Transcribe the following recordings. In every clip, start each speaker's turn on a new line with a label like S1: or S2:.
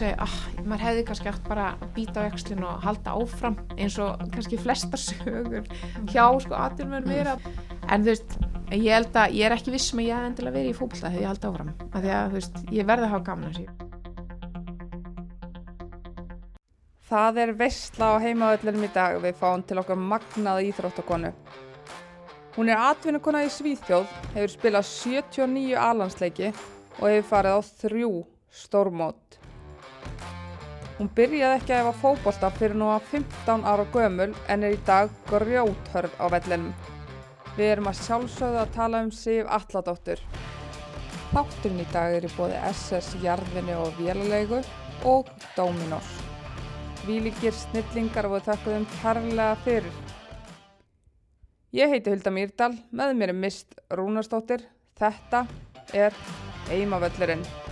S1: hugsaði ah, maður hefði kannski átt bara að býta á ekslin og halda áfram eins og kannski flestar sögur hjá sko aðjörnum vera en þú veist, ég held að ég er ekki viss sem að ég hef endilega verið í fólkla þegar ég halda áfram af því að þú veist, ég verði að hafa gaman að þessu
S2: Það er veistla á heimaöllunum í dag við fáum til okkar magnaða íþróttakonu. Hún er atvinnukona í Svíþjóð, hefur spilað 79 alansleiki og hefur farið á þrjú stórmót. Hún byrjaði ekki að hefa fókbólta fyrir nú að 15 ára gömul en er í dag grjóthörð á vellinum. Við erum að sjálfsögðu að tala um Sif Alladóttur. Þátturinn í dag er í bóði SS Jarðvinni og Vélalegu og Dominos. Vílikir snillingar við þakka þeim kærlega fyrir. Ég heiti Hulda Mýrdal, með mér er Mist Rúnarsdóttir. Þetta er Heimavöllurinn.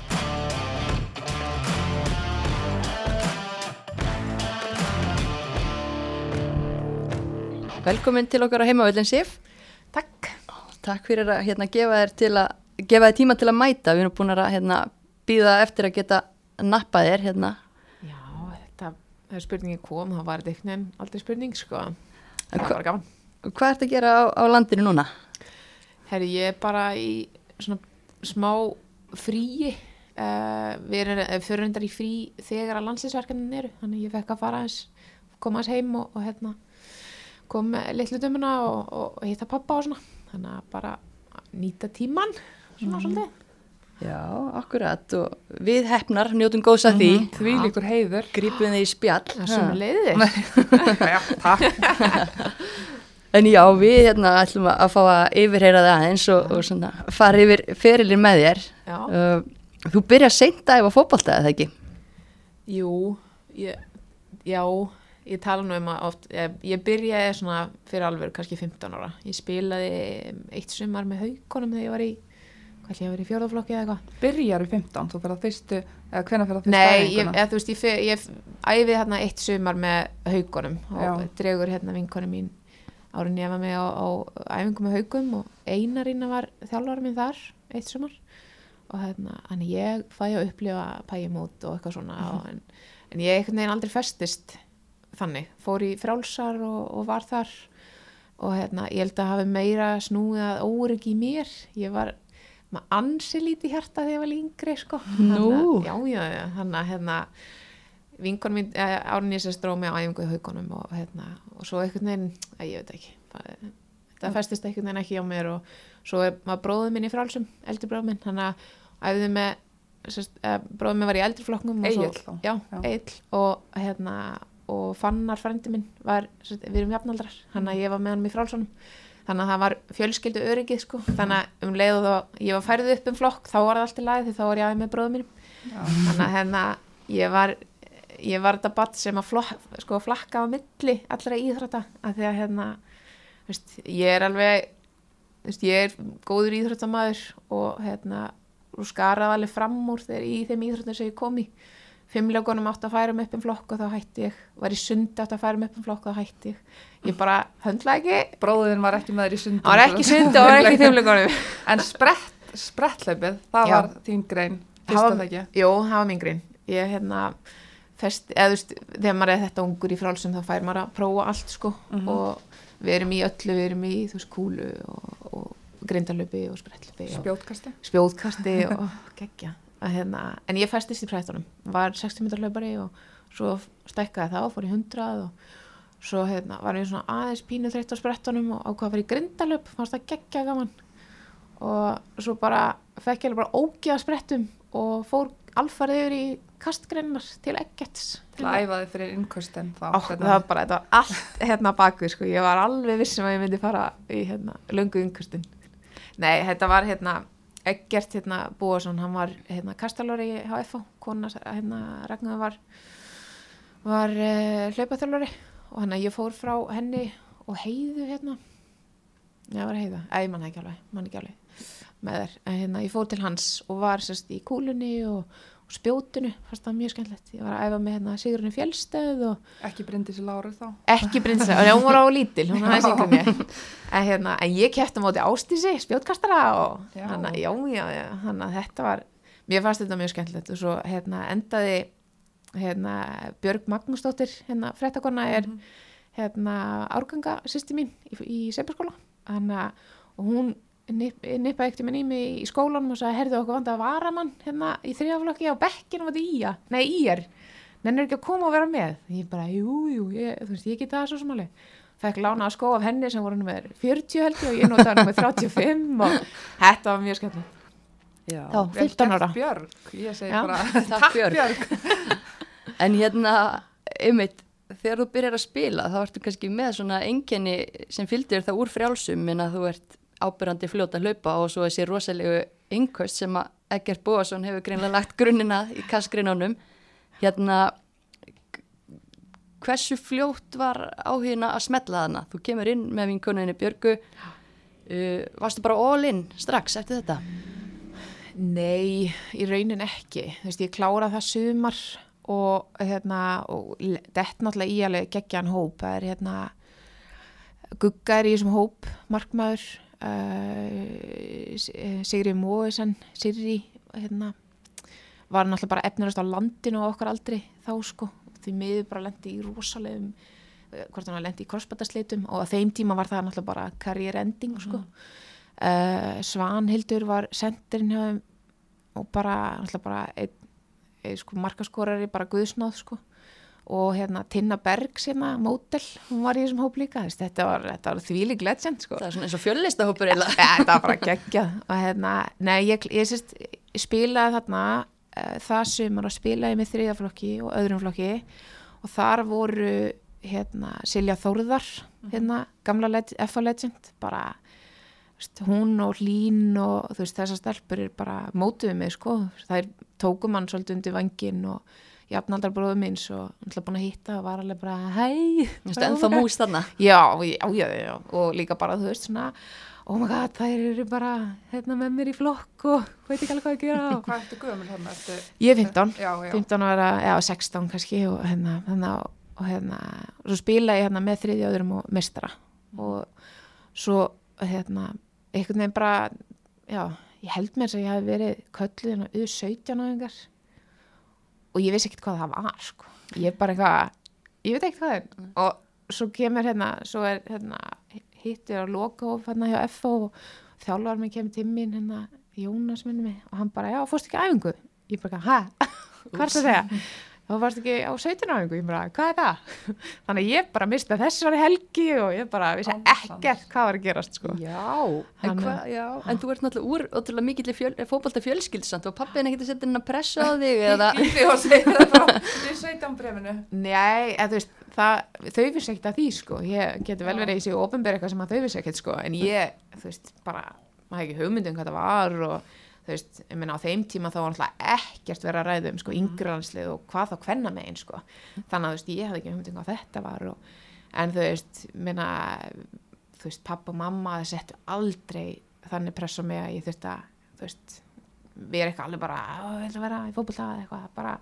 S3: Velkomin til okkar á heimavöldin Sif.
S1: Takk
S3: Takk fyrir að hérna, gefa þér að gefa þér tíma til að mæta. Við erum búin að hérna, býða eftir að geta nappa þér hérna.
S1: Já, þetta, þegar spurningin kom þá var þetta einhvern veginn aldrei spurning sko það
S3: hva-
S1: var gaman
S3: Hvað ertu að gera á, á landinu núna?
S1: Herri, ég er bara í svona smá fríi uh, við erum við fyrir reyndar í frí þegar að landsinsverkanin eru þannig ég fekk að fara aðeins koma aðeins heim og, og hérna kom með litlu dömuna og, og, og hitta pappa og svona þannig að bara nýta tíman svona svolítið
S3: Já, akkurat og við hefnar njótum góðs að því.
S2: Því líkur heiður.
S3: Grípum þið í spjall.
S1: það sem leiðir
S2: Já, takk.
S3: En já, við hérna ætlum að fá að yfirheyra það aðeins og, og svona fara yfir ferilinn með þér.
S1: Já,
S3: Uh, þú byrjar seint að efa fótbolta, eða ekki?
S1: jú ég, já, ég tala nú um að oft ég, ég byrjaði svona fyrir alveg kannski 15 ára. Ég spilaði eitt sumar með haukonum þegar ég var í hvað ég vera í fjórðaflokki eða eitthvað.
S2: Byrjar í 15, þú fyrir að fyrstu, eða hvenær fyrir að fyrstu
S1: Nei, ég, eða, þú veist, ég, fe- ég æfið hérna eitt sumar með haugunum og
S2: Já.
S1: dregur hérna vinkonu mín árið var með á, á æfingum með haugum og einarína var þjálfara mín þar eitt sumar. Og hérna, hann ég fæ að upplifa pæjumót og eitthvað svona og, en, en ég einhvern veginn aldrei festist þannig, fór í frálsar og, og var þar. Og hérna, ég held að hafi meira snúið að óryggi í mér. Ég var maður ansi lítið hjarta þegar ég var yngri sko. Þannig að- já, já, já, þannig að hérna, vinkonum mín, árið nýsast stróð mig á æfingu í haugunum og, hérna, og svo einhvern veginn, að ég veit ekki bara, það festist einhvern veginn ekki á mér og svo er maður bróðið minn í frálsum eldri bróð minn, hann að æfði með eh, bróðið minn var í eldri
S2: Egill
S1: svo,
S2: þá.
S1: já,
S2: Já.
S1: Egil og hérna og Fannar frendi minn var, við erum jafnaldrar, hann að ég var með hann í frálsunum. Þannig að það var fjölskyldu öryggið sko, þannig að um leið og þá ég var færið upp um flokk, þá var það allt í lagi því þá var ég aðeins með bróðum mínum. Þannig að hérna, ég var ég var þetta batt sem að flok, sko, flakka á milli allra íþrótta af því að hérna veist, ég er alveg veist, ég er góður íþróttamæður og hérna og skaraði alveg fram úr þegar í þeim íþróttum sem ég kom í fimmlegunum átt að færa mig upp um flokk og þá hætti ég var í sundi átt að færa mig upp um flokk og þá hætti ég ég bara höndla ekki
S2: Bróðin var ekki með þér í sundum.
S1: það var ekki sundi og var ekki í fimmlegunum
S2: En sprett, spretthlaupið, það
S1: Já.
S2: var þín grein, fyrst það ekki.
S1: Jú, það var mín grín. Ég hérna, fest, eða þú veist, þegar maður er þetta ungur í frálsum þá fær maður að prófa allt sko
S2: Mhm.
S1: og við erum í öllu, við erum í þú veist, kúlu og, og grindalöpi og sprettlöpi og
S2: Spjótkasti.
S1: spjóðkasti og geggja. Að, hérna, en ég festist í prættunum, var 60 metrar hlaupari og svo stækkaði það og fór í 100 og svo hérna, var ég svona aðeins pínu þreytt á sprettunum og ákvað að fara í grindalöp, fannst það geggja gaman. Og svo bara fekk ég bara ógeða sprettum og fór alfarið yfir í kastgreinar til ekkert
S2: Til að æfa þig fyrir innkostin þá.
S1: Á, það var bara, þetta var allt hérna baku sko. ég var alveg vissum að ég myndi fara í hérna, löngu yngustin nei, þetta var hérna Eggert hérna Búason, hann var hérna kastalóri í HFO, kona hérna Ragnar var var uh, hlaupaþjálfari. Og hann að ég fór frá henni og heiðu hérna. Já, var heiða, eða ég manna ekki alveg manna ekki alveg með þær, en hérna ég fór til hans og var sérst í kúlunni og, og spjótinu, fannst það mjög skemmtilegt. Ég var að æfa með hérna Sigrunni Fjellstöð og
S2: Ekki brindis Láru þá.
S1: ekki prinsessa, og hún var á lítil hún var aðeins en ég. En, hérna, en ég kæfti móti ástísi, spjótkastara og hann að, já, já, já hann að þetta var, mér fannst þetta mjög skemmtilegt. Og svo hérna endaði hérna, Björg Magnúsdóttir hérna, fréttakonna er hérna, árganga sýsti mín í, í Hanna, og hún nip, nippaði ekkert minn í mig í skólanum og sagði, herðu okkur vanda að varamann hérna í þriðaflokki á bekkinu og þetta í að, nei í er nennir ekki að koma og vera með ég bara, jú, jú, ég, þú veist, ég get það svo sem alveg fekk lána að skó af henni sem voru nummer 40 held ég og ég notaði nummer 35 og þetta var mjög skemmtilegt
S2: Já, vel
S1: 15
S2: gert,
S1: ára.
S2: Björg, ég segi
S1: Já.
S2: bara
S3: Takk,
S2: takk
S3: Björg.
S2: Björg.
S3: En hérna, einmitt, þegar þú byrjar að spila þá ertu kannski með svona enginni sem fylgdir það úr frjálsum en að þú ert ábyrrandi fljóta hlaupa og svo þessi rosalegu yngkvöst sem að Egert Bóasson hefur greinlega lagt grunnina í kassgrinunum. Hérna, hversu fljótt var áhugina að smetla þarna? Þú kemur inn með vinkoninni Björgu, uh, varstu bara all in strax eftir þetta?
S1: Nei, í raunin ekki. Þú veist, ég klára það sumar og hérna, og dett náttúrulega í alveg geggjan hóp. Það er hérna, Gugga er í þessum hóp, markmaður, uh, Sigri Móisen, Sirri, hérna, var náttúrulega bara efnirast á landinu á okkar aldri þá sko. Því miður bara lendi í rosalegum, eh, hvort hann lendi í krossbættasleitum og á þeim tíma var það náttúrulega bara career ending sko. Uh, Svanhildur var sendirinn og bara, náttúrulega bara einn ein, sko, markaskorari, bara guðsnáð sko. Og hérna Tinna Bergs hérna, mótel, hún var í þessum hóp líka. Þess, þetta var, var þvílík legend sko.
S3: Það er svona eins og fjöllistahópur
S1: ja, þetta var bara geggjað. Og hérna, nei, ég, ég sérst spilaði þarna uh, það sumar og spilaði með þriðaflokki og öðrum flokki. Og þar voru hérna Silja Þórðar hérna, gamla leg FA legend. Bara veist, hún og Hlín og þessar stelpur er bara mótuðu mig sko, þær tókum hann svolítið undir vangin og jafnaldar bróðum minns og hann ætla búin að hitta og var alveg bara hei
S3: Þú veist, ennþá mús þarna.
S1: já, já, já, já, og líka bara þú veist svona, oh my god, þær eru bara hérna með mér í flokk og veit ekki alveg hvað að gera og
S2: Hvað ertu gömul þarna? Ertu...
S1: ég er 15
S2: Já, já.
S1: 15 ára, já 16 kannski og hérna, hérna og hérna, svo spila ég hérna með þriðja öðrum og mistara og svo hérna einhvern veginn bara, já ég held mér að ég hafi verið kölluð hérna auð 17 áðingar og ég vissi ekkert hvað það var sko. ég er bara eitthvað, ég veit ekkert hvað er. Og svo kemur hérna svo er hérna hittir á logo hérna hjá FO og þjálfar mig kemur til mín hérna Jónas minni mig og hann bara, já, fórst ekki æfingu? Ég bara, hæ, hvað er það að segja þá varst ekki á 17 áfingu ég bara, hvað er það þannig ég bara mista þessari helgi og ég bara vissi ekkert hvað var að gerast sko.
S3: Já, en, hva, já, en þú ert náttúrulega úr ótrúlega mikill fjöl, fótbolta fjölskyldsand og pappin ekkert að setja inn að pressa á þig eða,
S2: Gildi og segir það bara í 17 brefinu.
S1: Nei, eða, þú veist, það, þau vissi ekkert að því sko. ég geti vel verið í sig ofinberi eitthvað sem að þau vissi ekkert sko. en ég, þú veist, bara maður hefði ekki hugmyndum hvað það var og þú veist, ég meina á þeim tíma þá var alltaf ekkert verið að ræða um sko, yngrelandslið og hvað þá kvenna megin sko. þannig að þú veist, ég hefði ekki hugmyndum hvað þetta var og, en þú veist, meina þú veist, pappa og mamma það settu aldrei þannig press á mig að ég þurft að þú veist, við erum eitthvað alveg bara "Ó, ég að vera í fótbolta eða eitthvað bara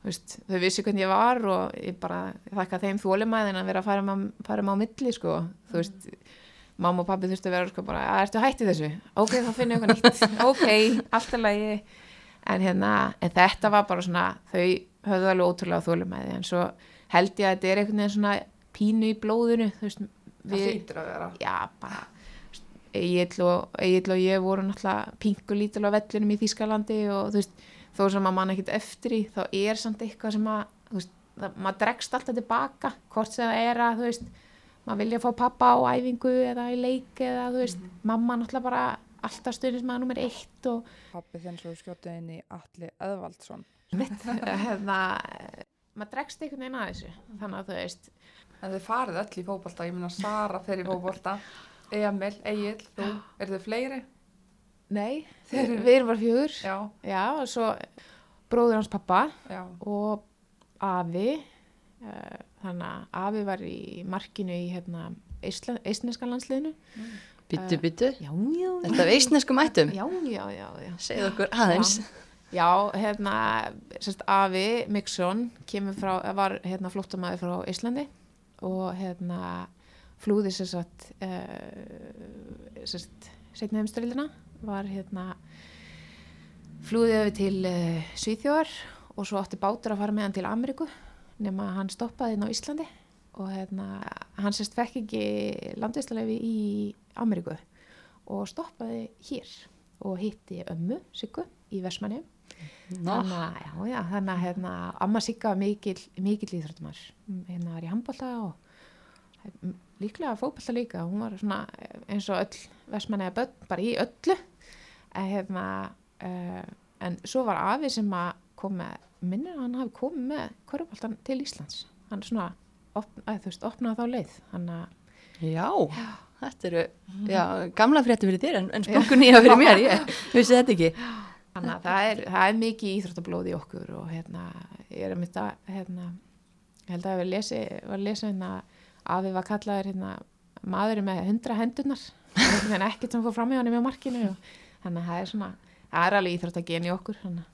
S1: þú veist, þau vissi hvernig ég var og ég bara þakka þeim þólimæðin að vera að fara fara með á milli sko, þú veist mamma og pabbi þurftu að vera sko bara, að ertu hætti þessu? Ok, þá finn ég eitthvað nýtt. Ok, allt er lagi. En hérna, en þetta var bara svona þau höfðu alveg ótrúlega þólimæði en svo held ég að þetta er einhvern veginn svona pínu í blóðinu þú veist,
S2: Það hlýtur að vera.
S1: já, bara Egil og, Egil og ég voru náttúrulega pingu lítil á vellinum í Þýskalandi og þú veist, þó sem að mann ekkert eftir í þá er samt eitthvað sem að veist, það, maður dregst alltaf tilbaka hvort sem það er að, þú veist maður vilja fá pappa á æfingu eða í leik eða, þú veist, mamma náttúrulega bara alltaf stundins maður nummer eitt og
S2: Pappi þinn svo skjótið inn í Atli Eðvaldsson.
S1: mitt, hérna maður dregst einhvern veginn að þessu þannig að þú veist,
S2: En þið farið öll í fótbolta, ég meina Sara fer í fótbolta, Emil, Egil, þú, eru þið fleiri?
S1: nei þeir, við erum bara fjögur.
S2: Já,
S1: já, og svo bróður hans pappa
S2: já,
S1: og afi uh, þannig að afi var í markinu í hérna eistneska landsliðinu.
S3: Byttu, byttu,
S1: já, já,
S3: þetta er veistnesku mættum,
S1: já, já, já, já.
S3: segð okkur aðeins.
S1: já, hérna sérst, afi Mikson kemur frá, var hérna flóttamæði frá Íslandi og hérna flúði sérst uh, sérst setni heimstyrildina var hérna flúði við til uh, Svíþjóðar og svo átti bátur að fara með hann til Ameríku nema hann stoppaði inn á Íslandi og hérna, hann sérst fekk ekki landvistarlefi í Ameríku og stoppaði hér og hitti ömmu Siggu í Versmanni þannig að, hérna, amma Sigga var mikil, mikil íþróttumar hérna var í handbólta og mm, líklega fókbalta líka. Hún var svona eins og öll Versmanni eða börn, bara í öllu. En hérna uh, en svo var afi sem að kom með minnir að hann hafi komið með korfbaltan til Íslands hann svona, opn, að, þú veist, opnaði þá leið hann að
S3: Já, þetta eru já, gamla frétti fyrir þér en, en splungu nýja fyrir mér, ég vissi þetta ekki.
S1: Þannig að það er, það er mikið íþróttablóð í okkur og hérna, ég er að mynda, hérna, ég held að við lesi, var að lesa hérna að við var kallaður hérna maðurinn með hundra hendurnar, þannig að ekkert sem fór fram í hann með markinu og þannig að það er svona, það er alveg íþróttagen í okkur. Þannig.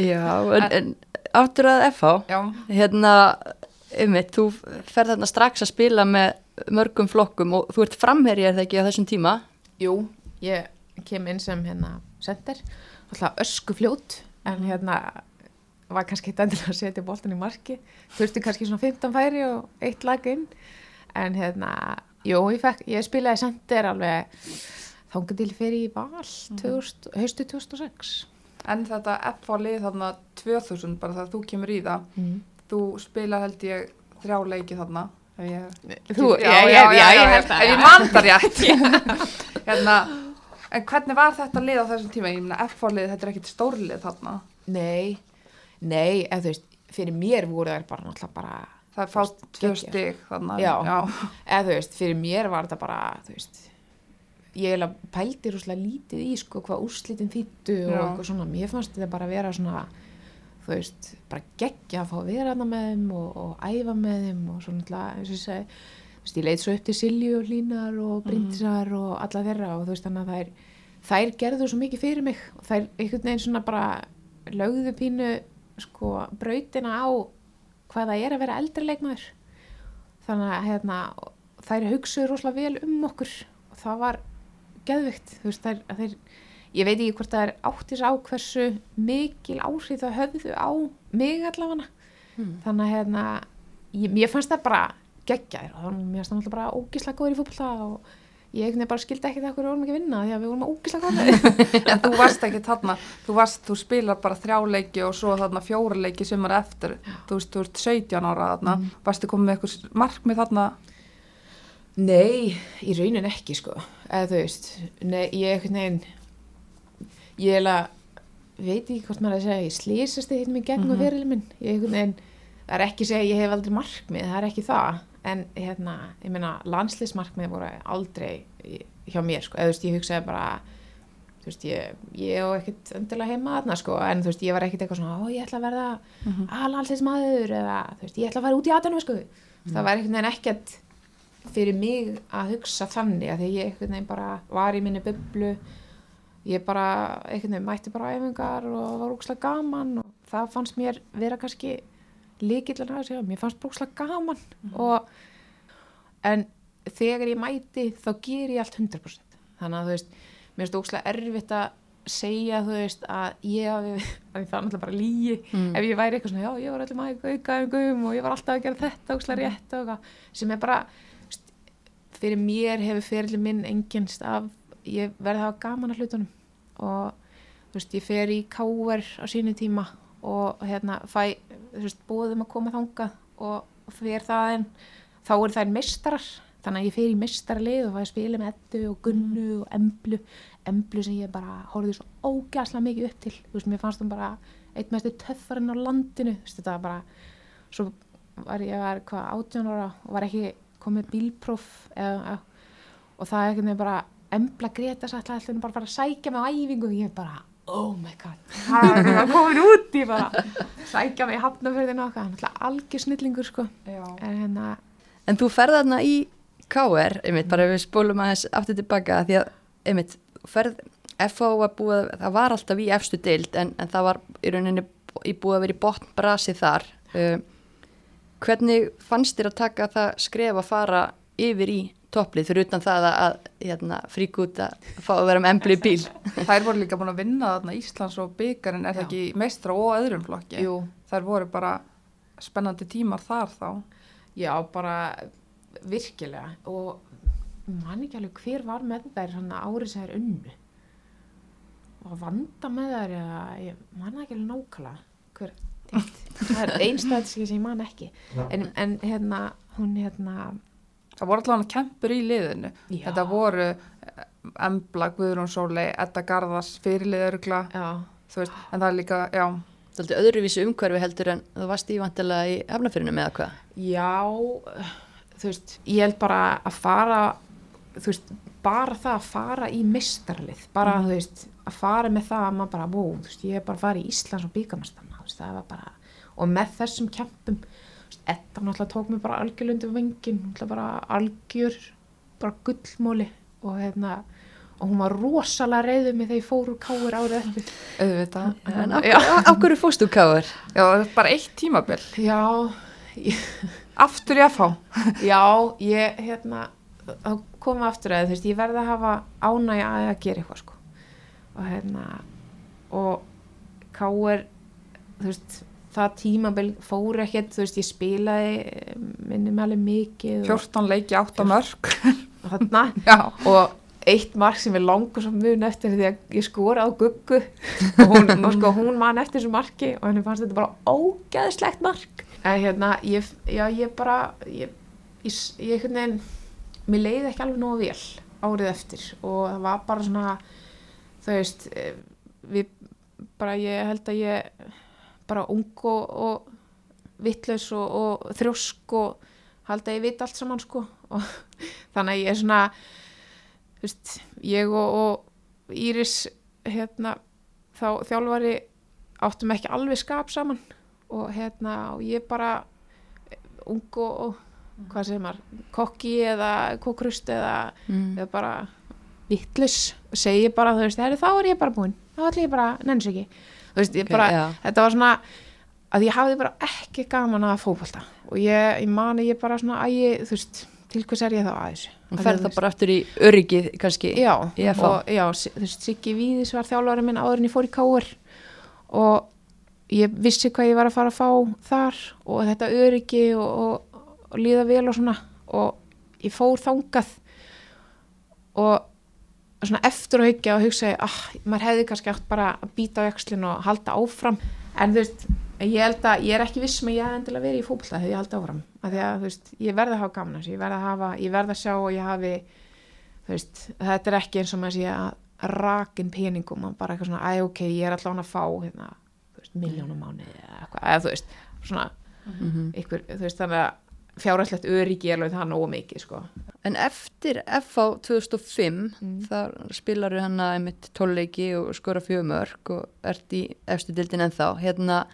S3: Já, en, en áttur að FH,
S2: Já,
S3: hérna, ummitt, þú fer þarna strax að spila með mörgum flokkum og þú ert framherji er það ekki á þessum tíma?
S1: Jú, ég kem inn sem hérna sender, alltaf ösku fljót en hérna var kannski eitt endilega að setja boltan í marki þurfti kannski svona 15 færi og eitt lag inn. En hérna, jú, ég, fekk, ég spilaði sender alveg þángu til fyrir í val 2000, haustu 2006
S2: en þetta F á lið þarna 2000 bara þegar þú kemur í það
S1: mm.
S2: þú spila held ég þrjá leiki þarna ef ég,
S1: Þú,
S2: já,
S1: já,
S2: já,
S1: ég held það,
S2: ef ég
S1: já.
S2: man það rétt hérna, en hvernig var þetta lið á þessum tíma, ég meina F á lið þetta er ekkit stórlið þarna
S1: Nei, nei, eða þú veist fyrir mér voru þær bara náttúrulega bara
S2: það er fátt tvö stig þarna
S1: Já. eða þú veist, fyrir mér var þetta bara þú veist ég eiginlega pældi rúslega lítið í sko hvað úrslitin þýttu og eitthvað svona. Mér fannst þetta bara vera svona þú veist, bara geggja að fá að vera hana með þeim og, og æfa með þeim og svona alltaf, eins og ég segi þú veist, ég leit svo upp til Silju og Línar og Bryndisar og alla þeirra og þú veist, þannig að þær þær gerðu svo mikið fyrir mig. Og þær einhvern veginn svona bara lögðu pínu sko brautina á hvað það er að vera eldri leikmaður. Þannig að hérna, þær hugsuðu rosalega vel um okkur. Og það var geðvikt þú veist, þær, að þeir, ég veit ekki hvort það er áttis á hversu mikil áhrif það höfðu á mig allavega.
S3: Hmm.
S1: þannig að hérna, ég, mér fannst það bara geggjaðir og þannig mér fannst það náttúrulega bara ógislega góður í fótbolta og ég einhvern veginn bara skildi ekki það hverju vorum ekki að vinna því að við vorum ógislega góður
S2: en þú varst ekki þarna þú, varst, þú spilar bara þrjá leiki og svo þarna fjóra leiki sem er eftir þú veist, þú ert 17 ára þarna. Varstu komið með eitthvað markmið þarna
S1: Nei, í raunin ekki sko. Eða þú veist, nei, ég veginn ég eiginlega veit ekki hvort maður að segja ég slýsast eitthvað með gegn og
S2: Mhm.
S1: fyrirli minn. Ég veginn, það er ekki að segja ég hef aldrei markmið, það er ekki það. En hérna, ég meina, landsliðsmarkmið voru aldrei hjá mér sko, eða þú veist, ég hugsaði bara þú veist, ég, ég og ekkert endilega heima þarna sko, en þú veist, ég var ekkert eitthvað svona, ó, ég ætla að verða
S2: mm -hmm.
S1: aðlandsliðsmaður eða, þú veist, ég ætla að fara út í aðdunum sko, það var einhvern veginn ekkert fyrir mig að hugsa þannig að því ég einhvern veginn bara var í minni bublu. Ég bara einhvern veginn mætti bara æfingar og var úkslega gaman og það fannst mér vera kannski líkillan að segja, mér fannst brúkslega gaman og en þegar ég mæti þá ger ég allt 100% þannig að þú veist, mér finnst úkslega erfitt að segja þú veist að ég hafi, að það er náttúrulega bara lígi
S3: Mm.
S1: ef ég væri eitthvað svona, já ég var öllum aðeins aukaðum og ég var alltaf að gera þetta úkslega rétt og eitthvað, sem er bara fyrir mér hefur fyrirli minn enginnst af, ég verði að hafa gaman að hlutunum. Og þú veist, ég fer í káver á sínu tíma og hérna fæ, þú veist, bóðum að koma þangað og fer það en þá eru þær meistarar þannig að ég fer í meistaralið og fæ að spila með Eddu og Gunnu og Emblu. Emblu sem ég bara horfði svo ógæslega mikið upp til, þú veist, mér fannst hún bara eitt mestu töffarinn á landinu. Þú veist, þetta var bara, svo var ég var hvað, 18 ára og var ekki komið bílpróf eða, og það er einhvern veginn bara Embla Greta sætla alltaf bara að fara að sækja mig á æfingu. Og ég bara, oh my god. Það er komin út í bara sækja mig hafnafjörðinu og eitthvað, náttúrulega algjör snillingur sko. En hérna,
S3: En þú ferð þarna í KR, einmitt, bara ef við spólum aðeins aftur tilbaka, því að, einmitt, ferð, FH var búið, það var alltaf í efstu deild, en, en það var í rauninni í búið að vera í botnbrasi þar. Uh, hvernig fannst þér að taka það skref að fara yfir í topplið, fyrir utan það að, hérna, frík út að fá að vera með embli bíl?
S2: þær voru líka búin að vinna þarna Íslands og byggarinn er það ekki meistra og öðrum flokki?
S1: Jú,
S2: þær voru bara spennandi tímar þar þá.
S1: Já, bara virkilega. Og man ekki alveg hver var með þær árið sem þær unnu. Og vanda með þær eða ég man það ekki alveg nákvæmlega hver tengt. það er einstæðiski sem ég man ekki. En, en hérna hún hérna
S2: Það voru allavega kempur í liðinu.
S1: já,
S2: Þetta voru eh, Embla, Guðrún Sólei, Edda Garðars, fyrirliðurugla, en það er líka, já,
S3: Það er öðruvísi umhverfi heldur en þú varst í vantilega í hefnafyrinu með hvað?
S1: já þú veist, ég held bara að fara þú veist, bara það að fara í mistarlið, bara þú veist að fara með það að maður bara, wow, þú veist, ég er bara að fara í Íslands og byggamastana, þú veist, það var bara og með þessum kempum Edda náttúrulega tók mig bara algjörlundi vengin, náttúrulega bara algjör bara gullmóli og hérna og hún var rosalega reyðið mig þegar ég fór úr káir árið eftir
S2: auðvitað.
S3: En á hverju fórstu káður?
S2: Já, bara eitt tímabil.
S1: Já, ég,
S2: Aftur í FH.
S1: já, ég hérna þá komum við aftur að þú veist, ég verði að hafa ánægja að að gera eitthvað sko og hérna og káir þú veist, það tímabil fór ekkert, þú veist, ég spilaði minni með alveg mikið og,
S2: 14 leiki, 8 mörg.
S1: og eitt mark sem er langur sem mun eftir því að ég skora á guggu. Og hún, og sko, hún man eftir þessu marki og henni fannst þetta bara ógeðslegt mark. En hérna, ég, já, ég bara ég, ég, ég veginn mér leiði ekki alveg nógu vel árið eftir. Og það var bara svona þú veist eh, við bara, ég held að ég bara ung og, og vittlaus og, og þrjósk og held að ég veit allt saman sko. Og þannig að ég er svona þú veist, ég og, og Íris hérna þá þjálfari áttum ekki alveg skap saman. Og hérna og ég bara ung og, og hvað segir maður kokki eða kokrust eða,
S3: Mm.
S1: eða bara vittlus og segi bara þú veist, þá er ég bara búinn. Þá ætlum ég bara, nenns ekki veist, bara,
S3: já.
S1: þetta var svona að ég hafði bara ekki gaman að fótbolta. Og ég, ég mani ég bara svona að ég, þú veist, til hvers er ég þá að þessu?
S3: Hún
S1: Að
S3: fer
S1: þú
S3: það bara aftur í öryggið kannski.
S1: já, og já, þú veist, Siggi Víðis var þjálfari minn áður en ég fór í káur og ég vissi hvað ég var að fara að fá þar og þetta öryggi og, og, og líða vel og svona. Og ég fór þangað. Og svona eftir að hyggja og hugsa ah, maður hefði kannski átt bara að býta á jakslinn og halda áfram. En þú veist, ég held að ég er ekki viss með ég hef endilega verið í fótbolta þegar ég haldi áfram. Af því að þú veist, ég verði að hafa að þessu ég verði að hafa, ég verði að sjá og ég hafi þú veist, þetta er ekki eins og maður sé að rakin peningum og bara eitthvað svona, æ ok, ég er allan að fá hérna, miljónum mánuði eða eitthvað, eða þú veist, svona
S3: Mhm.
S1: ykkur, þú veist, þannig að fjárhæslegt öryggi er alveg það nógu mikið, sko
S3: En eftir FH 2005
S1: Mm.
S3: þar spilar hann að einmitt tólleiki og skora fjögumörk og ert í efstu dildin ennþá. Hérna,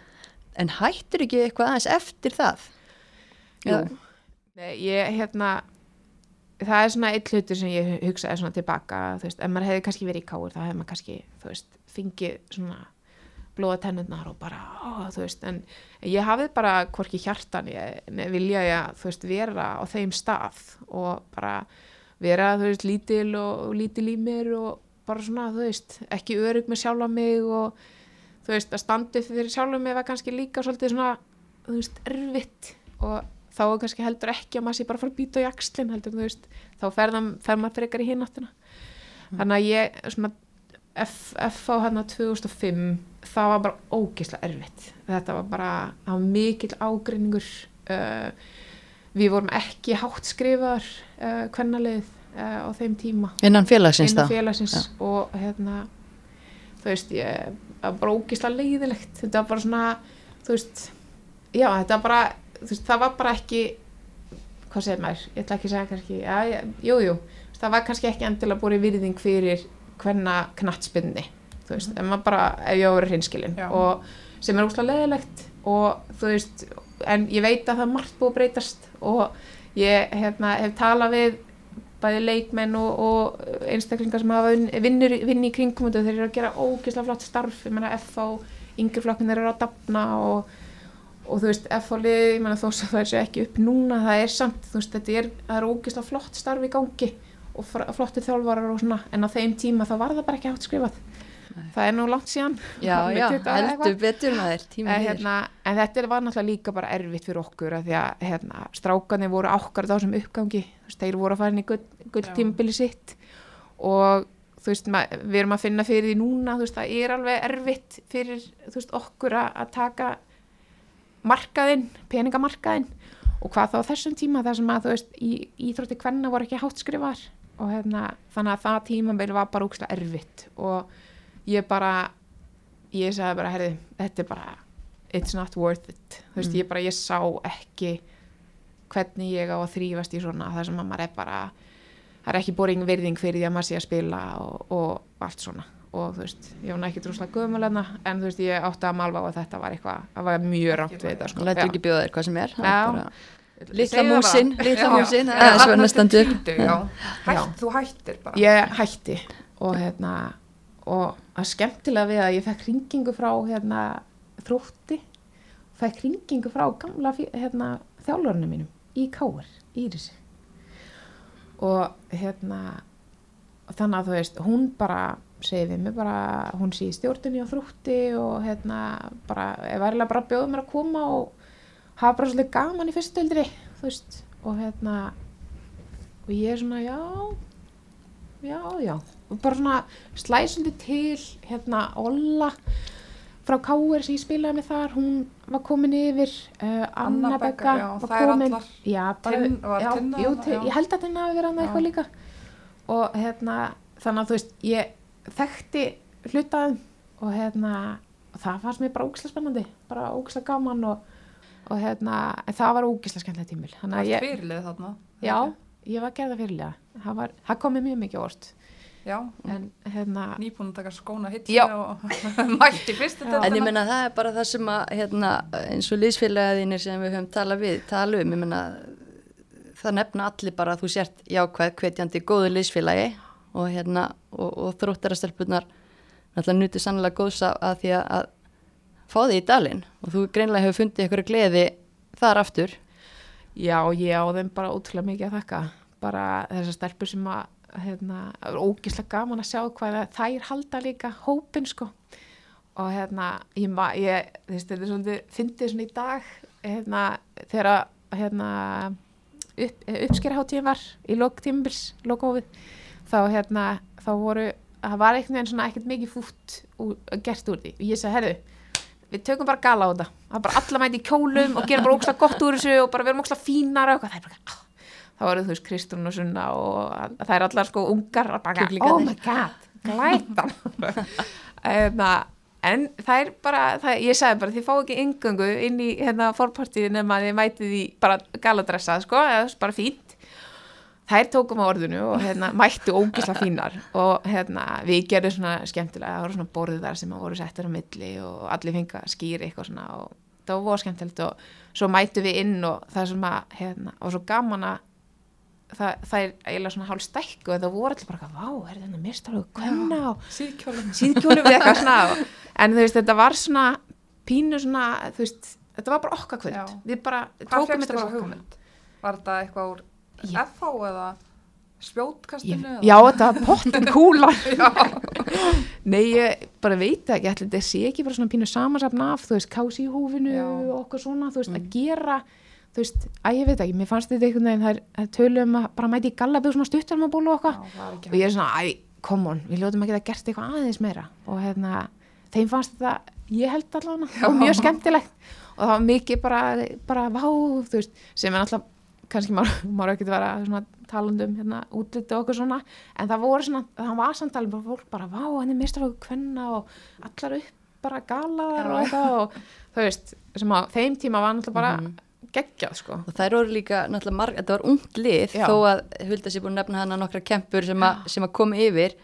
S3: en hættur ekki eitthvað aðeins eftir það?
S1: Jú. Nei, ég, hérna það er svona eitt hlutur sem ég hugsaði svona tilbaka, þú veist, ef maður hefði kannski verið í káur þá hefði maður kannski, þú veist, fengið svona blóða tennurnar og bara, ó, þú veist, en ég hafði bara hvorki hjartan, ég vilja ég, þú veist, vera á þeim stað og bara vera, þú veist, lítil og, og lítil í mér og bara svona, þú veist, ekki örug með sjálfa mig og þú veist, að standa upp fyrir sjálfa mig var kannski líka svolítið svona, þú veist, erfitt og þá er kannski heldur ekki að maður sé bara að fara að býta á jakslinn heldur, þú veist, þá fer, það, fer maður frekar í hináttina þannig að ég svona F, F á hérna 2005 það var bara ógeðslega erfitt. Þetta var bara, það var mikill ágreiningur uh, við vorum ekki hátt skrifaðar uh, kvennalið uh, á þeim tíma.
S3: Innan félagsins
S1: innan félagsins og hérna þú veist, ég það var bara ógislega leiðilegt þetta var bara svona, þú veist já, þetta var bara, þú veist, það var bara ekki hvað segir maður, ég ætla ekki að segja kannski, já, já, jú, jú. Það var kannski ekki endilega búið virðing fyrir hvenna knattspinni þú veist, en maður bara, ef ég á að vera hreinskilin og sem er ógislega leiðilegt og þú veist, en ég veit að það er margt búið að breytast og ég hérna, hef talað við bæði leikmenn og, og einstaklingar sem hafa vinn- vinnur, vinn í kringum þeir eru að gera ógeðslega flott starf. Ég meina FH, yngri flokkin þeir eru að dafna og, og þú veist FH lið, ég meina þó sem það er sér ekki upp núna það er samt, þú veist, þetta er, er ógeðslega flott starf í gangi og flottir þjálfarar og svona en á þeim tíma þá var það bara ekki hátt skrifað það er nú langt síðan.
S3: Já, já,
S1: 20 ára
S3: heldur betur maður, tíma
S1: en,
S3: hér.
S1: hérna, en þetta var náttúrulega líka bara erfitt fyrir okkur að því að hérna, strákanir voru ákkar á þessum uppgangi. Veist, þeir voru að fara inn í gull, gull sitt. Og þú veist, ma- við erum að finna fyrir því núna þú veist, það er alveg erfitt fyrir þú veist, okkur að, að taka markaðinn, peningamarkaðinn. Og hvað þá á þessum tíma þar sem að þú veist, í íþrótti kvenna voru ekki hátt skrifar og hérna, þannig að það tímabil var bara úkslega erfitt. Og ég bara ég sagði bara, herði, þetta er bara it's not worth it þú veist,
S3: Mm.
S1: ég bara, ég sá ekki hvernig ég á að þrýfast í svona þar sem að maður er bara það er ekki boring virðing fyrir því að maður sé að spila og, og allt svona og þú veist, ég var ekki drúslega gömulegna en þú veist, ég átti að malva á að þetta var eitthvað það var mjög rátt við þetta sko. Já.
S3: ekki bjóða þér hvað sem er. það bara-
S2: það
S3: músin,
S2: Já.
S3: músin, það er.
S2: Þú hættir bara.
S1: ég hætti og hérna og að skemmtilega við að ég fekk hringingu frá hérna þrótti fekk hringingu frá gamla hérna, þjálfarinu mínum í Káar, Írisi. Og hérna þannig að þú veist, hún bara segir við mig bara, hún sé í stjórnunni á þrútti og hérna bara, er verilega bara að bjóða mér að koma og hafa bara svolítið gaman í fyrstöldri þú veist, og hérna og ég er svona, já já, já og bara svona slæsundi til hérna Olla frá Káir sem ég spilaði með þar hún var komin yfir uh, Anna Begga var komin. já,
S2: Tinn- var
S1: já,
S2: Tinna
S1: jú,
S2: já.
S1: ég held að Tinna hafi verið hann
S2: Já.
S1: eitthvað líka. Og hérna þannig að þú veist, ég þekkti hlutaðum og hérna og það fannst mér bara ógislega spennandi bara ógislega gaman og, og hérna, en það var ógislega skemmtilega tímil
S2: Það var fyrirlið þarna.
S1: já, ég var gerða fyrirlega það, var, það kom mér mjög mikið hérna,
S2: nýbúin að taka skóna hitt og mætti fyrstu
S1: Já.
S3: En ég menna það er bara það sem að hérna, eins og liðsfélagaðinir sem við höfum talað við, tala um, ég menna það nefna allir bara að þú sért jákvæð, hvetjandi, góðu liðsfélagi og hérna, og, og þróttarastelpunar náttúrulega nutu sannlega góðs af að því að, að fá þig í dalinn og þú greinlega hefur fundið ykkur gleði þar aftur.
S1: já, ég á þeim bara ótrúlega mikið að þakka bara þessar stelpur sem að hérna, það ógislega gaman að sjá hvað þær halda líka hópin sko. Og hérna, ég, ég þetta er svolítið, fyndið svona í dag hérna, þegar hérna, upp, uppskeraháttíðin var í lok tímabils, lokófið þá hérna, þá voru það var einhvern veginn svona ekkert mikið fútt úr, gert úr því. Og ég sagði, herðu við tökum bara gala á þetta. Það er bara alla mæti í kjólum og gerum bara ókslega gott úr þessu og bara verum ókslega fínar og eitthvað. Það er bara, ah. Þá eru þú veist Kristrún og Sunna og að- það er allar sko ungar bara,
S3: Kjúklingarnir.
S1: oh my god, glætan. En, en það er bara það, ég sagði bara, þið fá ekki yngöngu inn í hérna fórpartíð nema að þið mætið í bara galadressað sko, eða bara fínt. Þær tókum á orðinu og hérna, mættu ógisla fínar. Og hérna, við gerðum svona skemmtilega, það voru svona borðar sem að voru settir á milli og allir fengi að skýra eitthvað svona og það var skemmtilegt. Og svo mættu við inn og það sem að hérna, og svo gaman að það, það er eiginlega svona hálf stækku og það voru allir bara, vá, er þetta mistarlega kvenna og
S2: síðkjólum.
S1: síðkjólum en þú veist, þetta var svona pínu svona, þú veist, þetta var bara okkar kvöld við bara tókum þetta bara
S2: hugmynd? Var þetta eitthvað úr
S1: Já.
S2: FH eða spjótkastinu?
S1: já, þetta var pottin kúlar Nei, ég bara veit ekki ætli þetta sé ekki bara svona pínu samansafn af þú veist, kási í húfinu og okkur svona þú veist,
S3: Mm.
S1: að gera þú veist, að ég veit ekki, mér fannst þetta einhvern veginn það er- tölum að bara mæti í gallabíð svona eitthvað.
S2: Það var ekki
S1: og ég er svona, æ, come on, við ljótum að geta gert eitthvað aðeins meira. Og hérna, þeim fannst þetta ég held allavega, og mjög skemmtilegt. Og það var mikið bara, bara vá, þú veist, sem er náttúrulega kannski maður, maður ekki vera svona talandum hérna útliti og okkur svona en það voru svona, það var samtalið bara fólk bara, vá, henni mistar okkur geggjað, sko.
S3: Og þær voru líka, náttúrulega, marg, þetta var ungt lið
S1: Já.
S3: þó að Hulda sé búin að nefna hana nokkra kempur sem, a, sem að koma yfir.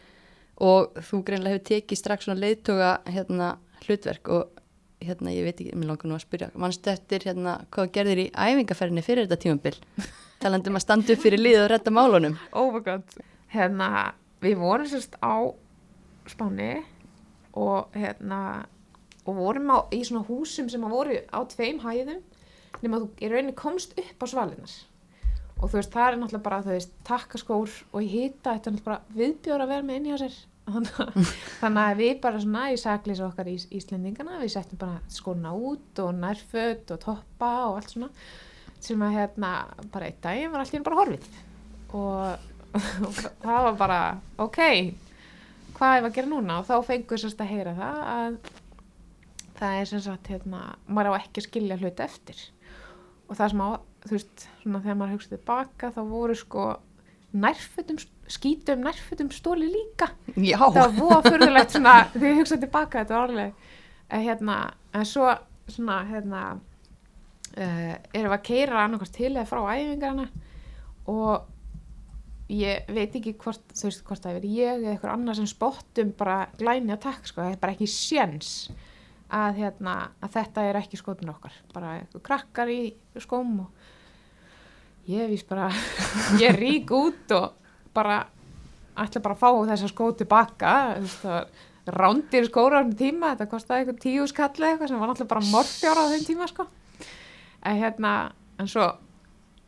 S3: Og þú greinlega hefur tekið strax svona leiðtoga hérna, hlutverk og hérna, ég veit ekki, mér langar nú að spyrja mannstu eftir hérna, hvað gerðir í æfingaferðinni fyrir þetta tímabil? Talandi um að standa upp fyrir lið og redda málunum.
S1: Oh my god. Hérna, við vorum sérst á Spáni og hérna og vorum á, í svona húsum sem að voru á tveim hæðum nema þú í rauninni komst upp á svalinnar og þú veist, það er náttúrulega bara þú veist, takkaskór og í hita, þetta er náttúrulega bara viðbjóður að vera með inn hjá sér. Þannig að- að við bara svona í saklýs okkar ís, Íslendingana við settum bara skóna út og nærföt og toppa og allt svona sem að hérna bara einn daginn var í einu bara horfið. Og, það var bara ok, hvað er að gera núna? Og þá fengur sérst að heyra það að það er sem sagt hérna, maður á ekki að skilja hluti eftir og það sem á, þú veist, svona þegar maður hugsaði tilbaka þá voru sko nærfötum, skítum nærfötum stóli líka.
S3: Já,
S1: það var búa fyrðulegt svona þegar ég hugsaði tilbaka þetta var orðlega en hérna, en svo svona hérna uh, erum við að keira annarkvæmst til eða frá æfingarna og ég veit ekki hvort þú veist hvort það er ég eða eitthvað annar sem spottum bara glæni að takk sko, það er bara ekki séns að, hérna, að þetta er ekki skotun okkar. Bara krakkar í skóm og ég vís bara ég rík út og bara ætla bara að fá þessa skó tilbaka rándir skóra á þeim tíma, þetta kostaði eitthvað tíu skall eða eitthvað sem var náttúrulega bara morfjára á þeim tíma sko. En hérna, en svo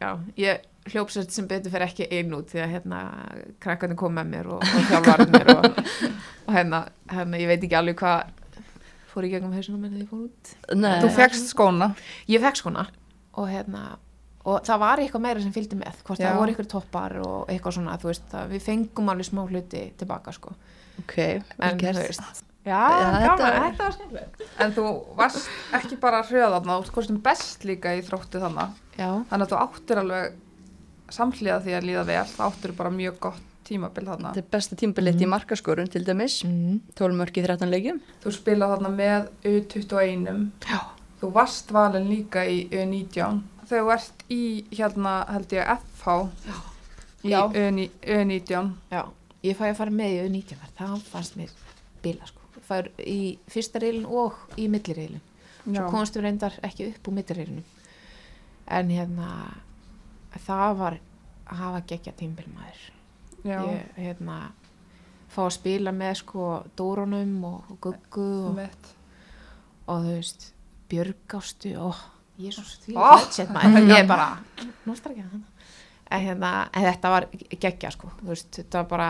S1: já, ég hljópsast sem betur fyrir ekki einn út því að hérna krakkarnir kom með mér og, og þjálfarnir og, og hérna, hérna, ég veit ekki alveg hvað fór í gegnum hausunum en ég fór út
S3: nei,
S2: Þú fegst skóna.
S1: ég fekk skona og hérna og það var eitthvað meira sem fylgdi með hvort
S2: Já.
S1: það voru eitthvað toppar og eitthvað svona þú veist, að við fengum alveg smá hluti tilbaka sko
S3: ok,
S1: en þú veist já,
S3: Já,
S1: gaman,
S3: þetta-
S1: þetta var skemmtilegt
S2: En þú varst ekki bara hrjöðarna, þú varst best líka í þróttu þannig.
S1: já,
S2: Þannig að þú áttir alveg samhliða því að líða vel, þá áttir bara mjög gott tímabil þarna.
S3: Þetta er besta tímabilitt í markaskorun til dæmis,
S1: mm.
S3: 12 mörk í 13 leikjum.
S2: Þú spilað þarna með U21,
S1: já.
S2: þú varst valin líka í U19. Þegar þú ert í, hérna, held ég, FH í
S1: Já.
S2: U19, U19.
S1: já, ég fæ að fara með í auðvitað það fannst mér bila sko ég fær í fyrsta reilin og í millireilin svo
S2: Já.
S1: við reyndar ekki upp úr millireilinum en hérna það var að hafa gegja tímbilmaður
S2: Já,
S1: ég hérna fá að spila með sko Dóronum og, og Guggu og, og þú veist Björgástu og Jésús því oh. ég er bara en, hérna, en þetta var geggja sko veist, þetta var bara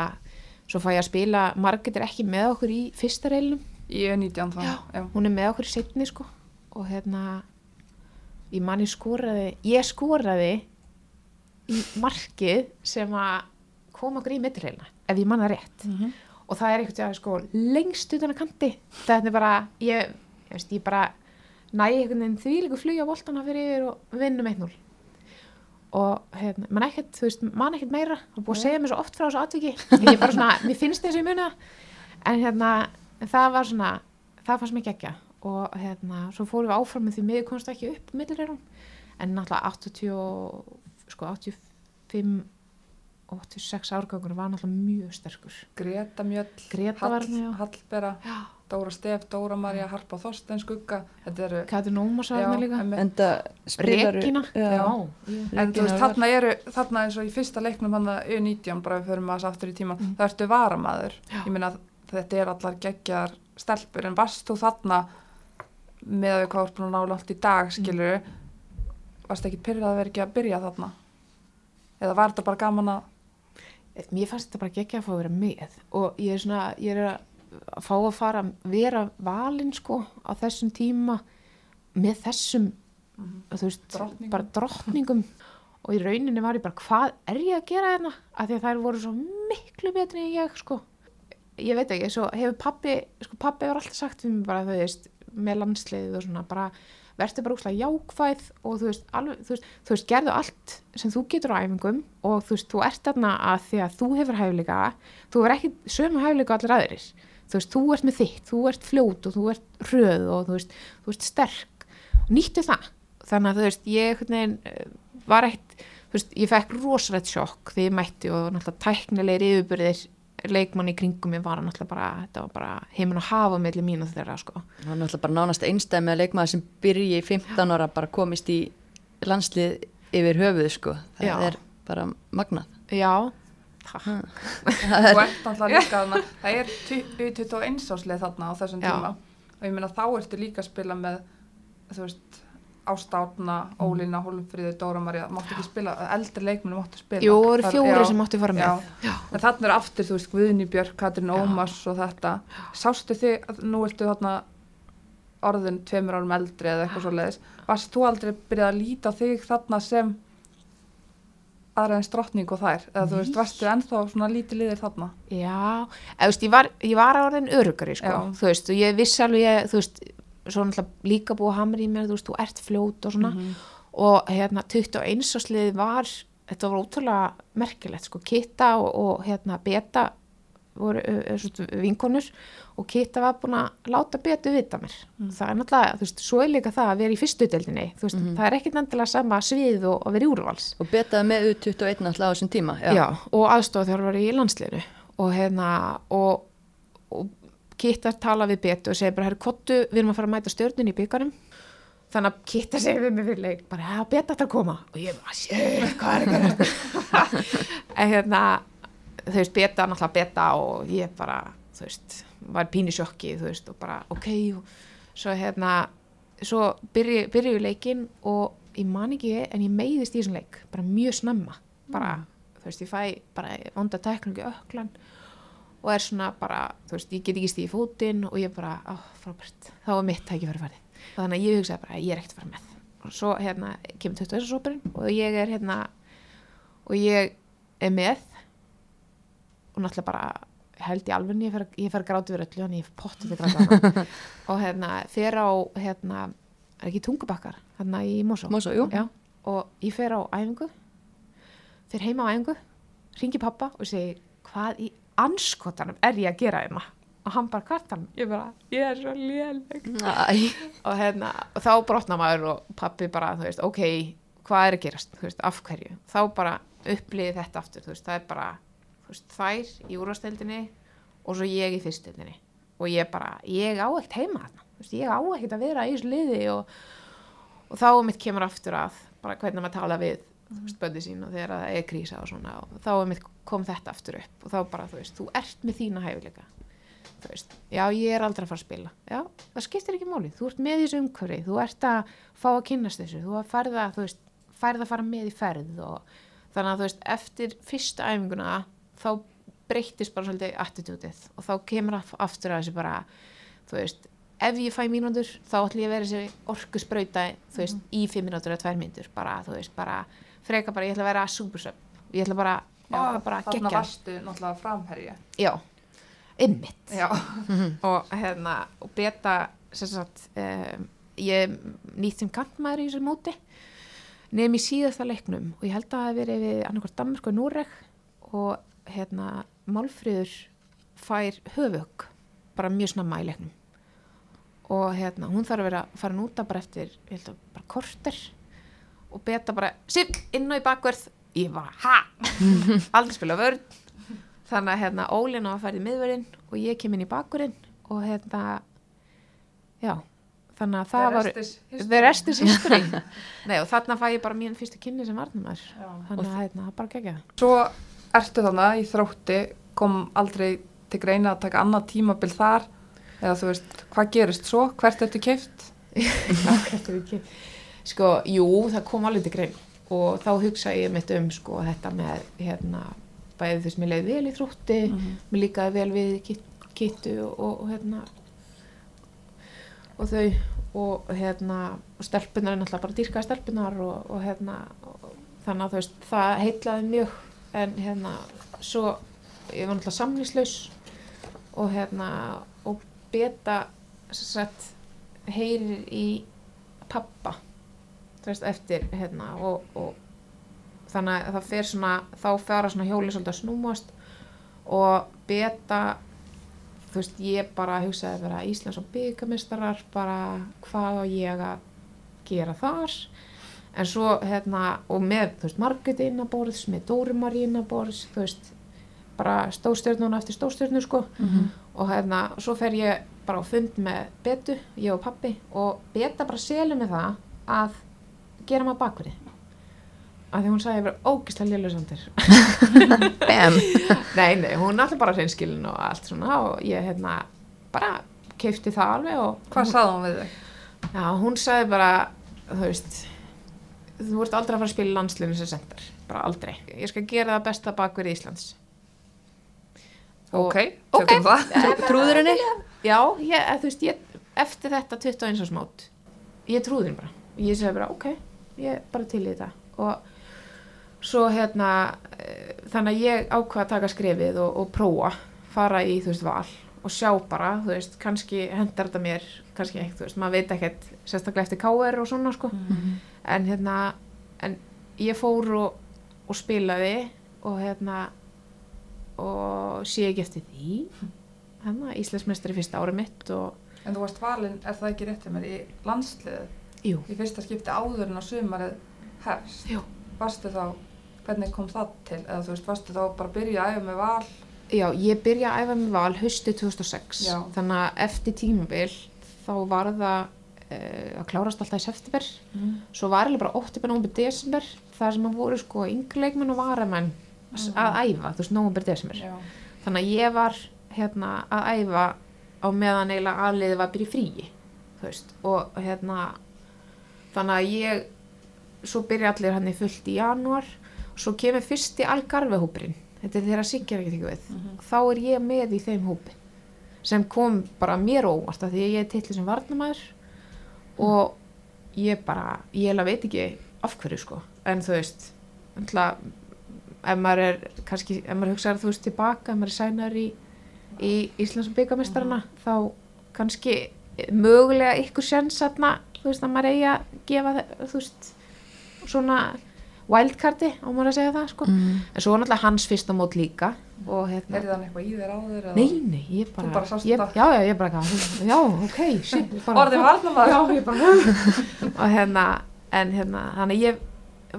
S1: svo fæ ég að spila, Margit er ekki með okkur í fyrsta reilum,
S2: Í U19 þá.
S1: Já.
S2: Já.
S1: hún er með okkur í setni sko og hérna ég manni skoraði, ég skoraði í markið sem að koma okkur í mittireilina ef ég manna rétt.
S2: Mhm.
S1: og það er eitthvað sko lengst utan að kanti. Þetta er bara, ég, ég veist, ég bara næ einhvern veginn því líka flugja voltana fyrir yfir og vinnum 1-0 og hérna, mann ekkert, þú veist, mann ekkert meira. Og búið að segja mér svo oft frá þessu atviki. Ég bara svona, mér finnst þess að ég muni það. En hérna, það var svona það fannst mér geggja. Og hérna, svo fórum við áfram með því miður komst ekki upp millireirum, en náttúrulega 80, og- sko 85 86 árgangur var náttúrulega mjög sterkur
S2: Greta Mjöll,
S1: Greta var með, já.
S2: Hallbera,
S1: Já,
S2: Dóra Stef, Dóra Marja, Harpa Þorstein Skugga. Þetta eru...
S1: Katrin Ómars var með líka.
S3: En það spilaru...
S1: Regína,
S3: Já.
S1: já,
S2: En þú veist, þarna eru, þarna eins og í fyrsta leiknum hann að U19, bara við förum aðeins aftur í tíma,
S1: Mm.
S2: það ertu varamaður.
S1: Já.
S2: Ég meina, þetta er allar geggjar stelpur, en varst þú þarna með að við hvað voru búin að ná langt í dag, skilur varst ekki pyrrað að vera ekki að byrja þarna? Eða var þetta bara gaman að,
S1: mér fannst þetta bara geggja að fá að vera með og ég er svona, ég er að fá að fara að vera valinn sko á þessum tíma með þessum, þú veist
S2: Drottningum.
S1: bara drottningum. og í rauninni var ég bara, hvað er ég að gera hérna? Af því að þær voru svo miklu betri en ég sko. Ég veit ekki, svo hefur pappi sko pappi hefur alltaf sagt við mig bara, þú veist með landsliðið og svona, bara verður bara úslega jákvæð og þú veist, alveg, þú, veist, þú veist, gerðu allt sem þú getur á æfingum og þú veist, þú ert þarna að því að þú hefur hæfleika þú hefur ekki sömu hæfleika allir aðrir. Þú veist, þú ert með þitt, þú ert fljót og þú ert röð og þú veist, þú veist sterk, nýttu það. Þannig að þú veist, ég veginn eh, var ekkert, þú veist, ég fekk rosalegt sjokk þegar ég mætti og náttúrulega tæknilegir yfirbyrðir leikmann í kringum ég var náttúrulega bara, þetta var bara heimin og hafa mellir mín og þeirra sko
S3: Það er náttúrulega bara nánast einstæmi að leikmaður sem byrji í 15 ára bara komist í landslið yfir höfuð sko. Það
S1: Já.
S3: er bara magnað.
S1: já,
S2: alltaf líka þarna, það er tu- U21 áslið þarna á þessum
S1: Já.
S2: tíma og ég meina þá ertu líka að spila með, þú veist, Ástátna, Ólína, Hólmfríður, Dóra María máttu ekki spila, eldri leikmennu máttu spila.
S1: Jú,
S2: Það-
S1: fjóri
S2: já,
S1: sem áttu að fara með.
S2: Já. en þannig er aftur, þú veist, Guðni Björk Katrin Ómars og þetta. Sástu þig, nú ertu þarna orðin tveimur árum eldri eða eitthvað svo leiðis, varst þú aldrei byrjað að líta þig þarna sem aðra en drottning og þær? Eða þú veist, varstu ennþá svona lítið liðir þarna?
S1: Já, eða, þú veist, ég var, ég var áraðin örugari, sko,
S2: Já.
S1: þú veist, og ég vissi alveg, ég, þú veist, svo náttúrulega líka búið að hamra í mér, þú veist, þú ert fljót og svona, og hérna, 21 áslið var, þetta var ótrúlega merkilegt, sko, Kitta og, og hérna, Beta voru vinkonur og Kitta var búin að láta Betu vita mér. Það er náttúrulega, þú veist, svo er líka það að vera í fyrstu deildinni, þú veist, það er ekkit endilega sama svið og vera í úrvals.
S3: Og betaði með U21 alltaf á þessum tíma.
S1: Já, og aðstofþjálfari í landsliðinu og hérna og, og Kittar tala við betu og segir bara, herru, kottu, við erum að fara að mæta stjörnun í byggarum þannig að Kittar segir við mig leik bara, já, beta þetta að koma. Og ég bara, shit, hvað er ekki en hérna þau veist, beta, náttúrulega beta og ég bara, þú veist, var pínu sjokki, þú veist, og bara, ok og svo hérna, svo byrju, byrju leikin og ég man ekki, en ég meiðist í þessum leik bara mjög snemma, bara þú veist, ég fæ bara vonda tekningu öklan og er svona bara, þú veist, ég get ekki stíði fótinn og ég bara, á, frábært. Þá er mitt tækifæri farið. Og þannig að ég hugsaði bara, ég er ekkert að fara með. Og svo hérna kemur 20. sóparinn og ég er hérna og ég er með og náttúrulega bara held ég alveg ég fer, að gráta við öllu þannig ég pottið að gráta hana og hérna fer á hérna, er ekki tungubakkar? Hérna í Mosó.
S3: Mosó, jú.
S1: Já, og ég fer á æfingu fer heima á æfingu ringi pappa og segi hvað í anskotanum er ég að gera hérna og hann bara kvartan, ég bara, ég er svo léleg. Og, hérna, og þá brotna maður og pappi bara, veist, ok, hvað er að gerast, veist, af hverju, þá bara upplýði þetta aftur, veist, það er bara þær í úrvasteldinni og svo ég í fyrsteldinni og ég bara, ég á ekkert heima þarna. Þú veist, ég á ekkert að vera í þessu liði og, og þá mitt kemur aftur að bara hvernig maður tala við þú veist, böndi sín og þegar það er krísa og svona og þá kom þetta aftur upp og þá bara, þú veist, þú ert með þína hæfileika. Þú veist, já ég er aldrei að fara að spila. Já, það skiptir ekki máli, þú ert með þessu umhverfi þú ert að fá að kynnast þessu þú færð að, þú veist, færð að fara með í ferð og þannig að þú veist eftir fyrsta æfinguna þá breyttist bara svolítið attitútið og þá kemur af- aftur að þessu bara þú veist, ef ég fæ mínútur þá ætlum ég að vera þessi orku sprauta þú veist, í fimm mínútur eða tvær mínútur bara, þú veist, bara, freka bara, ég ætla að vera supersub ég ætla bara, já, bara
S2: þarna
S1: gegja
S2: varstu náttúrulega framherja.
S1: Já, ymmit
S2: já,
S1: og hérna og beta sem sagt um, ég nýtt sem kantmaður í þessu móti nefn í síðasta leiknum. Og ég held að það hafi verið við annarkvært Danmark og Núrek og hérna Málfríður fær höfug bara mjög snamma í leiknum. Og hérna hún þarf að vera að fara núta bara eftir ég held að bara korter og beta bara sip, inn og í bakverð ég bara ha? Aldrei spila vörn. Þannig að hérna Ólin á að fara í miðverðin og ég kem inn í bakverðin og hérna já, þannig að það var the rest is history. Nei, og þarna fæ ég bara mín fyrstu kynni sem varnumar þannig að hérna, það bara gegja
S2: svo ertu þannig í þrótti kom aldrei til greina að taka annað tímabil þar? Eða þú veist, hvað gerist svo? Hvert ertu keift
S1: sko, jú, það kom alveg til grein og þá hugsa ég mitt um sko þetta með hérna bæði þess að mér leiði vel í þrótti mér líkaði vel við kit- kittu og, og hérna og þau. Og hérna og stelpunar er náttúrulega bara dýrkaði stelpunar og, og hérna og, þannig að þú veist, það heitlaði mjög. En hérna svo ég var náttúrulega samlýslaus og hérna og beta sagt heyrir í pappa veist, eftir hérna og, og þannig að það fer svona þá fara svona hjóli svolítið að snúmast og beta þú veist, ég bara hugsaði vera Íslands og byggamistarar bara hvað á ég að gera þar? En svo hérna og með, þú veist, Margrét innabórðs með Dóri Marí innabórðs þú veist, bara stórstjörnuna eftir stórstjörnu sko. Og hérna, svo fer ég bara á fund með Betu, ég og pappi og Beta bara selur með það að gera maður bakverði af því hún sagði að ég verið ógislega
S3: bam.
S1: nei, nei, hún alltaf bara hreinskilin og allt svona og ég hérna bara keifti það alveg og
S2: hvað sagði hún við þig?
S1: Já, hún sagði bara, þú veist þú ert aldrei að fara að spila landslinu sem sendar, bara aldrei ég skal gera það besta bakverði Íslands Og-
S2: Ok, tökum það.
S3: Trú, trúður henni?
S1: Já, ég, þú veist, ég, eftir þetta 21 árs mót, ég trúði henni bara. Ég segi bara, ok, ég er bara til í þetta. Og svo hérna, eh, þannig að ég ákvað að taka skrefið og, og prófa, fara í, þú veist, val og sjá bara, þú veist, kannski hendar þetta mér, kannski ekki, þú veist, maður veit ekkert, sérstaklega eftir KR og svona, sko. En hérna, en ég fór og, og spilaði og hérna, og sé ekki eftir því hérna, Íslandsmeistari fyrsta ára mitt og
S2: En þú varst valinn, er það ekki rétt hjá mér, í landsliðu
S1: jú,
S2: í fyrsta skipti áður en á sumarið hefst.
S1: Jú.
S2: Varstu þá, hvernig kom það til? Eða þú veist, varstu þá bara að byrja að æfa með val?
S1: já, ég byrja að æfa með val höstu 2006
S2: Já.
S1: þannig að eftir tímabil þá var það uh, að klárast alltaf í september svo var ég bara 8. november, desember þar sem að voru sko yngleikmenn og varamenn s- að æfa, þú veist, november, desember
S2: Já.
S1: þannig að ég var hérna að æfa á meðan eiginlega aðliði var að byrja í fríi þú veist, og hérna þannig að ég svo byrja allir hann í fullt í janúar. Svo kemur fyrsti Algarve hópurinn þetta er þeirra Sigur ekki þykju við þá er ég með í þeim hópi sem kom bara mér óvart því að ég er titlu sem varnamæður og ég bara ég eiginlega veit ekki af hverju sko. En þú veist ætla, ef maður er kannski, ef maður hugsaður þú veist tilbaka, ef maður er sænar í í Íslands byggamestarana þá kannski mögulega ykkur sjans aðna, þú veist að maður eigi að gefa þú veist svona wildcardi á maður að segja það sko,
S3: Mm.
S1: en svo var náttúrulega hans fyrsta mót líka og hérna
S2: Er það eitthvað í þér áður? eða?
S1: Nei, nei, ég bara,
S2: bara
S1: ég? Já, já, ég bara, eitthvað, já, ok, bara,
S2: Orðið
S1: ég bara og hérna, en hérna þannig að ég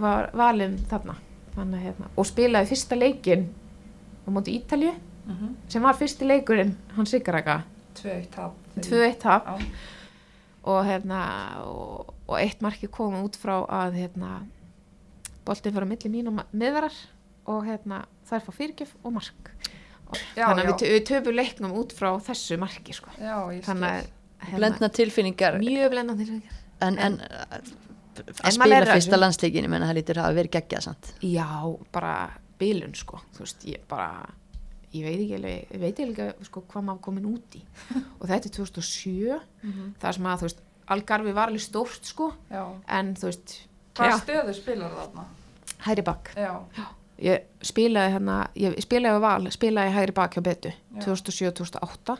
S1: var valinn þarna þannig að hérna, og spilaði fyrsta leikin á móti Ítalju
S2: Mhm.
S1: sem var fyrsti leikurinn, hann Sigaraka
S2: 2-1 tap.
S1: 2-1 tap
S2: Já.
S1: Og hérna og, og eitt marki kom út frá að hérna boltinn fyrir að milli mín og miðvarar og hérna þær fá fyrirgjöf og mark. Og,
S2: Já,
S1: þannig að við, tö- við töfum leiknum út frá þessu marki sko.
S2: Já,
S1: þannig að hérna,
S3: Blendna tilfinningar.
S1: Mjög blendandi
S3: en, en,
S1: En-
S3: að
S1: En maður
S3: spila fyrsta
S1: þessu.
S3: landsleikin ég menna það lítur að hafa verið geggjað samt.
S1: Já, bara bilun sko, þú veist, ég bara ég veit ekki alveg, veit ekki alveg sko, hvað maður komin út í. Og þetta er 2007
S2: Mhm.
S1: það sem að, þú veist, Algarvi var alveg stórt sko,
S2: Já.
S1: en þú veist
S2: Hvað
S1: já,
S2: stöðu spilar þarna?
S1: hæri bakk ég spilaði hérna, ég spilaði á val spilaði hægri bak hjá Betu
S2: Já.
S1: 2007-2008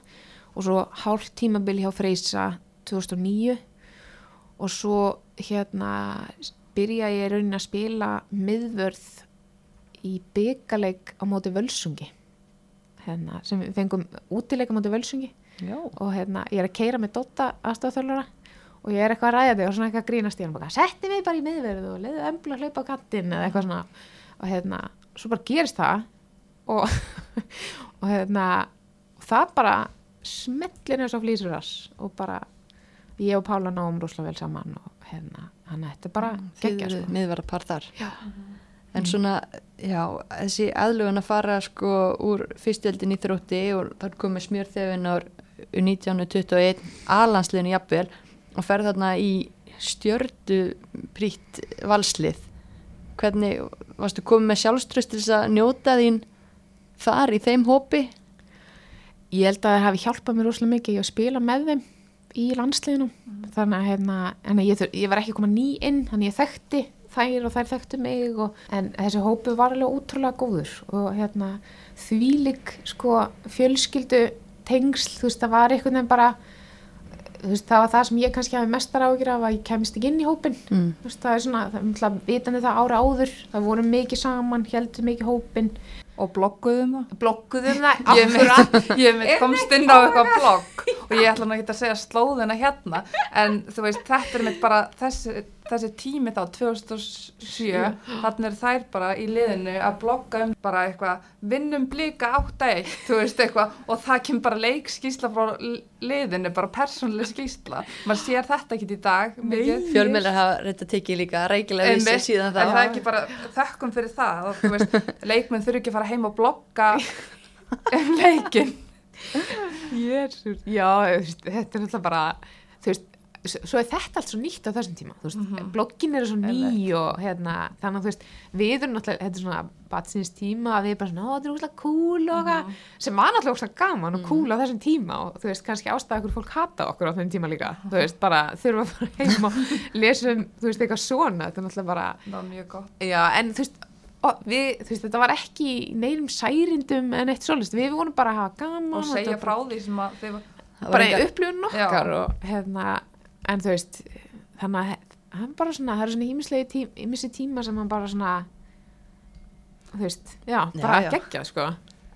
S1: og svo hálft tímabil hjá Freysa 2009 og svo hérna byrjaði ég raunin að spila miðvörð í byggaleik á móti völsungi hérna, sem við fengum útileik á móti völsungi
S3: Já.
S1: og hérna, ég er að keira með Dotta aðstofþjálfara og ég er eitthvað að ræða þig og svona eitthvað að grínast í hann bara, setti mig bara í miðverðu og leiði ömbla að hlaupa á kattinn eða eitthvað svona og hérna, svo bara gerist það og, og hérna og það bara smetlir eins og flýsur þess og bara ég og Pála náum rosalega vel saman og hérna, hann er bara
S3: Þið
S1: geggja
S3: eru
S1: sko.
S3: miðvara par þar
S1: Já.
S3: En svona, já, þessi aðlugun að fara sko úr fyrstjöldin í þrótti og þar komið smjörþefin ár 1921 alansliðinu jafnvel og ferð þarna í stjördu prýtt valslið. Hvernig, varstu komið með sjálfströst til þess að njóta þín þar í þeim hópi?
S1: Ég held að það hafi hjálpað mér rosalega mikið að spila með þeim í landsliðinu. Þannig að hérna, en ég, þur, ég var ekki koma ný inn þannig ég þekkti þær og þær þekktu mig og, en þessi hópu var alveg útrúlega góður og hérna þvílik sko fjölskyldu tengsl, þú veist það var einhvern veginn bara veist það var það sem ég kannski hafi mestar ágjur af að ég kemist ekki inn í hópin
S3: mm.
S1: veist það er svona, það er náttúrulega vitandi það ára áður það voru mikið saman, heldur mikið hópin
S2: Og blogguðum það?
S1: blokkuðum það,
S2: mitt, ég mitt komst inn á eitthvað blogg og ég ætla nú ekki að segja slóðina hérna en þú veist, þetta er mitt bara þessi, þessi tími þá 2007, þannig er þær bara í liðinu að blogga um bara eitthvað vinnum blika 8-1 þú veist eitthvað og það kemur bara leikskísla frá liðinu, bara persónuleg skísla maður sér þetta ekki í dag mikið.
S3: fjölmjölar hafa reynda tekið líka rækilega vissi síðan
S2: en
S3: þá
S2: það er ekki bara þökkum fyrir það veist, leikmenn þurfi ekki að fara heim og blogga um leikin
S1: Jésús, já, þetta er náttúrulega bara, þú veist, svo er þetta allt svo nýtt á þessum tíma veist,
S2: Mhm.
S1: bloggin eru svo ný og hérna, þannig að þú veist við erum náttúrulega, þetta er svona batsins tíma að við erum bara svona, ó, þetta er úrslega cool og
S2: Mhm.
S1: mm sem var náttúrulega úrslega gaman og cool á þessum tíma og þú veist, kannski ástæða okkur fólk hata okkur á þessum tíma líka, þú veist, bara þurfa að fara heim og lesa um, þú veist, eitthvað svona þetta er náttúrulega bara,
S2: það var mjög gott.
S1: Já, en þú veist við, þú veist, þetta var ekki neinum særindum en eitt svolítið, við vorum bara að hafa gaman
S2: og segja frá því sem að
S1: bara upplifun okkar og hérna, en þú veist þannig að hann bara svona það eru svona ímislegi tím, ímisli tíma sem hann bara svona þú veist, já,
S3: Já,
S1: bara
S3: já.
S1: geggjað sko.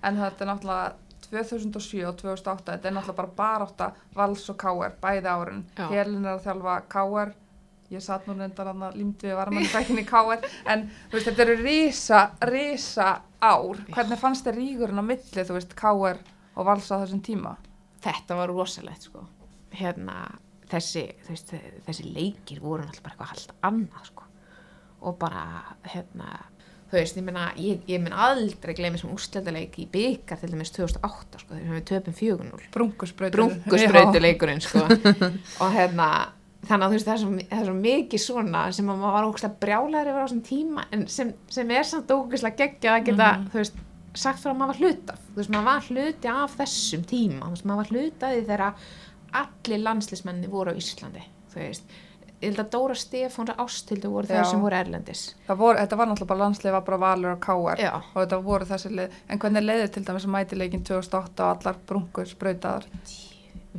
S2: En þetta er náttúrulega 2007 og 2008 þetta er náttúrulega bara barátta Vals og Káer, bæði árin.
S1: Já.
S2: Helin er að þjálfa Káer ég satt nú reyndar að límdi við varmann bækinni Káer en veist, þetta eru risa, risa ár. Hvernig fannst þér rígurinn á milli þú veist, Káer og Vals á þessum tíma?
S1: Þetta var rosalegt sko. Hérna, þessi, veist, þessi leikir voru náttúrulega bara eitthvað allt annað sko. Og bara, hérna þú veist, ég meina, ég, ég mun aldrei gleymi sem úrslendaleik í byggar til dæmis 2008 sko, þegar við töpum 4-0
S2: brunkusbrautur
S1: brunkusbrautuleikurinn sko. og hérna þannig að þú veist það er svo, það er svo mikið svona sem að maður var ógæslega brjálæður yfir á þessum tíma en sem, sem er samt ógæslega geggja að geta, þú veist, sagt frá að maður var hluta þú veist, maður var hluti af þessum tíma. Þú veist, maður var því þegar allir landslismenni voru á Íslandi þú veist, ég held að Dóra Stefáns og Ástildu voru þeir sem voru erlendis.
S2: Það voru, þetta var náttúrulega bara landslið var bara Valur og Káer
S1: Já.
S2: og þetta voru þessi lið. En hvernig leiðir til dæmis að mæti leikin 2008 og allar brunkusbrautaðar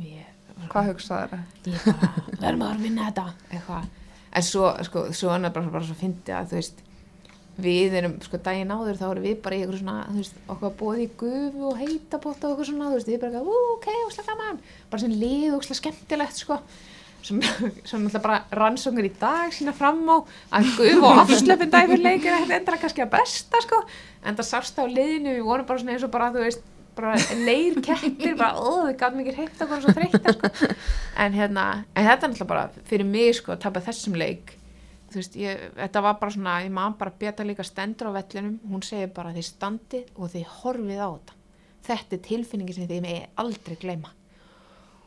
S1: ég,
S2: hvað hugsaður
S1: ég bara, verðum að vinna þetta eitthvað, en svo, sko, svo annað bara, bara svo fyndi að þú veist við erum, sko, daginn áður þá erum við bara í eitthvað svona, þú veist, okkur að bóði í gufu og heita bóta og eitthvað svona, þú veist, við bara, ú, ok, óslega gaman, bara sem lið og óslega skemmtilegt, sko. Sem, náttúrulega bara rannsóknir í dag sína fram á að gufu og afslöpun dæfurleik er ekkert endra kannski að besta, sko. En það sást á liðinu, við vorum bara svona eins og bara, þú veist, bara leir kettir, bara, ó, við gáðum ekki hreitt okkur svo þreytta, sko. En hérna, en þetta er náttúrulega bara fyrir mig, sko, að tapa þessum leik þú veist, ég, þetta var bara svona ég maður bara beta líka stendur á vellinum hún segir bara þið standið og þið horfið á þetta. Þetta er tilfinningi sem þið með aldrei gleyma.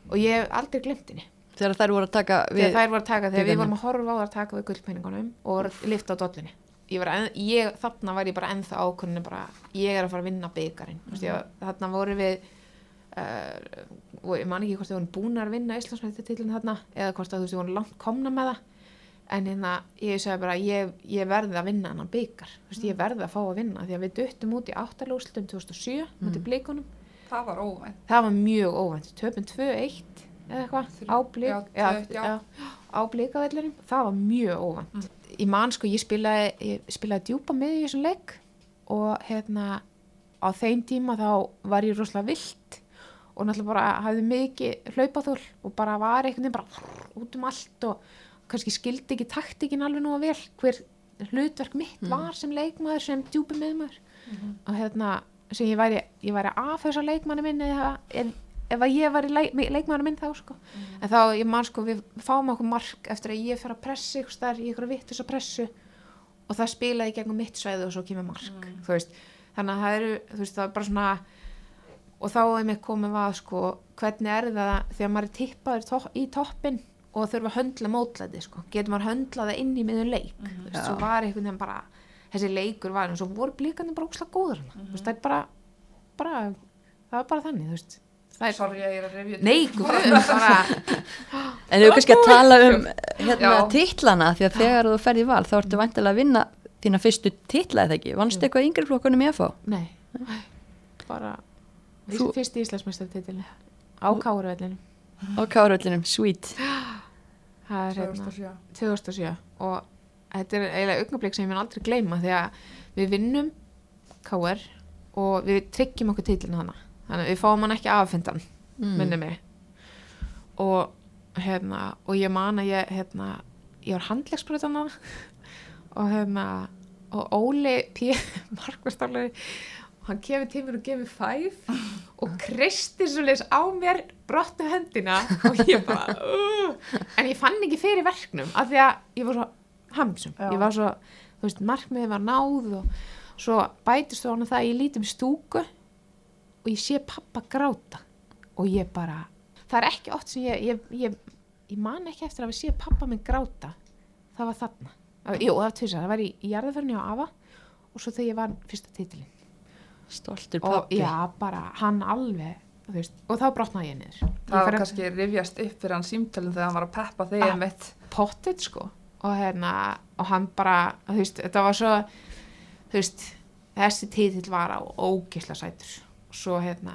S1: Og ég hef aldrei glemt henni.
S3: Þegar þær voru að taka
S1: þegar þær voru að taka, þegar við vorum að horfa á það að taka við gullpenningunum og lifta á dollinni. Var, en, ég, þarna var ég bara ennþá ákunni bara, ég er að fara að vinna byggarinn mm -hmm. þarna voru við uh, og ég man ekki hvort þau voru búin að vinna Íslandsmættitillin þarna eða hvort að þú veist, þau voru langt komna með það en hérna, ég segi bara ég, ég verði að vinna hennan byggar veist, ég verði að fá að vinna, því að við duttum út í áttalúslutum 2007, mm.
S2: það var óvænt.
S1: Það var mjög óvænt. Töpum 2-1 eða eitthvað á blík
S2: já,
S1: já,
S2: 2-1, já.
S1: já, á blíkavellurum það var mjög óvænt. Ég man sko, ég spilaði, ég spilaði djúpa með í þessum leik og hérna á þeim tíma þá var ég rosalega vilt og náttúrulega bara hafði mikið hlaupaþól og bara var einhvern veginn bara út um allt og kannski skildi ekki taktikin alveg nú að vel hver hlutverk mitt var sem leikmaður sem djúpi meðmaður og hérna sem ég væri, ég væri af þessa leikmanni minn eða en, ef að ég væri leik, leikmanni minn þá sko. En þá ég man sko við fáum okkur mark eftir að ég fer að pressa ykkur starf í ykkur vitt þess að pressu og það spilaði í gegnum mitt svæði og svo kemur mark veist, þannig að það eru veist, það er bara svona og þá er mér komið að sko hvernig er það þegar maður er tippaður í toppin og þurfa að höndla mótlæti sko, getur maður höndlað það inn í miðun leik, þú veist, svo var einhvern veginn bara þessi leikur var, en svo voru blíkandi bara óslega góður hana, þú veist, það er bara bara, það var bara þannig, þú veist. Það er,
S2: sorry ég er að revja
S1: nei, guð, bara
S3: En við kannski að tala um hérna,
S2: Já.
S3: titlana því að þegar þú ferði í val þá ertu vantilega að vinna þína fyrstu titla eða ekki. Vannst eitthvað í yngri flokkunum í FH?
S1: nei, bara
S3: Þú-
S1: fyrst í Íslandsmeistartitilin á Káruvellinu
S3: Á káröllinum, sweet.
S1: það er hérna
S2: 2007
S1: 2007 og þetta er eiginlega augnablík sem ég mun aldrei gleyma því að við vinnum KR og við tryggjum okkur titlinu hana þannig að við fáum hann ekki afhendan mm. minni mig. Og hérna og ég man að ég hérna ég var handlegsbröðan hana og hérna og Óli P. Markvistálari hann kemur til mér og gefur fæf og kristi svo leis á mér brotnu hendina og ég bara uh, en ég fann ekki fyrir verknum af því að ég var svo hamsum
S2: Já.
S1: ég var svo, þú veist, markmiði var náð og svo bætist þú hann það að ég lítum stúku og ég sé pappa gráta og ég bara það er ekki oft sem ég, ég, ég ég man ekki eftir að við séð pappa minn gráta. Það var þarna, jú það var tvisar það var í, í jarðaförni á Ava og svo þegar ég var fyrsta titilin
S3: Stoltur
S1: og
S3: pappi.
S1: já, bara hann alveg þú veist, og þá brotnaði ég niður
S2: Það
S1: Ég
S2: var
S1: að-
S2: kannski rifjast upp fyrir hann símtölum þegar hann var að peppa þig
S1: Ah.
S2: einmitt.
S1: pottet sko og hérna og hann bara, þú veist, þetta var svo þú veist, þessi titill var á ógisla sætur og svo hérna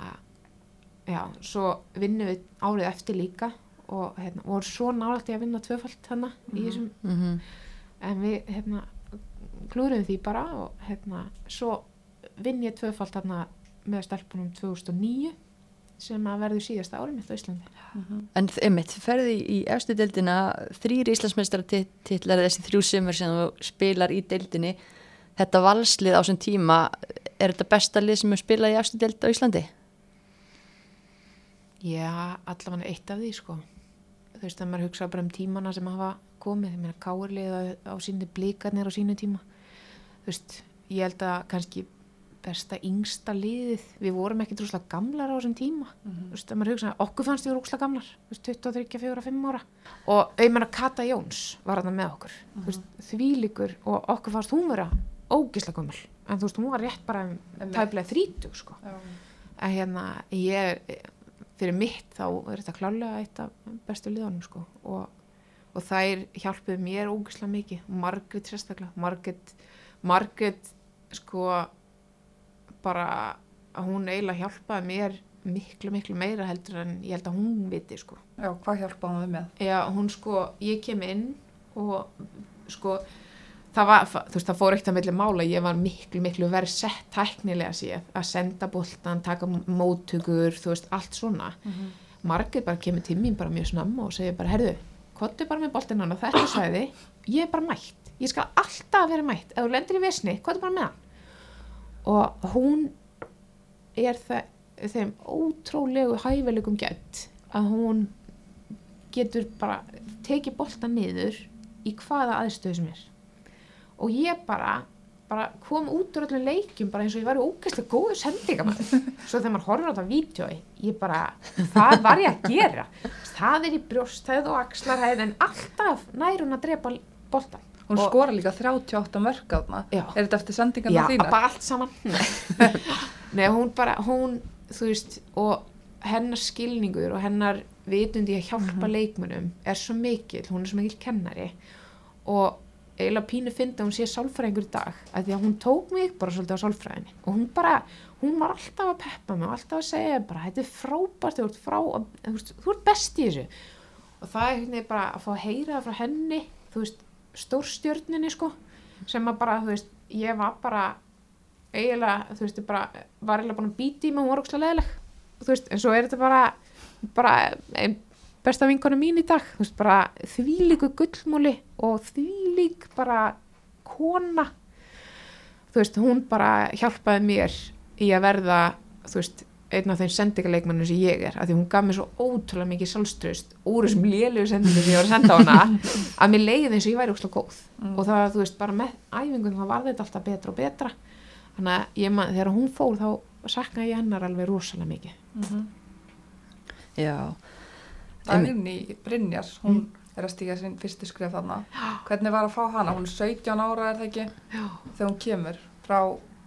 S1: já, svo vinnum við árið eftir líka og hérna, voru svo nálægt í að vinna tvöfald hana í þessum
S3: Mhm.
S1: en við hérna klúruðum því bara og hérna svo vinn ég tvöfald hana með stelpunum 2009 sem að verður síðasta árið mitt á Íslandi.
S3: En einmitt, ferði í efstu deildina þrýr Íslandsmeistara titlar þessi þrjú sumur sem þú spilar í deildinni. Þetta valslið á þessum tíma er þetta besta lið sem þú spilað í efstu deild á Íslandi?
S1: Já, allavega eitt af því sko. Þú veist að maður hugsa bara um tímana sem hafa komið, ég meina káurlið á, á sínu blíkarnir á sínu tíma. Þú veist, ég held að kannski besta yngsta liðið. Við vorum ekki drúslega gamlar á þessum tíma. Þú veist, að maður hugsa, okkur fannst við rúslega gamlar. Þú veist, 23, 4, 5 ára. Og meina Kata Jóns var þarna með okkur. Þú veist, þvílíkur og okkur fannst hún vera ógislega gömul. En þú veist, hún var rétt bara um tæplega 30 sko.
S2: Já.
S1: að hérna ég fyrir mitt þá er þetta klálega eitt af bestu liðanum sko. Og, og þær hjálpuðu mér ógislega mikið, Margrét sérstaklega. Margrét, Margrét sko bara að hún eiginlega hjálpaði mér miklu miklu meira heldur en ég held að hún viti sko.
S2: Já, hvað hjálpaði við með?
S1: Já, hún sko, ég kem inn og sko það var, þú veist, það fór ekkert að milli mála. Ég var miklu, miklu verið sett tæknilega séð, að senda boltan taka móttökur, þú veist, allt svona. Margrét bara kemur til mín bara mjög snamma og segir bara, herðu kottu bara með boltin hann á þetta svæði. Ég er bara mætt, ég skal alltaf vera mætt. Ef þú lendir í vesni, kottu bara með hann og hún er það, þeim ótrúlegu hæfilegum gætt að hún getur bara tekið boltan niður í hvaða aðstöðu sem er. Og ég bara, bara kom út úr öllum leikjum bara eins og ég var ógæslega góðu sendingamæður svo þegar maður horfir á þetta vídjói ég bara, það var ég að gera? Það er í brjósthæð og axlarhæð en alltaf nær hún að drepa boltan
S2: Hún
S1: Og-
S2: skora líka 38 mörg þarna.
S1: Já.
S2: Er þetta eftir sendingarna
S1: Já,
S2: þínar?
S1: bara allt saman Nei. Hún bara, hún þú veist, og hennar skilningur og hennar vitundi að hjálpa leikmunum er svo mikill, hún er svo mikill kennari og eiginlega pínu fyndi að hún sé sálfræðingur í dag að því að hún tók mig bara svolítið á sálfræðinni og hún bara, hún var alltaf að peppa mig og alltaf að segja bara, þetta er frábært þú ert frá, þú ert best í þessu og það er hérna bara að fá að heyra það frá henni, þú veist stórstjörninni sko sem að bara, þú veist, ég var bara eiginlega, þú veist, ég bara var eiginlega búin að býti í mig, hún var ókslega leðileg þú veist, en svo er þetta bara bara ein besta vinkonu mín í dag. Þú veist, bara þvílíku gullmúli og þvílík bara kona. Þú veist, hún bara hjálpaði mér í að verða, þú veist einn af þeim sendingarleikmannum sem ég er af því hún gaf mér svo ótrúlega mikið sjálfströst úr þessum lélegu sendingum sem ég var að senda á hana að mér leiði eins og ég væri óslega góð og það, þú veist, bara með æfingun þá var þetta alltaf betra og betra þannig að ég man, þegar hún fór þá saknaði ég hennar alveg rosalega mikið
S3: Já.
S2: Dagný Brynjar, hún er að stíga sinn fyrstu skrif þarna. Hvernig var að fá hana? Hún er 17 ára, er það ekki?
S1: Já.
S2: Þegar hún kemur frá,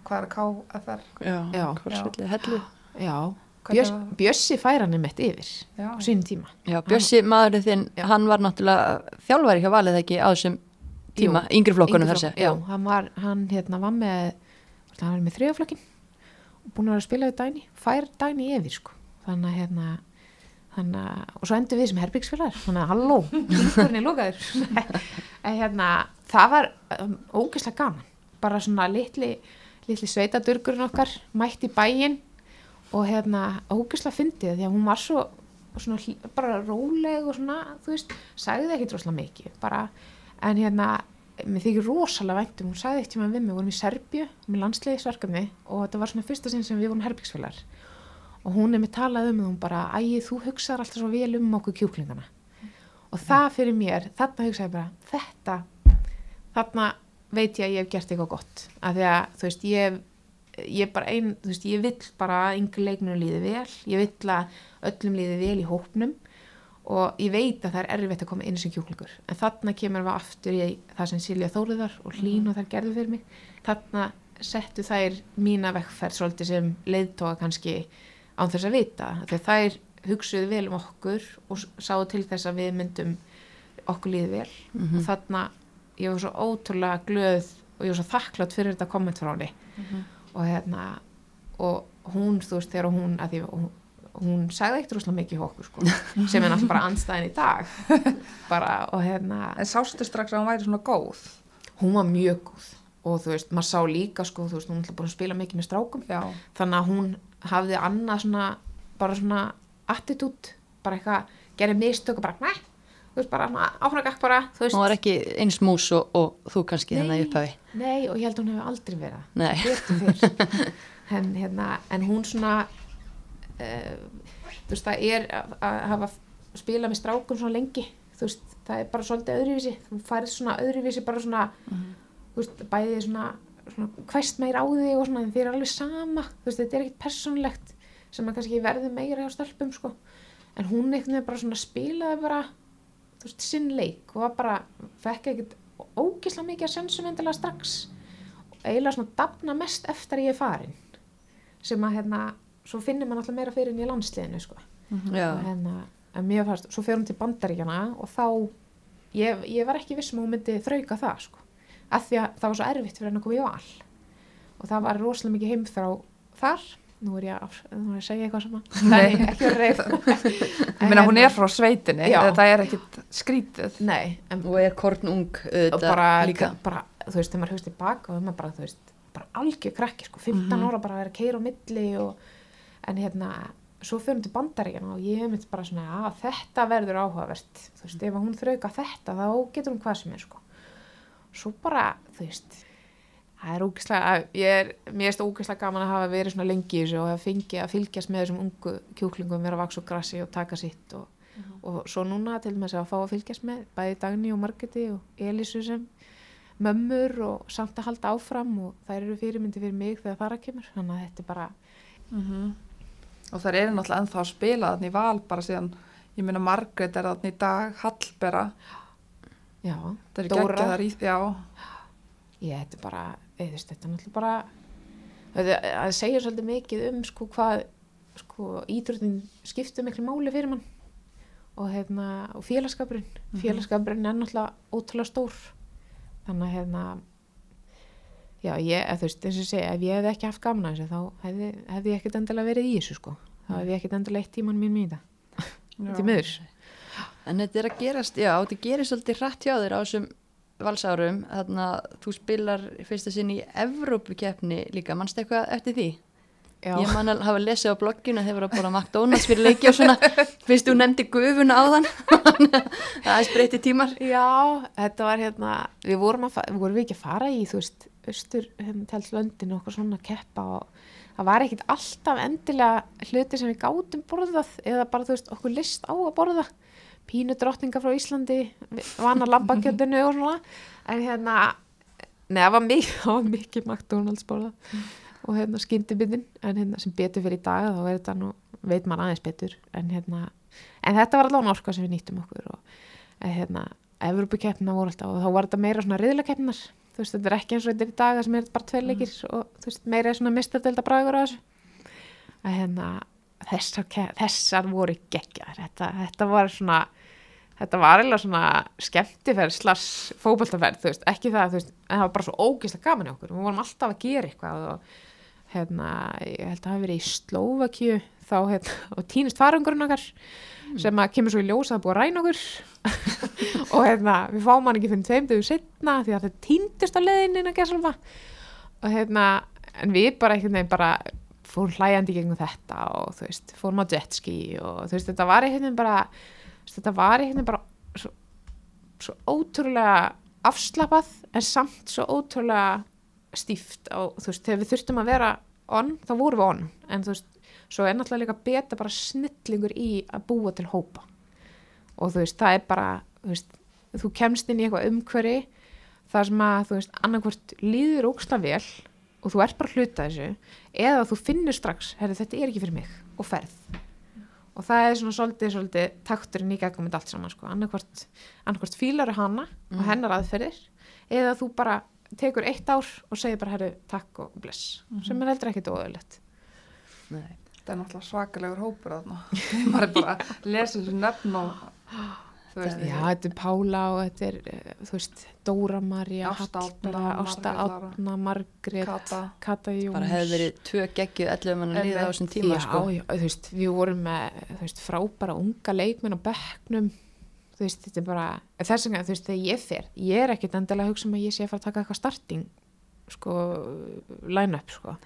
S2: hvað er KFR?
S3: Já,
S1: Já. Já,
S2: Hvernig
S1: Björs, Bjössi fær hann einmitt yfir
S2: Já.
S1: á sínum tíma.
S3: Já, Bjössi maðurinn þinn,
S1: Já.
S3: hann var náttúrulega þjálfari hjá valið ekki á þessum tíma,
S1: Jú,
S3: yngri flokkunum þar
S1: flokk-. Já, hann var, hann hérna var með hann var með þriðaflokkin og búin að vera að spila við Dæni fær Dæni yfir sko. Þannig að hérna þannig að, og svo endur við sem herbyggsfélagar þannig að halló, er lokaður. En hérna, það var um, ógeðslega gaman. Bara svona litli, litli sveitadurgurinn okkar mætt í bæinn og hérna, ógeðslega fyndið því að hún var svo svona, bara róleg og svona, þú veist sagði ekki droslega mikið bara, en hérna, mér þykir rosalega væntum hún sagði eitt tíma við mig, við vorum í Serbju með landsliðisverkefni og þetta var svona fyrsta sinn sem við vorum herbyggsfélagar og hún er með talað um það, hún bara ægið, þú hugsaðar alltaf svo vel um okkur kjúklingana. Og það fyrir mér þarna hugsaði bara, þetta þarna veit ég að ég hef gert eitthvað gott. Af því að, þú veist, ég ég bara ein, þú veist, ég vill bara að yngri leiknum líði vel, ég vill að öllum líði vel í hópnum og ég veit að það er erfitt að koma inn sem kjúklingur. En þarna kemur við aftur í það sem Silja Þóriðar og Hlín og þær gerðu fyrir mig. Þarna settu þær mína vekkferð svolítið sem leiðtóa kannski án þess að vita. Þegar þær hugsuðu vel um okkur og sáu til þess að við myndum okkur líði vel. Og þarna ég var svo ótrúlega glöð og ég var svo þakklátt fyrir þetta komment frá henni og hérna og hún, þú veist, þegar hún því, hún, hún sagði eitt rúslega mikið hjá okkur sko, sem er náttúrulega bara andstæðin í dag bara og hérna
S2: En sástu strax að hún væri svona góð?
S1: hún var mjög góð og þú veist, maður sá líka sko, þú veist, hún er búin að spila mikið með strákum
S2: Já.
S1: þannig að hún hafði annað svona, bara svona attitút, bara eitthvað gerði mistök og bara, næ, þú veist, bara áfragak bara, þú
S3: var ekki eins mús og, og þú kannski þannig í upphafi.
S1: Nei, og ég held að hún hefur aldrei verið en, hérna, en hún svona, uh, þú veist, það er að, hafa spila með strákum svona lengi, þú veist, það er bara svolítið öðruvísi. Þú færið svona öðruvísi, bara svona, þú veist, bæðið svona, svona hvæst meir á þig og svona, en þið er alveg sama, þú veist, þetta er ekkit persónlegt sem að kannski verður meira hjá stelpum, sko. En hún veginn bara svona spilaði bara, þú veist, sinn leik og var bara, fekk ekkert ógislega mikið að sensum endilega strax. Og eiginlega svona dafna mest eftir að ég er farin sem að hérna, svo finnir maður alltaf meira fyrir henni í landsliðinu sko.
S3: Já.
S1: og hérna, en mér fannst, svo fer hún til bandaríkjana og þá ég, ég var ekki viss um að hún myndi þrauka það sko, af því að það var svo erfitt fyrir henni að koma í val. Og það var rosalega mikið heimþrá þar nú er ég að, nú er ég að segja eitthvað sama nei, ekki að reyð
S2: Ég meina hún er frá sveitinni,
S1: Já.
S2: þetta er ekkit skrítið.
S1: nei, en
S3: Og er kornung
S1: og bara,
S3: líka.
S1: bara, þú veist, þegar maður hugst tilbaka og maður bara, þú veist, bara algjör krakki sko, 15 ára bara að vera að keira á milli og, en hérna svo fyrir hún til bandaríkjana og ég hef mitt bara svona að þetta verður áhugavert. Þú veist, ef að hún þrauka þetta þá getur hún hvað sem er sko. Svo bara, þú veist það er er mér erst ógislega gaman að hafa verið svona lengi í þessu og að fengi að fylgjast með þessum ungu kjúklingum vera að vaks og grassi og taka sitt og, og svo núna til þess að fá að fylgjast með bæði Dagný og Margeti og Elísu sem mömmur og samt að halda áfram og þær eru fyrirmyndi fyrir mig þegar það að kemur. Þannig að þetta er bara,
S2: Og það eru náttúrulega ennþá að spila þannig í val bara síðan, ég meina Margrét er þannig í dag, Hallbera,
S1: já,
S2: það
S1: Dóra.
S2: í, já,
S1: ég þetta er bara veist, þetta er náttúrulega bara þetta, að segja svolítið mikið um sko hvað sko íþróttin skiptir miklu máli fyrir mann. Og hérna og félagskapurinn félagskapurinn er náttúrulega ótrúlega stór. Þannig að hérna já ég, þú veist, eins og segja ef ég hefði ekki haft gaman að þessu þá hefði, hefði ég ekkert endilega verið í þessu sko. Þá hefði ég ekkert endilega eitt tíman mín mín þetta. Til miður.
S3: En þetta er að gerast, já, þetta gerir svolítið hratt hjá þér á þessum valsárum. Þannig að þú spilar fyrsta sinn í Evrópukeppni líka. Manstu eitthvað eftir því?
S1: já,
S3: Ég man að hafa lesið á blogginu að þeir voru að bóra McDonalds fyrir leiki og svona. Fyrst þú nefndi gufuna á þann. það er spreyti tímar.
S1: Já, þetta var hérna, við vorum, við vorum við ekki að fara í, þú veist, austur, hérna, telt löndin og okkur svona keppa og það var ekkit alltaf endilega hluti sem við gátum borðað eða bara, þú veist, okkur list á að borða pínu drottninga frá Íslandi vana lambakjöndinu og svona. En hérna, neða, það var mikið, það var mikið McDonalds borðað og hérna skyndibindin en hérna sem betur fyrir í dag þá er þetta nú, veit mann aðeins betur. En hérna, en þetta var allavega orka sem við nýttum okkur og hérna, Evropakeppna voru alltaf og þá var þetta meira svona riðlakeppnar þú veist, þetta er ekki eins og þetta er í daga sem er bara tveir leikir og þú veist, meira er svona mistadelda bragur á þessu. Að hérna, þessar, þessar voru geggjar þetta, þetta var svona þetta var eiginlega svona skemmtiferð slags fótboltaferð, þú veist, ekki það veist, en það var bara svo ógeðslega gaman í okkur. Við vorum alltaf að gera eitthvað og hérna, ég held að það hafi verið í Slóvakju þá hérna, og týnist farungurinn okkar sem að kemur svo í ljós að að ræna okkur. Og hérna, við fáum hann ekki fyrir tveim dögum setna því að það týndist á leiðinni að gera og hérna, en við bara einhvern veginn bara fórum hlæjandi gegnum þetta og þú veist, fórum á jetski og þú veist, þetta var veginn bara þetta var einhvern veginn bara svo, svo ótrúlega afslapað en samt svo ótrúlega stíft og þú veist, þegar við þurftum að vera on, þá vorum við on. En þú veist, svo er náttúrulega líka beta bara snillingur í að búa til hópa. Og þú veist, það er bara þú veist, þú kemst inn í eitthvað umhverfi þar sem að, þú veist, annarkvort líður óksla vel og þú ert bara að hluta þessu eða þú finnur strax, herri, þetta er ekki fyrir mig og ferð og það er svona svolítið, svolítið takturinn í gegnum allt saman sko. annarkvort, annarkvort fílar hana og hennar aðferðir eða þú bara tekur eitt ár og segir bara herru takk og bless sem er heldur ekkit óðurlegt
S3: Nei.
S2: Þetta er náttúrulega svakalegur hópur þarna. Maður er bara að lesa þessu nöfn og veist,
S1: Já, þetta er Pála og þetta er, eh, þú veist, Dóra María,
S2: Ásta
S1: Átna, Margrét,
S2: Kata.
S1: Kata Jóns.
S3: bara hefði verið tvö geggju 11 mann að liða á þessum tíma
S1: já,
S3: sko.
S1: já, þú veist, við vorum með, þú veist, frábæra unga leikmenn á bekknum, þú veist, þetta er bara, þess vegna, þú veist, þegar ég fer, ég er ekkit endilega að hugsa um að ég sé að fara að taka eitthvað starting, sko, line-up, sko.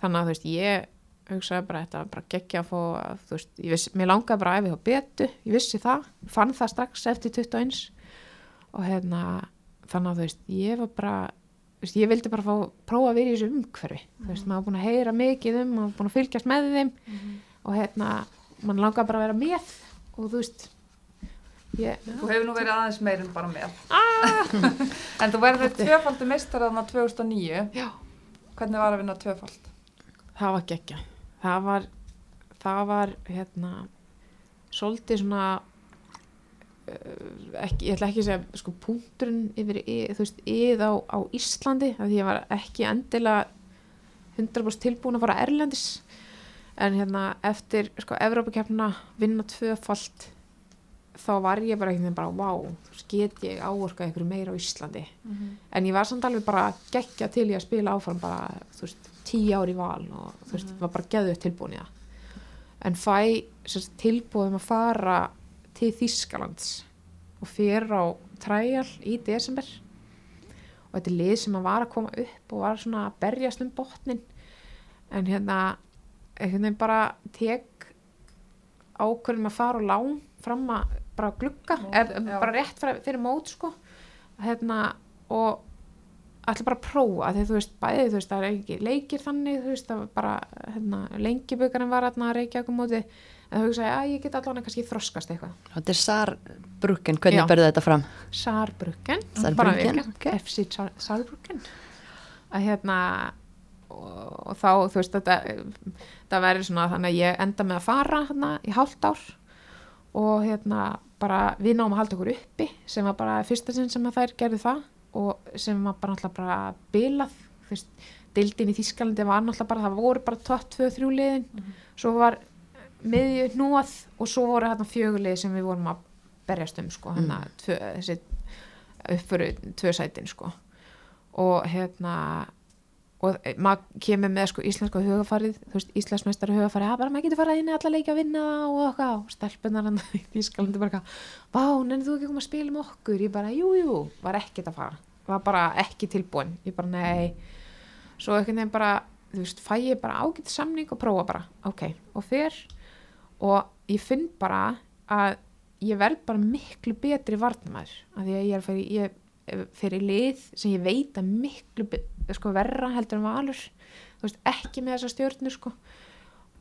S1: Þannig að, þú veist, ég hugsaði bara þetta bara geggja að fá, þú veist, ég viss, mér langaði bara að æfi á betu, ég vissi það, fann það strax eftir 21 og hérna, þannig að, þú veist, ég var bara, veist, ég vildi bara fá, prófa að vera í þessu umhverfi, þú veist, maður var búin að heyra mikið um, maður var búin að fylgjast með þeim og hérna, mann langaði bara að vera með og þú veist, ég,
S2: Þú hefur nú verið aðeins meir en bara með. en þú verður tvöfaldi meistar þarna 2009.
S1: já,
S2: Hvernig var að vinna tvöfald?
S1: það var geggja það var það var hérna svolítið svona uh, ekki, ég ætla ekki að segja sko punkturinn yfir þú veist, yð á, á Íslandi af því ég var ekki endilega 100% tilbúin að fara erlendis. En hérna eftir sko Evrópakefna vinna tvöfalt þá var ég bara einhvern veginn bara wow, þú veist, get ég áorkað ykkur meira á Íslandi? En ég var samt alveg bara geggja til ég að spila áfram bara, þú veist, tíu ár í val og þú veist, var bara geðuð tilbúin í það. En fæ sérst, tilbúðum að fara til Þískalands og fyrir á træjal í desember. Og þetta er lið sem að var að koma upp og var svona að berjast um botnin en hérna einhvern veginn bara tek ákveðum að fara og lán fram að bara glugga
S2: Mót, já.
S1: bara rétt fyrir mót sko. Hérna og ætla bara að prófa þegar þú veist bæði þú veist það er ekki leikir þannig þú veist það bara hérna, lengibökarinn var hérna að reykja okkur móti en þú hugsaði að ég get allan kannski þroskast eitthvað.
S3: Þetta er Sarbruggen, hvernig berðu þetta fram?
S1: Saarbrücken
S3: Saarbrücken,
S1: bara virkja,
S3: ok.
S1: FC Saar- Saarbrücken að hérna og, og þá þú veist þetta það verður svona þannig að ég enda með að fara hérna í hálft ár og hérna bara við náum að halda okkur uppi sem var bara fyrsta sinn sem að þær gerðu það og sem var bara náttúrulega bara bilað veist, deildin í Þískalandi var náttúrulega bara, það voru bara tótt tvö, þrjú liðin. Svo var miðju hnúað og svo voru hérna fjögulið sem við vorum að berjast um sko, hérna tvö, þessi uppföru tvö sætin sko. Og hérna og maður kemur með sko íslenska hugafarið þú veist, íslensmestari hugafarið að bara maður getur farað inn í alla leiki að vinna og eitthvað. Og stelpunar hann í Þískalandi bara eitthvað, vá, nennir þú ekki koma að spila með okkur? Ég bara, jú, jú, var ekkert að fara. Var bara ekki tilbúin. Ég bara, nei. Svo einhvern veginn bara, þú veist, fæ ég bara ágætt samning og prófa bara, ok, og fer. Og ég finn bara að ég verð bara miklu betri varnamæður, af því að ég er fyrir, ég fyrir lið sem ég veit að miklu be- sko, verra heldur en valur. Veist, ekki með þessa stjórnur sko.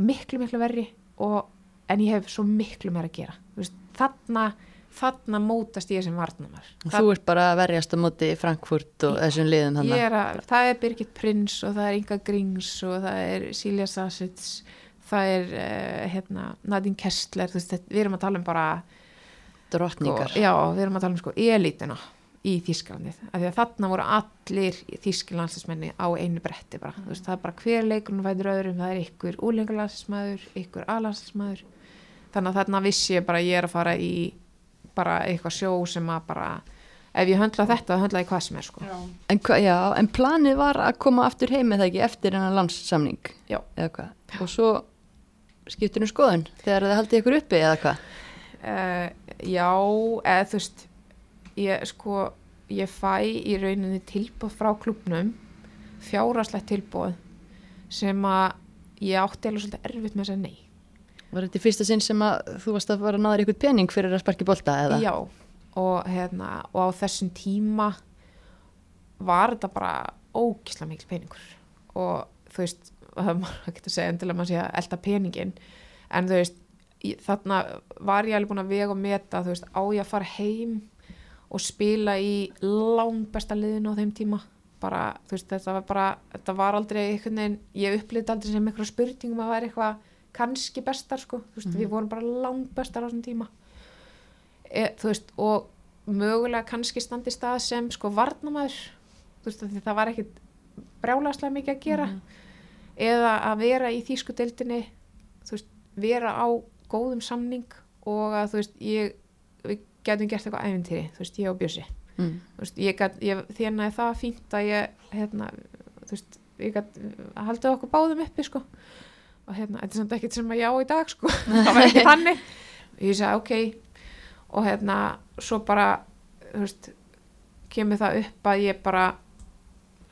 S1: miklu miklu verri og, en ég hef svo miklu meira að gera. Veist, þarna, þarna mótast ég sem varnamæður
S3: Og þú ert bara að verjast á móti Frankfurt og þessum liðum
S1: Ég er að, það er Birgit Prins og það er Inga Grings og það er Silja Sasits það er uh, hérna, Nadine Kessler veist, við erum að tala um bara
S3: Drottningar.
S1: sko, já, við erum að tala um sko elitina í Þískalandið af því að þarna voru allir Þískilandslismenni á einu bretti bara, þú veist, það er bara hver leikurinn fætur öðrum, það er ykkur úlengarlandslismæður ykkur alandslismæður þannig að þarna vissi ég bara ég er að fara í bara eitthvað sjó sem að bara ef ég höndla þetta, þá höndla ég hvað sem er sko.
S2: Já.
S3: En, hva, já, en planið var að koma aftur heim eða ekki eftir hennar landssamning
S1: Já.
S3: eða hvað. Og svo skiptur um skoðun þegar þið haldið ykkur uppi eða hvað.
S1: Uh, já, eða þú veist ég sko ég fæ í rauninni tilbúð frá klubnum fjáraslegt tilbúð sem að ég átti alveg svolítið erfitt með að segja nei
S3: Var þetta fyrsta sinn sem að þú varst að fara að náða ykkur pening fyrir að sparki bolta eða?
S1: já, og, hérna, og á þessum tíma var þetta bara ógislega mikil peningur og þú veist, maður að segja endilega maður sé að elda peningin en þú veist, þarna var ég alveg búin að vega og meta þú veist, á ég að fara heim og spila í langbesta liðinu á þeim tíma. Bara, veist, þetta var bara þetta var aldrei einhvern veginn, ég upplýði aldrei sem eitthvað spurningum að vera eitthvað kannski bestar sko, veist, við vorum bara langt bestar á þessum tíma. E, veist, og mögulega kannski standi stað sem sko því það var ekkit brjálaslega mikið að gera. Eða að vera í þýsku deildinni þú veist, vera á góðum samning og að þú veist, ég getum gert eitthvað æfintýri, þú veist, ég og Bjössi.
S3: Mm.
S1: þú veist, ég ég, þérna er það fínt að ég, hérna, þú veist, ég gat haldið okkur báðum uppi, sko, og hérna, þetta er samt ekkert sem að já í dag, sko, það var ekki þannig, ég sagði, ok, og hérna, svo bara, þú veist, kemur það upp að ég bara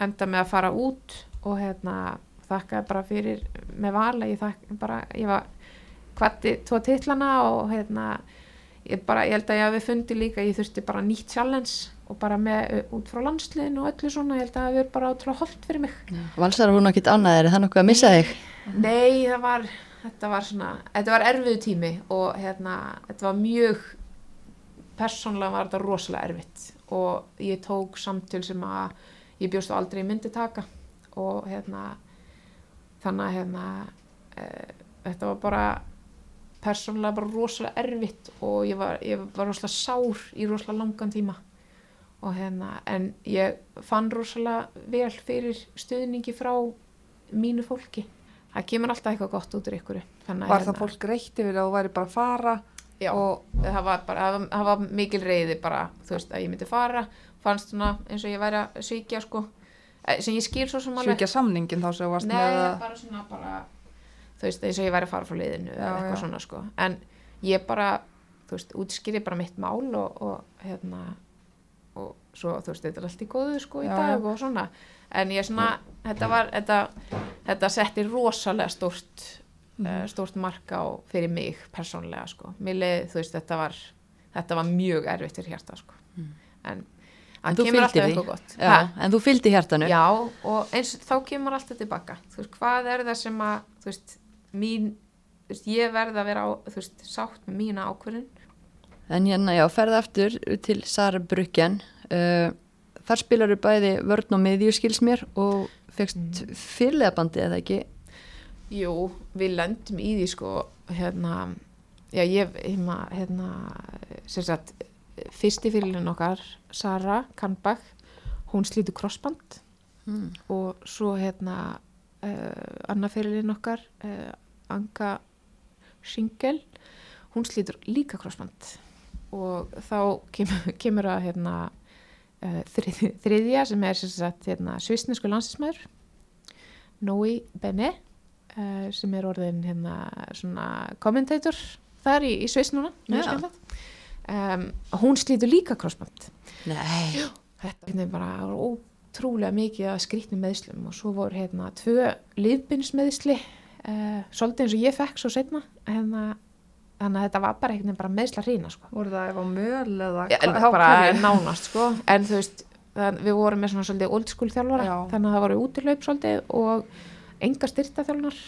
S1: enda með að fara út og hérna, þakkaði bara fyrir með vala, ég þakka bara, ég var kvatti tvo titlana og hérna, ég bara, ég held að ég hafi fundið líka, ég þurfti bara nýtt challenge og bara með, út frá landsliðinu og öllu svona, ég held að það verið bara ótrúlega holdt fyrir mig.
S3: Valsar hún ekkit annað, er það nokkuð að missa þig?
S1: Nei, það var, þetta var svona, þetta var erfiðu tími og hérna, þetta var mjög, persónlega var þetta rosalega erfitt og ég tók samtöl sem að ég bjóst aldrei myndi taka og hérna, þannig að hérna, e, þetta var bara persónlega bara rosalega erfitt og ég var, ég var rosalega sár í rosalega langan tíma. Og hérna, en ég fann rosalega vel fyrir stuðningi frá mínu fólki. Það kemur alltaf eitthvað gott út úr ykkur
S2: Var það fólk reykt yfir að þú væri bara að fara
S1: já,
S2: og
S1: það var bara, það það var mikil reyði bara, þú veist, að ég myndi fara fannst svona eins og ég væri að svíkja sko, eh, sem ég skil svo sem alveg
S2: svíkja samningin þá sem þú varst
S1: Nei,
S2: með að
S1: bara svona bara þú veist, eins og ég væri að fara frá liðinu eða eitthvað
S2: já.
S1: svona sko en ég bara, þú veist, útskýri bara mitt mál og, og hérna og svo, þú veist, þetta er allt í góðu sko í
S2: Já,
S1: dag
S2: já.
S1: og svona en ég svona, þetta var þetta, þetta setti rosalega stórt
S2: Mhm.
S1: mm. stórt mark á fyrir mig persónlega sko, mér leið, þú veist, þetta var þetta var mjög erfitt fyrir hjarta sko en,
S3: En
S1: en
S3: þú Já, en þú fylgdi hjartanu.
S1: Já, og eins þá kemur alltaf tilbaka þú veist, hvað er það sem að þú veist, mín, þú veist, ég verð að vera á, þú veist, sátt með mína ákvörðin
S3: En hérna, já, ferði aftur til Sarbrukjan. Uh, þar spilaru bæði vörn og miðju skils mér og fegst mm. fyrirleðabandi eða ekki.
S1: Jú, við löndum í því sko, hérna já, ég, hérna, hérna sem sagt, fyrsti fyrirlin okkar Sara Kannbach hún slítur krossband
S3: Mm.
S1: og svo hérna annar fyrirlin okkar uh, Anka Schingel hún slítur líka krossband. Og þá kemur, kemur að hérna uh, þrið, þriðja sem er hérna svisnesku landsinsmæður Nói Bene uh, sem er orðin hérna kommentator þar í, í Sviss núna um, hún slítur líka krossband.
S3: Nei.
S1: þetta er bara ótrúlega mikið að skrýtnum meðslum og svo voru hérna tvö liðbynnsmeðsli uh, svolítið eins og ég fekk svo setna hérna, þannig að þetta var bara einhvern veginn bara meðsla hrína sko.
S2: voru það á möl eða
S1: ja, bara nánast sko. en þú veist við vorum með svona svolítið old school þjálfara
S2: Já.
S1: þannig að það voru útilaup svolítið og enga styrta þjálfunar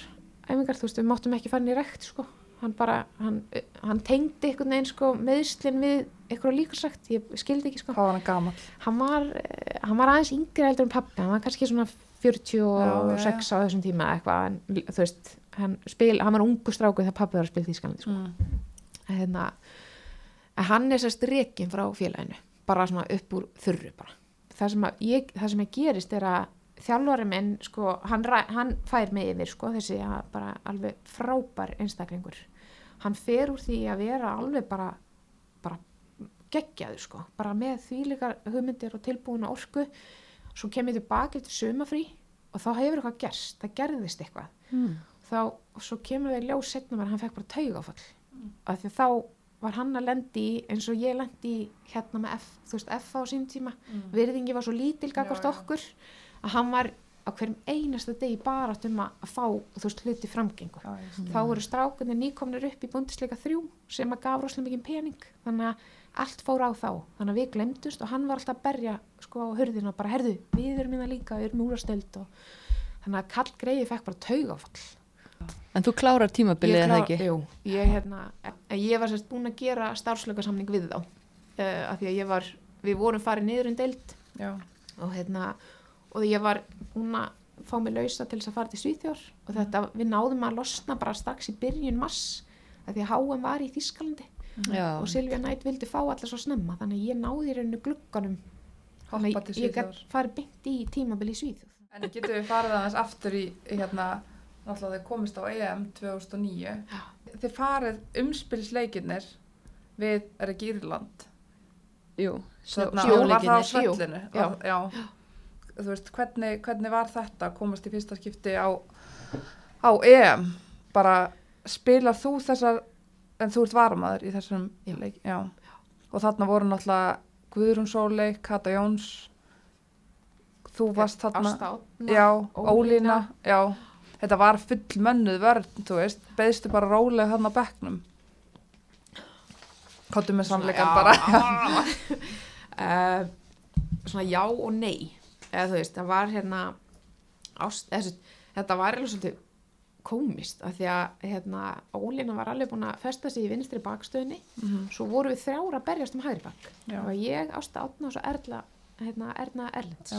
S1: æfingar, þú veist, við máttum ekki fara inn í rekt sko. hann bara, hann, hann tengdi einhvern veginn sko, meðslinn við eitthvað líkarsagt, ég skildi ekki sko
S2: hvað var hann gaman
S1: hann var, eh, hann var aðeins yngri heldur en pappi, hann var kannski svona 46
S2: Já, já,
S1: á þessum tíma eitthvað, en þú veist hann, spil, hann var ungu stráku þegar pappi var að spila Þýskalandi sko.
S2: mm.
S1: En hérna, hann er sérst rekin frá félaginu, bara svona upp úr þurru bara. Það sem ég, það sem að gerist er að þjálfari minn, sko, hann, hann fær mig yfir, sko, þessi að bara alveg frábær einstaklingur. Hann fer úr því að vera alveg bara geggjaður, sko, bara með þvílíkar hugmyndir og tilbúina orku. Svo kem ég tilbaka eftir sumafrí og þá hefur eitthvað gerst, það gerðist eitthvað.
S3: Mm.
S1: þá, og svo kemur það í ljós setnum að hann fekk bara taugafall af því þá var hann að lendi eins og ég lendi hérna með F, þú veist, F á sín tíma. Virðingi var svo lítil gagvart
S2: Já, já.
S1: okkur að hann var á hverjum einasta degi bara um að fá þú veist, hluti framgengu.
S2: Já,
S1: þá voru strákunni nýkomnir upp í búndisleika þrjú sem að gaf rosalega mikið pening. Þannig að allt fór á þá. Þannig að við glemdust og hann var alltaf að berja sko á hurðina og bara herðu, við erum minna líka við erum úrastöld og þannig að kall greiði fekk bara taugafall.
S3: En þú klárar tímabilið eða ekki?
S1: Jú, ég, hérna, ég var sérst búin að gera starfslökasamning við þá uh, af því að ég var, við vorum farið niður um deild.
S2: Já.
S1: og hérna og ég var búin að fá mig lausa til þess að fara til Svíþjór og þetta, við náðum að losna bara strax í byrjun mass að því að HM var í Þískalandi
S3: Já,
S1: og Silvia Nætt vildi fá allar svo snemma þannig að ég náði í rauninu glugganum þannig
S2: Hoppa til
S1: að ég gætt farið beint í tímabili í Svíþjóð
S2: En getum við farið aðeins aftur í, hérna, náttúrulega þeir komist á EM 2009. Þið farið umspilsleikirnir við er ekki Írland.
S3: jú, sjó,
S2: Þarna, var það á
S3: sjóleikirnir.
S2: svellinu?
S1: Já.
S2: Var- já. Þú veist, hvernig, hvernig var þetta að komast í fyrsta skipti á, á EM? Bara spilar þú þessar, en þú ert varamaður í þessum
S1: Já.
S2: leik? Já. Og þarna voru náttúrulega Guðrún Sóley, Kata Jóns, þú varst þarna.
S1: Ásta Átna
S2: Já,
S1: Ólína.
S2: Já. Þetta var full mönnuð vörn, þú veist, beðstu bara rólega hann á bekknum. Kottu með sannleikan bara.
S1: uh, svona já og nei eða þú veist, það var hérna ást, eða, þetta var alveg svolítið komist af því að hérna, Ólína var alveg búin að festa sig í vinstri bakstöðinni. Svo voru við þrjára að berjast um hægri bak
S2: Já.
S1: það var ég, Ásta Átna og svo Erla hérna, Erna Erlends.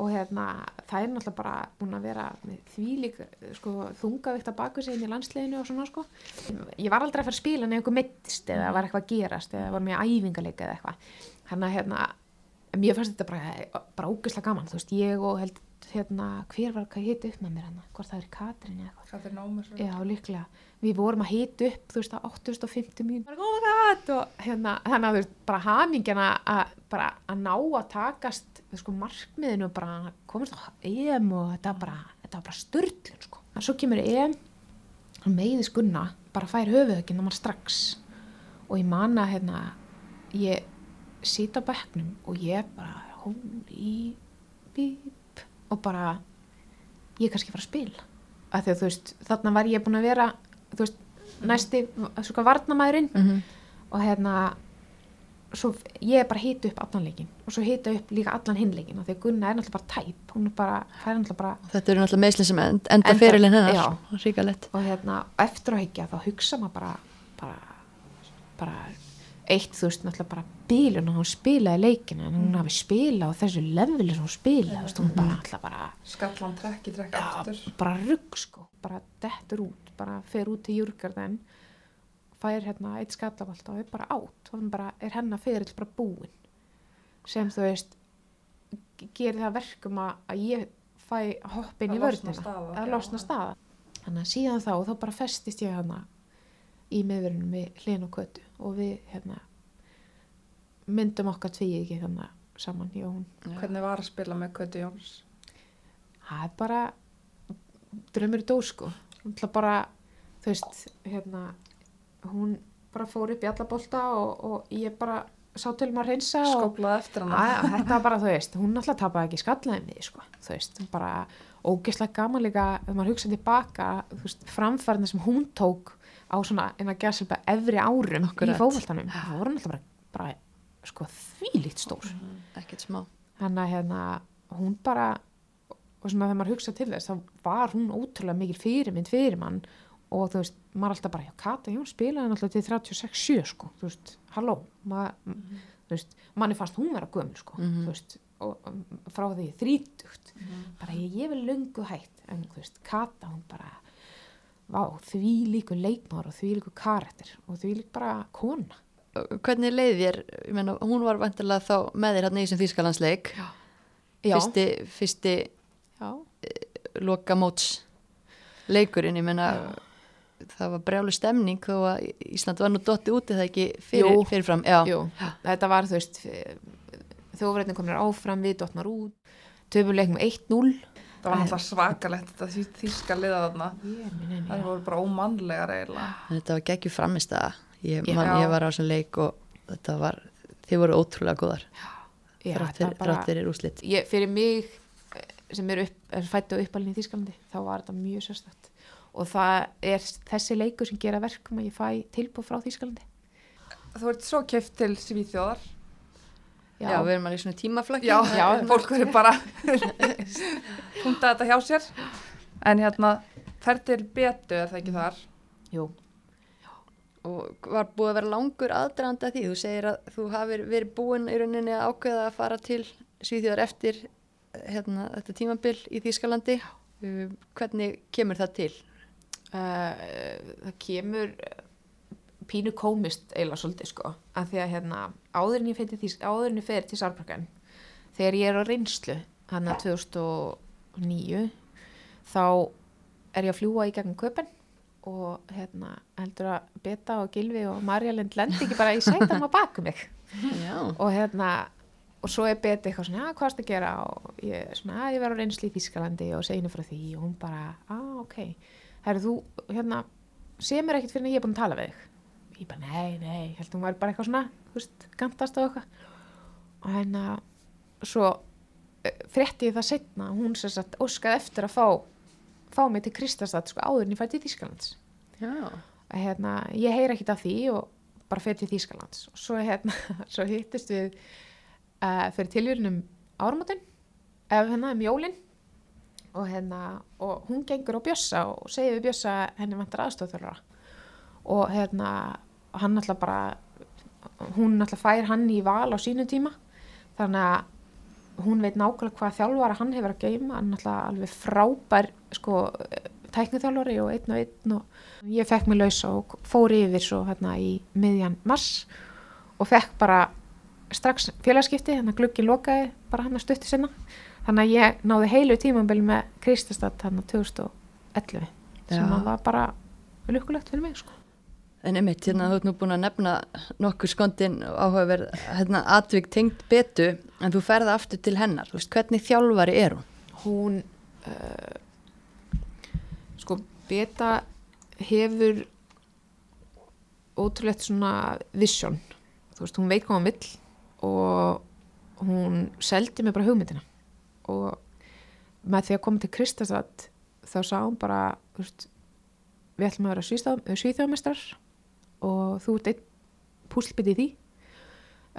S1: Og hérna, það er náttúrulega bara búin að vera með þvílík sko, þungavikt að baku sig inn í landsleginu og svona sko. Ég var aldrei að fara að spila en eitthvað mittist eða var eitthvað að gerast eða var með æfingarleika eða eitthvað. Þannig að hérna, mér fannst þetta bara, bara ógeðslega gaman, þú veist, ég og held hérna, hver var hvað hiti upp með mér hann, hvort það er Katrín eða eitthvað.
S2: Hvað námið svo?
S1: Já, líklega. Við vorum að hita upp, þú veist, á 850 mínútur. Bara, oh my god, og hérna, þannig að þú veist, bara hamingjana að, bara að ná að takast, sko, markmiðinu bara að komast á EM og þetta var bara, þetta var bara störtlun, sko. En svo kemur EM, hann meiðis Gunna, bara fær höfuðökinn á mann strax. Og ég man að, hérna, ég sita á bekknum og ég bara, holy beep, og bara, ég er kannski að fara að spila. Að því að þú veist, þarna var ég búin að vera þú veist, næsti svona varnamæðurinn
S3: Mhm.
S1: og hérna svo ég er bara hita upp allan leikin og svo hita upp líka allan hinleikin og því að Gunna er náttúrulega bara tæp. Hún er bara, það er náttúrulega bara
S3: Þetta eru náttúrulega meðslinn sem end, enda
S1: Enda-
S3: fyrirlin hennar, ríkalett.
S1: og hérna eftir að higgja þá hugsa maður bara bara, bara eitt þú veist náttúrulega bara bílun og hún spilaði leikina en hún hafi spilað á þessu leveli sem hún spilaði þú veist, hún bara alltaf bara
S2: Skallan trekki, trekk
S1: Já,
S2: aftur.
S1: bara rugg sko, bara dettur út bara fer út til júrgarðin fær hérna eitt skallabalt og er bara átt og hann bara er hennar ferill bara búinn. Sem þú veist gerir það verkum að, að ég fæ hoppin í
S2: Að staða,
S1: að losna staða þannig að síðan þá, þá bara festist ég hana í meðverunum við hlinn og kötu og við hérna myndum okkar tvíið ekki þannig saman, hún
S2: Hvernig var að spila með Kötu Jóns?
S1: það er bara drömmur í dós sko hún ætla bara, þú veist hérna, hún bara fór upp í alla bolta og, og ég bara sá til maður hreinsa og
S2: Skóplaði eftir hana.
S1: að, þetta var bara, þú veist, hún alltaf tapaði ekki skallaði mig, sko, þú veist, bara ógeðslega gaman líka, ef maður hugsa tilbaka, þú veist, framfærna sem hún tók á svona, en að gera sér bara efri árum
S3: Akkurat.
S1: í fókvöldanum, það voru alltaf bara, bara sko, þvílíkt stór.
S3: Ekkert smá.
S1: þannig að hérna, hún bara og svona þegar maður hugsa til þess þá var hún ótrúlega mikil fyrirmynd fyrir mann. Og þú veist, maður alltaf bara já, Kata, Jón spilaði náttúrulega til 36-7 sko, þú veist, halló maður, þú veist, manni fannst hún vera gömul sko,
S3: Mhm.
S1: þú veist og frá því þrítugt. Bara ég, ég vil löngu hætt. En þú veist, Kata, hún bara vá, því líku leikmár og því líku karakter og því líku bara kona.
S3: Hvernig leið þér, ég meina, hún var vantilega þá með þér hérna í þessum þýskalandsleik, fyrsti, fyrsti
S1: já,
S3: loka móts leikurinn, ég meina, það var brjálu stemning þó að Ísland var nú dotti úti það ekki fyrir,
S1: Jú.
S3: fyrirfram, já.
S1: Jú, þetta var þú veist þjófrættin komnir áfram við dotnar út töfuleikum 1-0
S2: Það var náttúrulega svakalegt þetta því- þýska liða þarna. Það voru bara ómannlegar eiginlega.
S3: Þetta var geggjur framist að ég, man, ég var á þessum leik og þetta var, þið voru ótrúlega góðar,
S1: Já,
S3: þrátt fyrir, þrátt fyrir úslit.
S1: ég, fyrir mig eh, sem er, upp, er fættu og uppalinn í Þýskalandi þá var þetta mjög sérstætt og það er þessi leikur sem gera verkum að ég fæ tilbúð frá Þýskalandi
S2: Þú ert svo keift til Svíþjóðar.
S3: Já, við erum alveg svona tímaflökk.
S2: Já,
S1: Já.
S2: fólk verður bara punta þetta hjá sér. En hérna, fer til betu er það ekki þar?
S1: Jú,
S3: Og var búið að vera langur aðdraðandi að því? Þú segir að þú hafir verið búin í rauninni að ákveða að fara til Svíþjóðar eftir hérna, þetta tímabil í Þýskalandi. Uh, hvernig kemur það til?
S1: uh, það kemur pínu komist eiginlega svolítið sko að því að hérna áðurinn ég fer til, áður en ég fer til Sárbrökan þegar ég er á reynslu hann að 2009 þá er ég að fljúa í gegnum köpen og hérna heldur að Beta og Gilvi og Marjalind lendi ekki bara í sætam á baku mig.
S3: Já.
S1: og hérna og svo er Beti eitthvað svona, "Ja, hvað ertu að gera? Og ég er svona, "Ja, ég verður á reynslu í Þískalandi og seginu frá því. Og hún bara, ah, ok. Herru þú, hérna sé mér ekkert fyrir en ég er búin að tala við þig ég bara, nei, nei, ég held að hún var bara eitthvað svona þú veist, gantast og eitthvað. Og hérna svo eh, frétti ég það setna hún sem sagt óskaði eftir að fá fá mig til Kristastad sko áður en ég fætti til Þískalands
S3: Já.
S1: að hérna, ég heyr ekkert af því og bara fyrir til Þýskalands. Og svo, hérna, svo hittist við uh, fyrir tilvíðunum áramótin ef hérna um jólin. Og hérna og hún gengur á Bjössa og segir við Bjössa henni vantar aðstofþjálfara og hérna hann alltaf bara hún alltaf fær hann í val á sínum tíma. Þannig að hún veit nákvæmlega hvað þjálfara hann hefur að geima hann alltaf alveg frábær sko tækniþjálfari og einn og einn og ég fekk mig laus og fór yfir svo hérna í miðjan mars og fekk bara strax félagskipti, hérna glukkin lokaði bara hann að stutti sinna. Þannig að ég náði heilu tímambili með Kristastad hérna 2011 sem að var bara lukkulegt fyrir mig sko.
S3: En einmitt, hérna, þú ert nú búin að nefna nokkur skondin áhugaverð hérna, atvik tengt betu, en þú ferða aftur til hennar. Þú veist, hvernig þjálfari er hún?
S1: hún uh, sko beta hefur ótrúlegt svona vision þú veist, hún veit hvað hún vill og hún seldi mig bara hugmyndina og með því að koma til Kristastad þá sá hún bara þú veist, við ætlum að vera svíþjóðmestrar og þú ert einn púslbiti í því.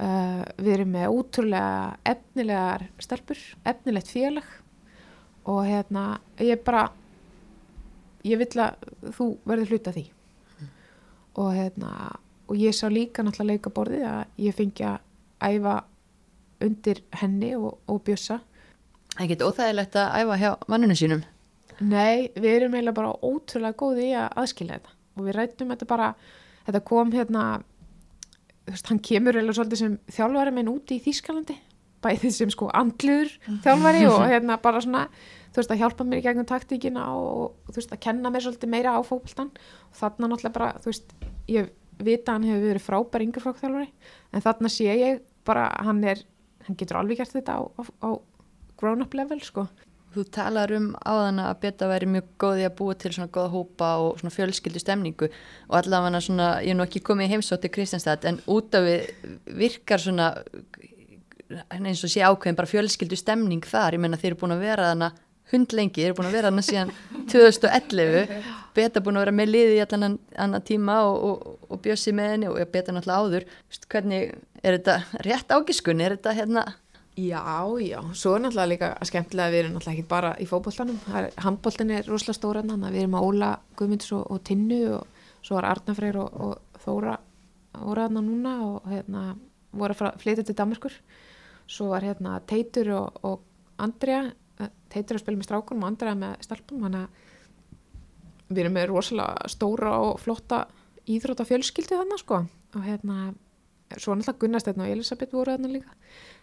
S1: Uh, við erum með ótrúlega efnilegar stelpur, efnilegt félag og hérna ég bara ég vill að þú verður hluta því. Og hérna og ég sá líka náttúrulega leika borðið að ég fengi að æfa undir henni og, og bjössa.
S3: Það er ekkert óþægilegt að æfa hjá manninu sínum.
S1: Nei, við erum eiginlega bara ótrúlega góði í að aðskilja þetta. Og við rættum þetta bara, þetta kom hérna, þú veist, hann kemur eiginlega svolítið sem þjálfari minn úti í Þýskalandi, bæðið sem sko andliður þjálfari og hérna bara svona, þú veist, að hjálpa mér í gegnum taktíkina og þú veist, að kenna mér svolítið meira á fókbaltan og þarna náttúrulega bara, þú veist, ég vita hann hefur verið frábær yngjafrákþjálfari en þarna sé ég bara, hann er, hann getur alveg gert þetta á, á, á grown-up level, sko.
S3: Þú talar um áðan að beta væri mjög góði að búa til svona góða hópa og svona fjölskyldu stemningu og allavega svona, ég er nú ekki komið í heimsótti Kristjanstad en út af við virkar svona eins og sé ákveðin bara fjölskyldu stemning þar, ég menna þeir eru búin að vera þarna hund lengi, þeir eru búin að vera þarna síðan 2011, beta búin að vera með liði í allan annan tíma og, og, og bjössi með henni og beta náttúrulega áður, Vist, hvernig er þetta rétt ágiskun, er þetta hérna
S1: Já, já, svo er náttúrulega líka skemmtilega að við erum náttúrulega ekki bara í fótboltanum. Handboltin er rosalega stóra þannig að við erum að Óla Guðmunds og, og Tinnu og svo var Arnafreyr og, og Þóra óraðna núna og hérna voru að að flytja til Danmarkur svo var hérna Teitur og, og Andrea, eh, Teitur að spila með strákunum og Andrea með stelpum þannig að við erum með rosalega stóra og flotta íþrótta fjölskyldi þannig sko. Og hérna svo náttúrulega Gunnarsteinn og Elisabeth voru þarna líka.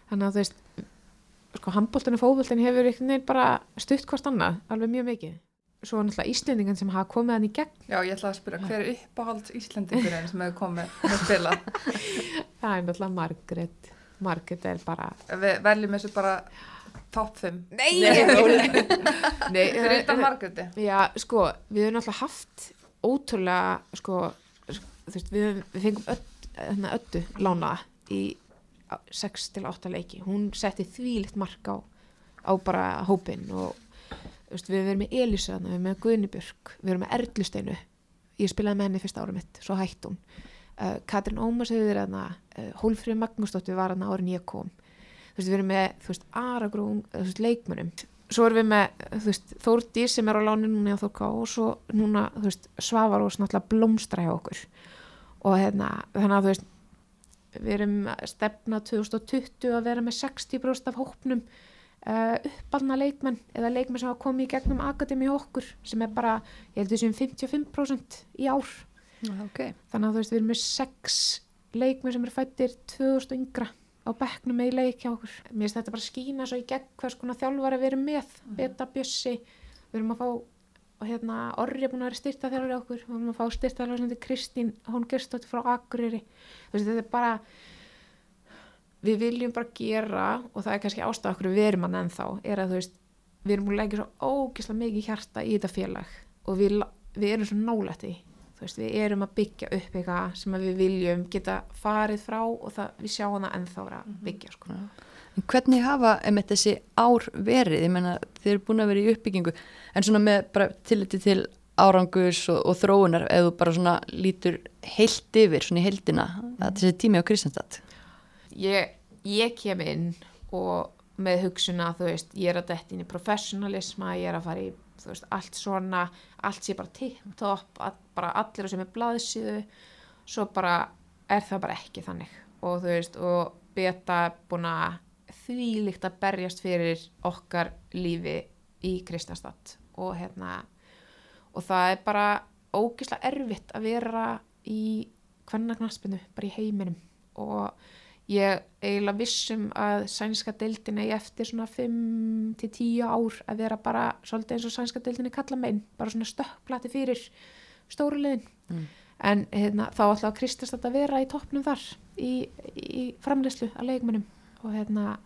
S1: Þannig að þú veist sko handbóltinu og fótbóltinu hefur einhvern veginn bara stutt hvort annað, alveg mjög mikið svo náttúrulega Íslendingan sem hafa komið hann í gegn
S2: Já, ég ætla að spyrja, hver er uppáhalds Íslendingurinn sem hefur komið að spila?
S1: það er náttúrulega Margrét Margrét er bara
S2: Við veljum þessu bara top 5.
S1: Nei, Nei
S2: Fyrir utan Margréti.
S1: Já, sko, við höfum náttúrulega haft ótrúlega sko, þú veist, við, við fengum öll, hérna, öllu lána í 6 til 8 leiki. Hún setti þvílitt mark á, á bara hópin og veist, við erum með þarna, við erum með Guðnibjörg við erum með Erlusteinu ég spilaði með henni fyrsta ára mitt, svo hætt hún. Uh, Katrin Ómars hefur verið þarna uh, Hólfrið Magnúsdóttir var þarna árin ég kom. Veist, við erum með, þú veist, Aragrún þú veist, leikmönum svo erum við með, þú veist, Þórdís sem er á láni núna á Þórká og svo núna, þú veist, Svavar og náttúrulega blómstra hjá okkur. Og hérna, þannig að þú veist við erum að stefna 2020 að vera með 60% af hópnum uh, uppalna leikmenn eða leikmenn sem hafa komið í gegnum akademi okkur sem er bara, ég held að séum 55% í ár.
S3: Já, ok.
S1: þannig að þú veist við erum með sex leikmenn sem eru fættir 2000 yngra á bekknum með í leik hjá okkur. Mér finnst þetta bara skína svo í gegn hvers konar þjálfari við erum með, beta bjössi við erum að fá og hérna Orri er búin að vera styrta þjálfari á okkur. Við erum að fá styrta þjálfari sem heitir Kristín hún gerstóttir frá Akureyri. Þú veist þetta er bara við viljum bara gera og það er kannski ástæða okkur við erum hann ennþá er að veist, við erum búin að leggja svo ógislega mikið hjarta í þetta félag. Og við, við erum svo nálætt í þú veist, við erum að byggja upp eitthvað sem við viljum geta farið frá og það, við sjáum það ennþá að byggja sko.
S3: En hvernig hafa einmitt þessi ár verið? Ég meina, þeir eru búin að vera í uppbyggingu en svona með bara tilliti til árangus og, og þróunar þú bara svona lítur heilt yfir svona í heildina að þessi tími á Kristjánstad.
S1: ég, ég kem inn og með hugsuna, þú veist, ég er að detta inn í professionalisma, ég er að fara í þú veist, allt svona, allt sé bara tipp-topp, bara allir sem er blaðsíðu, svo bara er það bara ekki þannig og þú veist, og beta búin að þvílíkt að berjast fyrir okkar lífi í Kristjánstad og hérna og það er bara ógislega erfitt að vera í kvennagnaspinu, bara í heiminum. Og ég eiginlega vissum að sænska deildin eigi eftir svona 5 til 10 ár að vera bara svolítið eins og sænska deildin er kalla megin, bara svona stökplati fyrir stóru liðin.
S3: Mm.
S1: en hérna, þá ætla að Kristast að vera í toppnum þar í, í framleyslu að leikmennum og hérna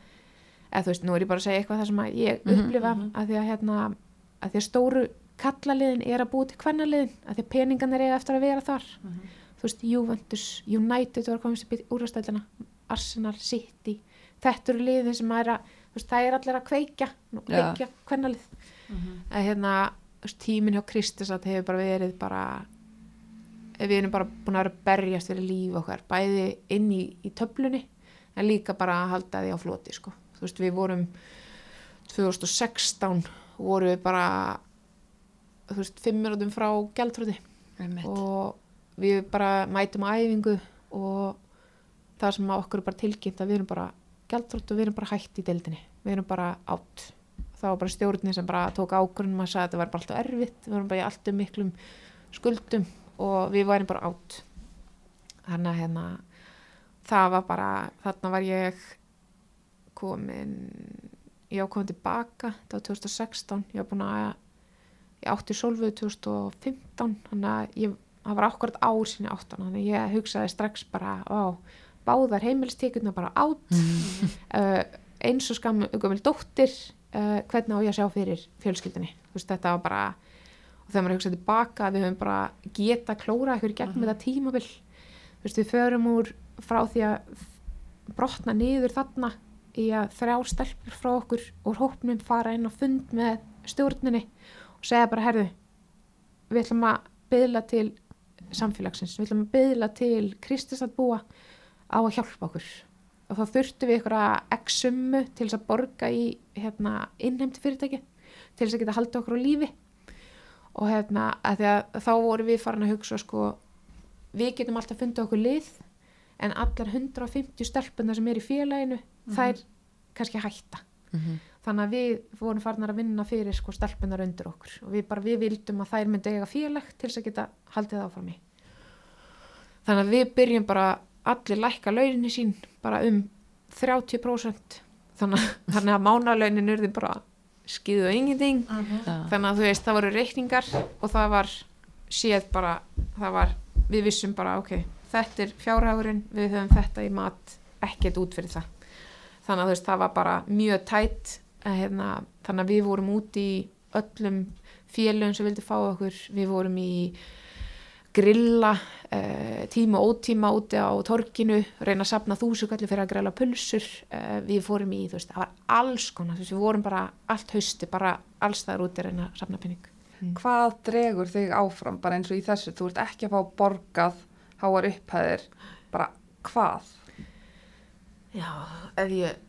S1: eða þú veist, nú er ég bara að segja eitthvað það sem ég
S3: Mhm,
S1: upplifa að því að hérna að því að stóru kallaliðin er að búi til kvennaliðin að því að peningan er eiga eftir að vera þar. Þú veist, Juventus, United var komist í úrvastældina, Arsenal, City. Þetta eru liðin sem er að þú veist, það er allir að kveikja nú,
S3: Já.
S1: kveikja kvennalið. Að hérna, þú veist, tíminn hjá Kristus að hefur bara verið bara við erum bara búin að vera berjast fyrir líf okkar, bæði inn í, í töflunni, en líka bara að halda því á floti, sko, þú veist, við vorum 2016 voru við bara þú veist, fimm minútum frá
S3: Einmitt.
S1: og við bara mætum æfingu og það sem okkur er bara tilkynnt að við erum bara gjaldfröld og við erum bara hætt í deildinni. Við erum bara átt það var bara stjórnir sem bara tók ákvörðum að sagði að þetta var bara alltaf erfitt við erum bara í alltaf miklum skuldum og við værum bara átt þannig að hérna það var bara, þarna var ég komin ég var komin tilbaka þetta var 2016 ég var búin að ég átti sólföðu 2015 þannig að ég, það var akkurat ár sinni áttan þannig að ég hugsaði strax bara á, báðar heimilistíkurna bara átt uh, eins og skam gömul dóttir uh, hvernig á ég að sjá fyrir fjölskyldinni Þú veist, þetta var bara og þegar maður hugsaði tilbaka við höfum bara geta klóra ykkur í gegnum þetta tímabil. Þú veist, við förum úr frá því að brotna niður þarna í að þrjá stelpur frá okkur úr hópnum fara inn á fund með stjórninni og segja bara herðu við ætlum að byðla til samfélagsins, við ætlum að byðla til Kristus að búa á að hjálpa okkur. Og þá þurftum við ykkur að x-summu til þess að borga í hérna, innheimti fyrirtæki til þess að geta haldið okkur á lífi. Og hérna að að þá voru við farin að hugsa sko við getum alltaf fundið okkur lið en allar 150 stelpunar sem er í félaginu þær kannski hætta.
S3: Mhm.
S1: þannig að við vorum farnar að vinna fyrir sko stelpunar undir okkur. Og við bara við vildum að þær myndi eiga félag til þess að geta haldið áfram í. Þannig að við byrjum bara allir lækka launinni sín bara um 30% þannig, að- þannig að mánalaunin urði bara skýðu og ingenting
S3: Já.
S1: þannig að þú veist það voru reikningar og það var séð bara það var, við vissum bara ok þetta er fjárhagurinn, við höfum þetta í mat ekkert út fyrir það. Þannig að þú veist það var bara mjög tætt hérna, þannig að við vorum út í öllum félögum sem vildi fá okkur, við vorum í grilla uh, tíma og ótíma úti á torkinu reyna að sapna þúsugalli fyrir að grilla pulsur. Uh, við fórum í, þú veist, það var alls konar, þú veist, við vorum bara allt hausti, bara alls þar úti að reyna að sapna penning
S2: Hvað dregur þig áfram bara eins og í þessu? Þú ert ekki að fá borgað, háar upphæðir, bara hvað?
S1: Já, ef ég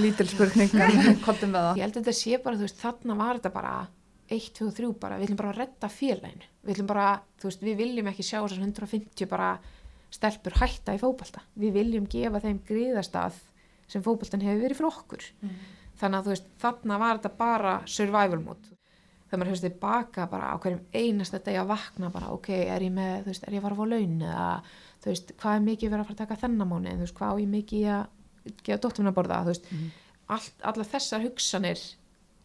S2: Lítil spurning,
S1: ég held að þetta sé bara, þú veist, þarna var þetta bara 1, 2, 3 bara, við viljum bara redda félaginu, við viljum bara, þú veist, við viljum ekki sjá þessar 150 bara stelpur hætta í fótbalta, við viljum gefa þeim gríðastað sem fótbaltan hefur verið fyrir okkur. Þannig að þú veist, þarna var þetta bara survival mode þegar maður hefst tilbaka bara á hverjum einasta degi að vakna bara, ok, er ég með, þú veist, er ég að fara fá laun eða, þú veist, hvað er mikið verið að fara að taka þennan mánu, þú veist, hvað á ég mikið að gefa dóttum að borða, þú veist. Allt, allar þessar hugsanir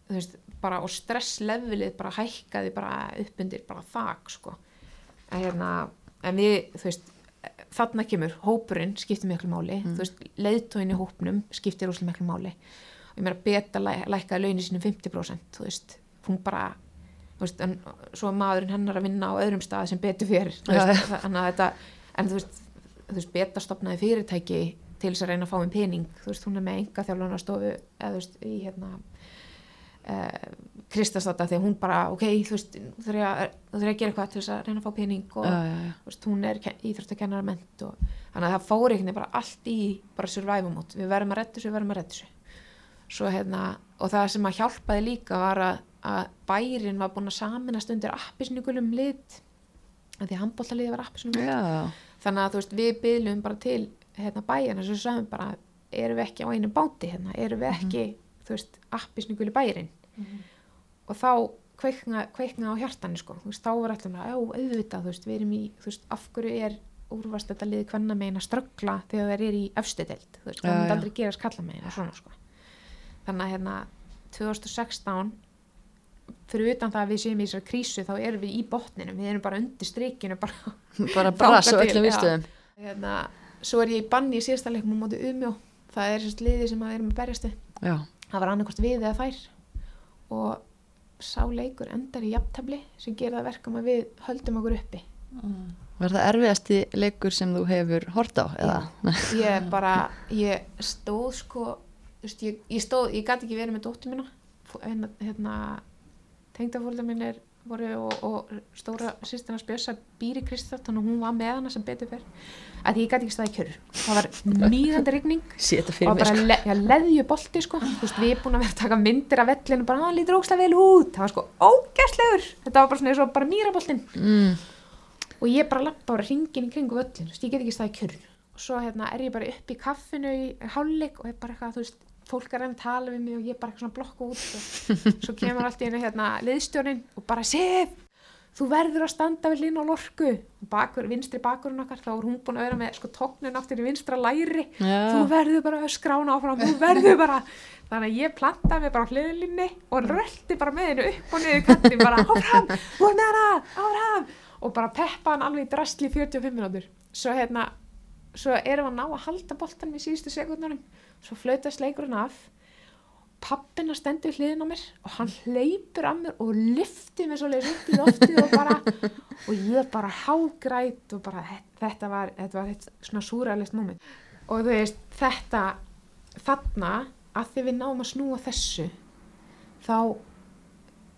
S1: þú veist, bara og stresslevelið bara hækkaði bara upp undir bara þak, sko. En hérna, en við, þú veist þarna kemur, hópurinn skiptir miklu máli, þú veist, leiðtóin í hópnum skiptir úslega miklu máli. Og ég meira beta læ, lækkaði launin sínum 50% þú veist, hún bara veist, en svo maðurinn hennar að vinna á öðrum stað sem betur fyrir veist, að þetta, en þú veist veist, beta stopnaði fyrirtæki til þess að reyna að fá um pening, þú veist, hún er með enga þjálfunarstofu, eða þú veist, í hérna uh, Kristastata að hún bara, ok, þú veist þú þurfi að, að gera eitthvað til þess að reyna að fá pening og
S3: já, já, já.
S1: veist, hún er íþróttakennara ment og þannig að það fór einhvern veginn bara allt í bara survival mode, við verðum að redda þessu, við verðum að redda þessu svo hérna, og það sem að hjálpaði líka var að, að bærin var búin að saminast undir appisnugulum lit því að handbóltaliði var appisnugulum
S3: Já,
S1: þannig að þú veist, við byðlum bara til hérna bæjarna sem við sagðum bara erum við ekki á einu báti hérna, erum við ekki þú veist, appisnuguli bærin og þá kveikna, kveikna á hjartani sko, þú veist, þá var alltaf já, auðvitað, þú veist, við erum í, þú veist, af hverju er úrvast þetta liði hvenna megin að ströggla þegar þeir eru í efstudeld, þú veist, það myndi
S3: já.
S1: aldrei gerast kalla megin og svona sko. Þannig að hérna 2016 fyrir utan það að við séum í þessar krísu þá erum við í botninum, við erum bara undir strikinu bara
S3: bara brass og öllum
S1: já.
S3: vistuðum.
S1: hérna, svo er ég í banni í síðasta leiknum á móti umjó, það er sérst liði sem að við erum að berjast við,
S3: Já,
S1: það var annarkvort við eða þær. Og sá leikur endar í jafntefli sem gerir það verkum að við höldum okkur uppi.
S3: Var það erfiðasti leikur sem þú hefur hort á, eða?
S1: ég bara, ég stóð sko, veist, ég, ég stóð ég gæti ekki verið með Fó- hérna, hérna tengdafólda mín er voru og, og stóra sýstina spjösa býri Kristjátt að hún var með hana sem betur fyrr að ég gæti ekki staði kjörur það var mýðandi rigning og bara
S3: sko.
S1: le, ja, leðju bolti sko. Þú veist, við erum búin að vera að taka myndir af vellinu bara, hann lítur ókslega vel út. Það var sko ógæslegur þetta var bara svona eins og bara mýraboltin
S3: Mm,
S1: og ég bara lappa bara ringin í kringu völlin ég get ekki staðið kjörn og svo hérna, er ég bara upp í kaffinu í hálfleik og er bara eitthvað, þú veist, fólk er enn að tala við mig og ég bara eitthvað svona blokku út og svo kemur allt í einu hérna liðstjórin og bara Sif, þú verður að standa við hlýna á lorku. Bakur, vinstri bakurinn okkar, þá er hún búin að vera með sko tóknin aftur í vinstra læri.
S3: Já.
S1: þú verður bara að skrána áfram þú verður bara, þannig að ég plantaði mig bara á hliðlinni og röldi bara með hennu upp og niður kallin bara áfram, þú er hana, áfram og bara peppa hann alveg í drastli í 45 minútur svo hérna svo erum við að ná að halda boltan við síðustu sekundunum svo flautast leikurinn af. Pappina stendur hliðin á mér og hann hleypur að mér og lyfti mér svo leiðis upp í loftið og bara og ég bara hágræt og bara þetta var, þetta var eitt svona súræðilegt moment. Og þú veist þetta þarna að því við náum að snúa þessu þá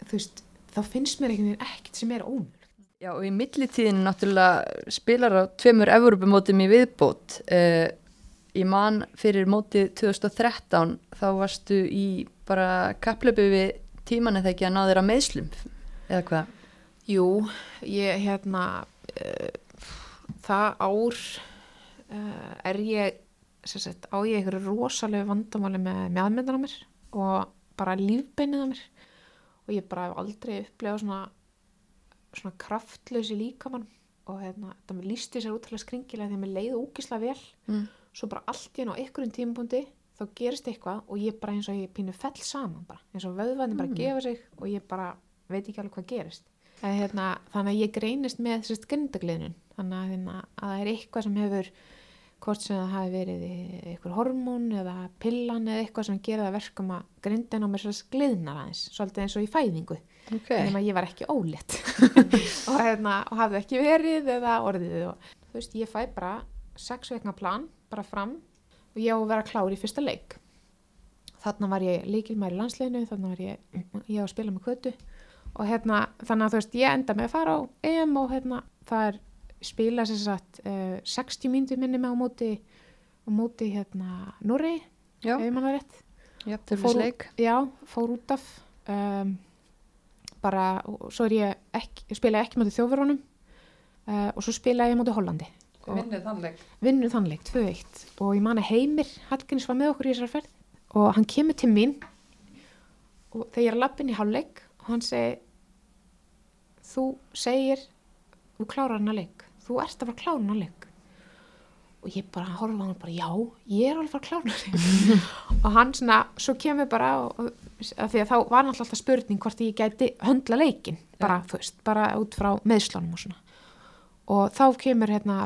S1: þú veist þá finnst mér einhvern veginn ekkert sem er ómjöld
S3: Já, og í millitíðin náttúrulega spilar á tveimur Evrópumótum í viðbót. Uh, ég man fyrir mótið 2013 þá varstu í bara kapplöpu við tíman eða ekki að ná að meðslum eða hvað?
S1: Jú, ég hérna uh, það ár uh, er ég sagt, á ég einhverju rosalegu vandamáli með meðmyndan á mér og bara lífbeinið á mér og ég bara hef aldrei upplegað svona svona kraftlösi líkamann og hérna, þetta mér lísti sér útrúlega skringilega því að mér leiði ógislega vel
S3: Mm.
S1: Svo bara allt í hennu á einhverjum tímapunkti þá gerist eitthvað og ég bara eins og ég pínu fell saman bara, eins og vöðvæðin bara gefa sig og ég bara veit ekki alveg hvað gerist. En, hérna, þannig að ég greinist með sérst grindagliðnun þannig að, hérna, að það er eitthvað sem hefur hvort sem það hafi verið eitthvað hormón eða pillan eða eitthvað sem gerir það að verkum að grindin á mér sérst gliðnar aðeins svolítið eins og í fæðingu.
S3: Ok.
S1: nema ég var ekki ólétt. Og, hérna, og hafði ekki verið eða orðið og þú veist, ég fæ bara sex vekna plan, bara fram og ég á að vera klár í fyrsta leik. Þarna var ég leikilmæri í landsleginu þarna var ég, ég á að spila með kvötu og hérna, þannig að þú veist, ég enda með að fara á EM og hérna, það er spila sem sagt uh, 60 mínútur minni með á móti á móti hérna
S3: Já,
S1: ef mann var rétt.
S3: Já,
S1: Fór-. Já, fór út af um, bara, og svo er ég ekki, ég spila ekki mútið þjóðverunum uh, og svo spila ég mútið Hollandi
S2: Þið vinnið þannleik.
S1: vinnu þannleik, 2-1 og ég man að Heimir Hallgríms var með okkur í þessar ferð. Og hann kemur til mín og þegar ég er að lappin í hálfleik og hann segi þú segir þú klárar hann að leik. Þú ert að fara að klára hann að leik. Og ég bara horfa á hann bara já, ég er alveg að fara að klára hann og hann svona, svo kemur bara og, að því að þá var náttúrulega alltaf spurning hvort ég gæti höndla leikin bara, þú veist, bara út frá meðslunum og svona. Og þá kemur hérna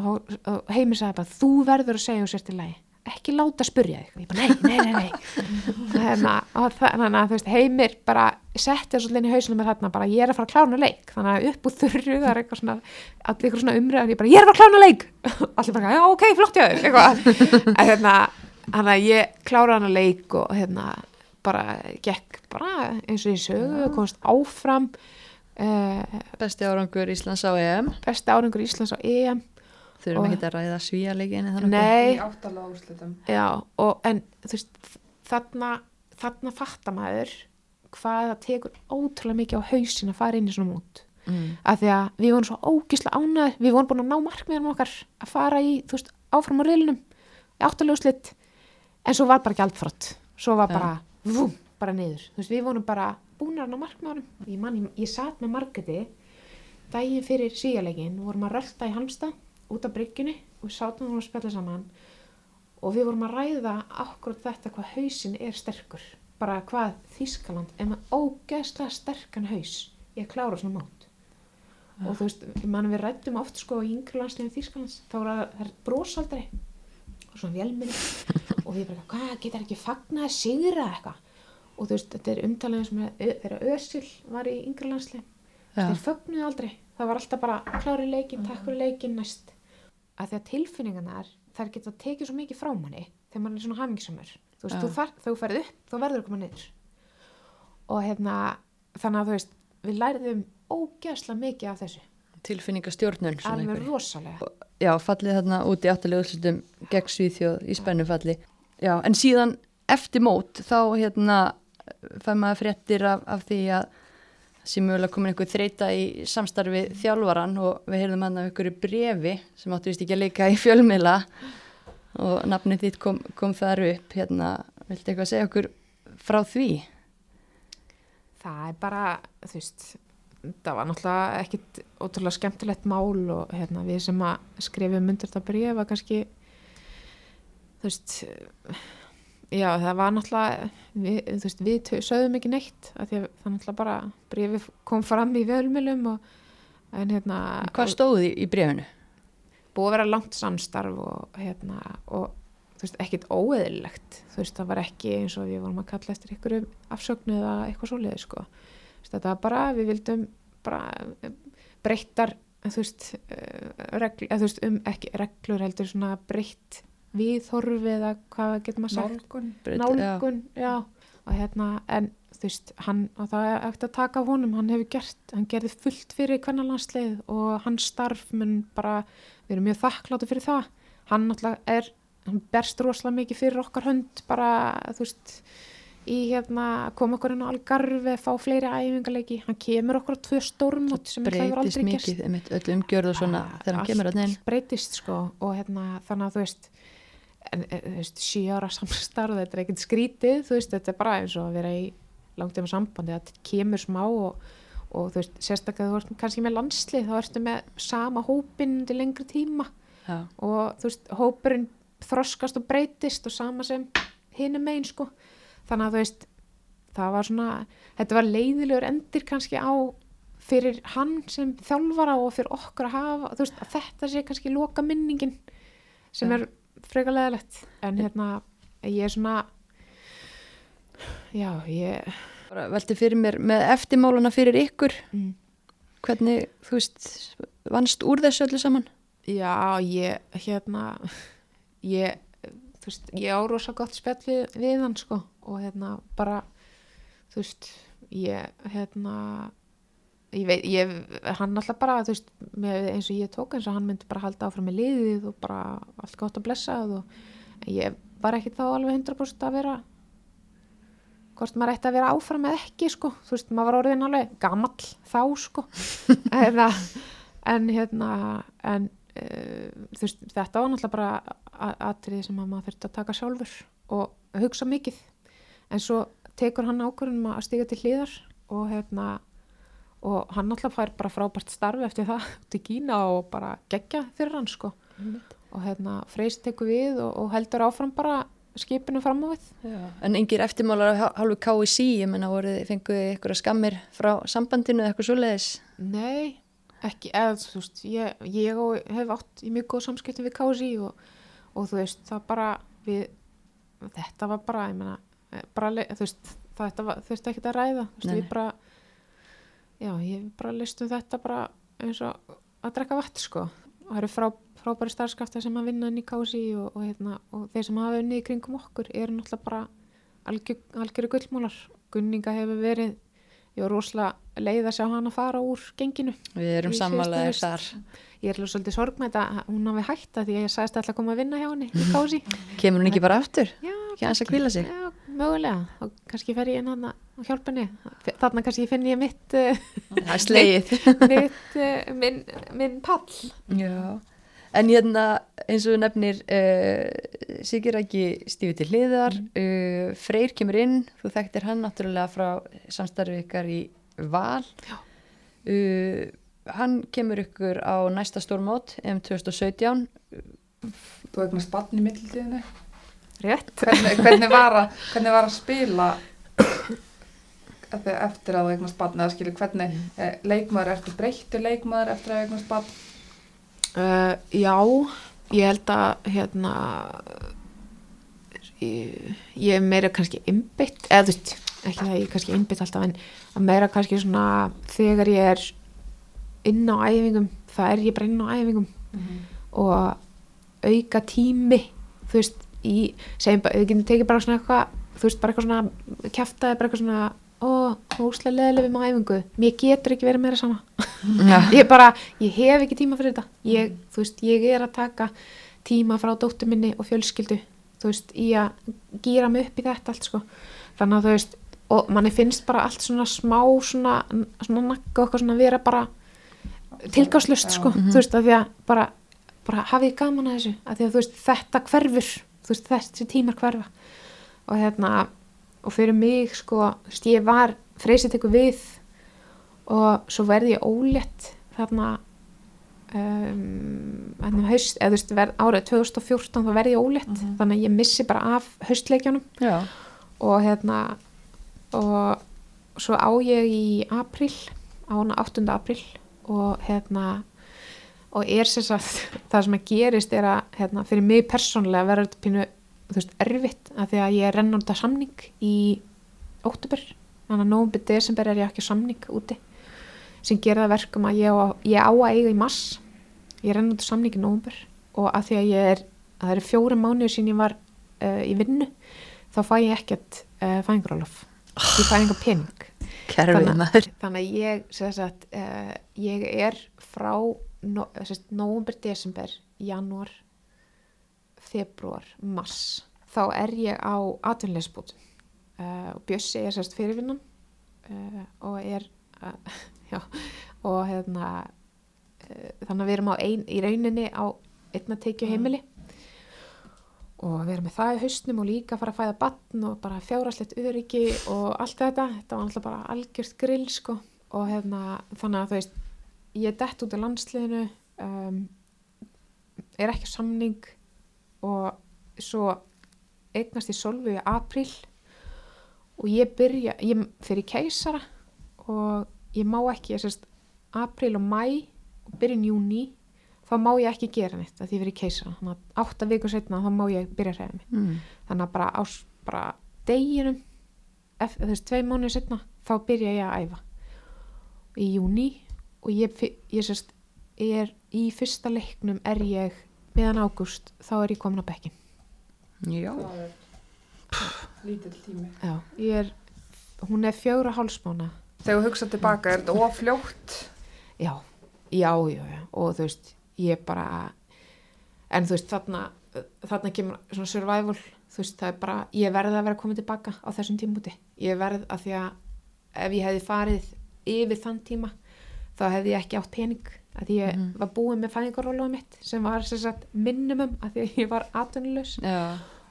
S1: og, og heimir sagði bara þú verður að segja úr sér til lagi. Ekki láta spurja þig. Og ég bara nei, nei, nei, nei. Og það- þannig að veist heimir bara setti þessu inn í hausinu með þarna bara ég er að fara að klána leik. Þannig að upp úr þurru það er eitthvað svona allir eitthvað svona umræðan ég bara ég er að fara að klána leik. Allir bara já ok, flott eitthvað. En hérna þannig að ég klára hann að leik og hérna bara gekk bara eins og ég sögu komst áfram uh,
S3: Besti árangur Íslands á EM.
S1: besti árangur Íslands á EM
S3: Þurfum
S1: Og-
S3: ekki að ræða svíjarleikinni þannig.
S1: nei,
S2: áttalega úrslitum.
S1: Já, og en þú veist, þarna, þarna fattar maður hvað það tekur ótrúlega mikið á hausin að fara inn í svona mót.
S3: Mm.
S1: Af því að við vorum svo ógislega ánæður, við vorum búin að ná markmiðanum okkar að fara í, þú veist, áfram á reilinum, í áttaljóðslitt, en svo var bara gjaldfrott. Svo var bara, vum, bara niður. Þú veist, við vorum bara búin að ná markmiðanum. Ég man, ég, ég satt með marketi daginn fyrir síðalegin, vorum að rölda í Halmstað út af bryggjunni og við sátum hún að spjalla saman. Og við vorum að ræða akkurat þetta hvað hausin er sterkur. Bara hvað Þískaland er með ógeðslega sterkan haus. Að klára svona mót. Og þú veist, mann við rættum oft sko í yngri landslegin Þískalands þá er það brosaldri og svona vélminni og við bara, hvað, getur ekki fagnað að sigra eitthvað? Og þú veist, þetta er umtalið sem þegar Ösil var í yngri landslegin
S3: Já.
S1: þeir fögnuðu aldrei. Það var alltaf bara klári leikin, takk fyrir leikin næst að því að tilfinningarnar þær geta tekið svo mikið frá manni þegar mann er svona hamingisamur þú veist, þú þar, þegar þú ferð upp, þá verður þú koma niður. Og hérna þannig að þú veist, við læriðum ógeðslega mikið af þessu.
S3: Tilfinningastjórnun.
S1: alveg rosalega.
S3: Já, fallið þarna út í áttalega úrslitum gegn Svíþjóð í spennufalli. Já, en síðan eftir mót þá hérna fær maður fréttir af, af því að sem mögulega komin einhver þreita í samstarfi þjálfaran og við heyrðum hann af einhverju brefi sem áttu vist ekki að leika í fjölmiðla og nafnið þitt kom, kom þar upp hérna, viltu eitthvað segja okkur frá því?
S1: það er bara, þú veist það var náttúrulega ekkit ótrúlega skemmtilegt mál og hérna, við sem að skrifum myndir þetta bréfa kannski þú veist já það var náttúrulega við, þú veist, við sögðum ekki neitt því að það náttúrulega bara bréfi kom fram í völmjölum en hérna
S3: Hvað stóði í, í brefinu?
S1: búið að vera langt samstarf og hérna og þú veist, ekkit óeðlilegt þú veist, það var ekki eins og við vorum að kalla eftir einhverju afsögnu eða eitthvað svoleiði sko, þetta var bara við vildum bara eh, breyttar þú veist, eh, regl, eða, þú veist um ekki reglur heldur svona breytt viðhorfi eða hvað getur maður sagt
S2: Nálgun.
S1: nálgun, já. og hérna, en þú veist, hann, og það er eftir að taka honum, hann hefur gert, hann gerði fullt fyrir kvennalansleið og hans starf mun bara, við erum mjög þakkláttu fyrir það, hann náttúrulega er, hann berst rosalega mikið fyrir okkar hönd, bara, þú veist, í hérna, koma okkur inn á Algarve, fá fleiri æfingarleiki, hann kemur okkur á tvö stórmót sem það hefur
S3: Breytist
S1: aldrei gerst
S3: mikið, einmitt, öll umgjörð og svona þegar hann kemur að neinn.
S1: breytist sko og hérna þannig að þú veist en, eh, þú veist, sjö ára samstarf þetta er ekkert skrítið, þú veist, þetta er bara eins og að vera í langt um sambandi að þetta kemur smá og, og þú veist, sérstaklega þú ert kannski með landslið þá ertu með sama hópinn til lengri tíma
S3: Já,
S1: og þú veist, hópurinn þroskast og breytist og sama sem hinum megin sko þannig að þú veist, það var svona þetta var leiðilegur endir kannski á fyrir hann sem þjálfara og fyrir okkur að hafa þú veist, að þetta sé kannski loka minningin sem
S3: Já.
S1: er frekar leðilegt en hérna, ég er svona já, ég
S3: velti fyrir mér með eftirmálana fyrir ykkur,
S1: mm.
S3: hvernig, þú veist, vannst úr þessu öllu saman?
S1: Já, ég, hérna, ég, þú veist, ég á rosa gott spjall við, við hann, sko, og hérna, bara, þú veist, ég, hérna, ég veit, ég, hann alltaf bara, veist, með, eins og ég tók eins og hann myndi bara halda áfram með liðið og bara allt gott að blessað og ég var ekki þá alveg 100% að vera, hvort maður ætti að vera áfram eða ekki, sko, þú veist, maður var orðin alveg gamall þá, sko, eða, en hérna, en uh, þú veist, þetta var náttúrulega bara a- atriði sem að maður þurfti að taka sjálfur og hugsa mikið. En svo tekur hann ákvörðum að stiga til hliðar og hérna og hann alltaf fær bara frábært starfi eftir það til Kína og bara gegja fyrir hann sko. Og hérna Freys tekur við og, og heldur áfram bara skipinu fram á við.
S3: En engir eftirmálar af hálfu KSI, ég menna voruð þið fenguð ykkur skammir frá sambandinu eða eitthvað svoleiðis?
S1: Nei, ekki, eða þú veist, ég, ég hef átt í mjög góð samskiptum við KSI og, og þú veist, það bara við, þetta var bara, ég meina, eh, bara, þú veist, þetta var, veist ekki að ræða, þú veist,
S3: Nei,
S1: við bara, já, ég bara listum þetta bara eins og að drekka vatn, sko, og það eru frá, frábæri starfskaftar sem að vinna inn í KSI og, og, hérna, og þeir sem hafa unnið í kringum okkur eru náttúrulega bara algjör, algjöru gullmúlar, Gunninga hefur verið ég var rosalega leið að sjá hann að fara úr genginu.
S3: Við erum
S1: haust.
S3: þar.
S1: Ég er alveg svolítið sorgmætt að hún hafi hægt að því að ég sagðist alltaf að koma að vinna hjá henni í kási.
S3: Kemur hún ekki bara aftur?
S1: Já,
S3: Ekki aðeins að hvíla sig?
S1: Já, mögulega. Og kannski fer ég inn hann að hjálpa henni. Þarna kannski finn ég mitt,
S3: Það er slegið.
S1: mitt uh, minn, minn pall.
S3: Já, en hérna eins og þú nefnir uh, Sigir ekki stífið til hliðar, uh, Freyr kemur inn, þú þekktir hann náttúrulega frá samstarfið ykkar í Val. Uh, hann kemur ykkur á næsta stórmót um 2017.
S2: Þú eignast barn í mittiltíðinu.
S1: Rétt.
S2: Hvernig, hvernig, var að, hvernig var að spila eftir, eftir að eignast barn? Eða skilur, hvernig eh, leikmaður, ertu breyttu leikmaður eftir að eignast barn?
S1: Uh, já, ég held að hérna ég, ég er meira kannski innbytt, eða þú veist ekki það ég er kannski innbytt alltaf en að meira kannski svona þegar ég er inn á æfingum það er ég bara inn á æfingum og auka tími þú veist, í, segjum bara, við getum tekið bara svona eitthvað, þú veist, bara eitthvað svona kjaftaði bara eitthvað svona ó, hóslega leðileg við maður æfingu, mér getur ekki verið meira sama.
S3: Já.
S1: ég bara, ég hef ekki tíma fyrir þetta. Ég, þú veist, ég er að taka tíma frá dóttur minni og fjölskyldu þú veist, í að gýra mig upp í þetta allt, sko, þannig að þú veist og manni finnst bara allt svona smá svona, svona nakka og eitthvað svona vera bara tilgáslust, sko, þú veist, að því að bara, bara hafið gaman að þessu, að því að þú veist, þetta hverfur, þú veist, þessi tímar hverfa. Og hérna og fyrir mig, sko, ég var freysið tekur við og svo verði ég ólétt þarna um, haust, eða þú veist, árið 2014 þá verði ég ólétt, þannig að ég missi bara af haustleikjunum
S3: Já.
S1: og hérna og svo á ég í april, á hana 8. april og hérna og er sem sagt, það sem að gerist er að hérna, fyrir mig persónlega verður þetta pínu, þú veist, erfitt að því að ég renna út af samning í óttubur, þannig að nógumbyr desember er ég ekki samning úti sem gera það verkum að ég á, ég á að eiga í mass ég renna út af samning í nógumbyr og að því að ég er að það eru fjóri mánuður sín ég var uh, í vinnu þá fæ ég ekkert uh, fæðingarálof ég fæ enga pening. Þannig- þannig að ég sagt, uh, ég er frá no, november, desember janúar februar, mars þá er ég á atvinnleysbútum uh, og Bjössi er sérst fyrirvinnan uh, og er uh, já, og hérna þannig að við erum ein, í rauninni á einna tekju heimili og við erum með það í haustnum og líka fara að fæða batn og bara fjárastlegt öryggi og allt þetta, þetta var alltaf bara algjört grill sko. Og hérna þannig að þú veist ég er dett út af landsliðinu um, er ekki samning og svo eignast ég solvu í april og ég byrja, ég fyrir keisara og ég má ekki, ég sérst april og mæ og byrjun júni þá má ég ekki gera neitt að því fyrir keisara. Þannig að átta vikur setna þá má ég byrja að reyða mig.
S3: Mm.
S1: þannig að bara á s- bara deginum veist, tvei mánuði setna þá byrja ég að æfa. Í júni og ég, ég sérst er í fyrsta leiknum er ég meðan ágúst þá er ég komin á bekkin
S3: Já.
S2: Lítill tími.
S1: já, ég er hún er fjögra hálsmána
S2: Þegar þú hugsa tilbaka, er þetta ofljótt?
S1: já, já, já, já og þú veist, ég bara en þú veist, þarna þarna kemur svona survival þú veist, það er bara, ég verði að vera komið tilbaka á þessum tímúti, ég verð að því að ef ég hefði farið yfir þann tíma, þá hefði ég ekki átt pening, að ég var búin með fæðingarólaða mitt, sem var sagt minimum, að því að ég var atvinnulegs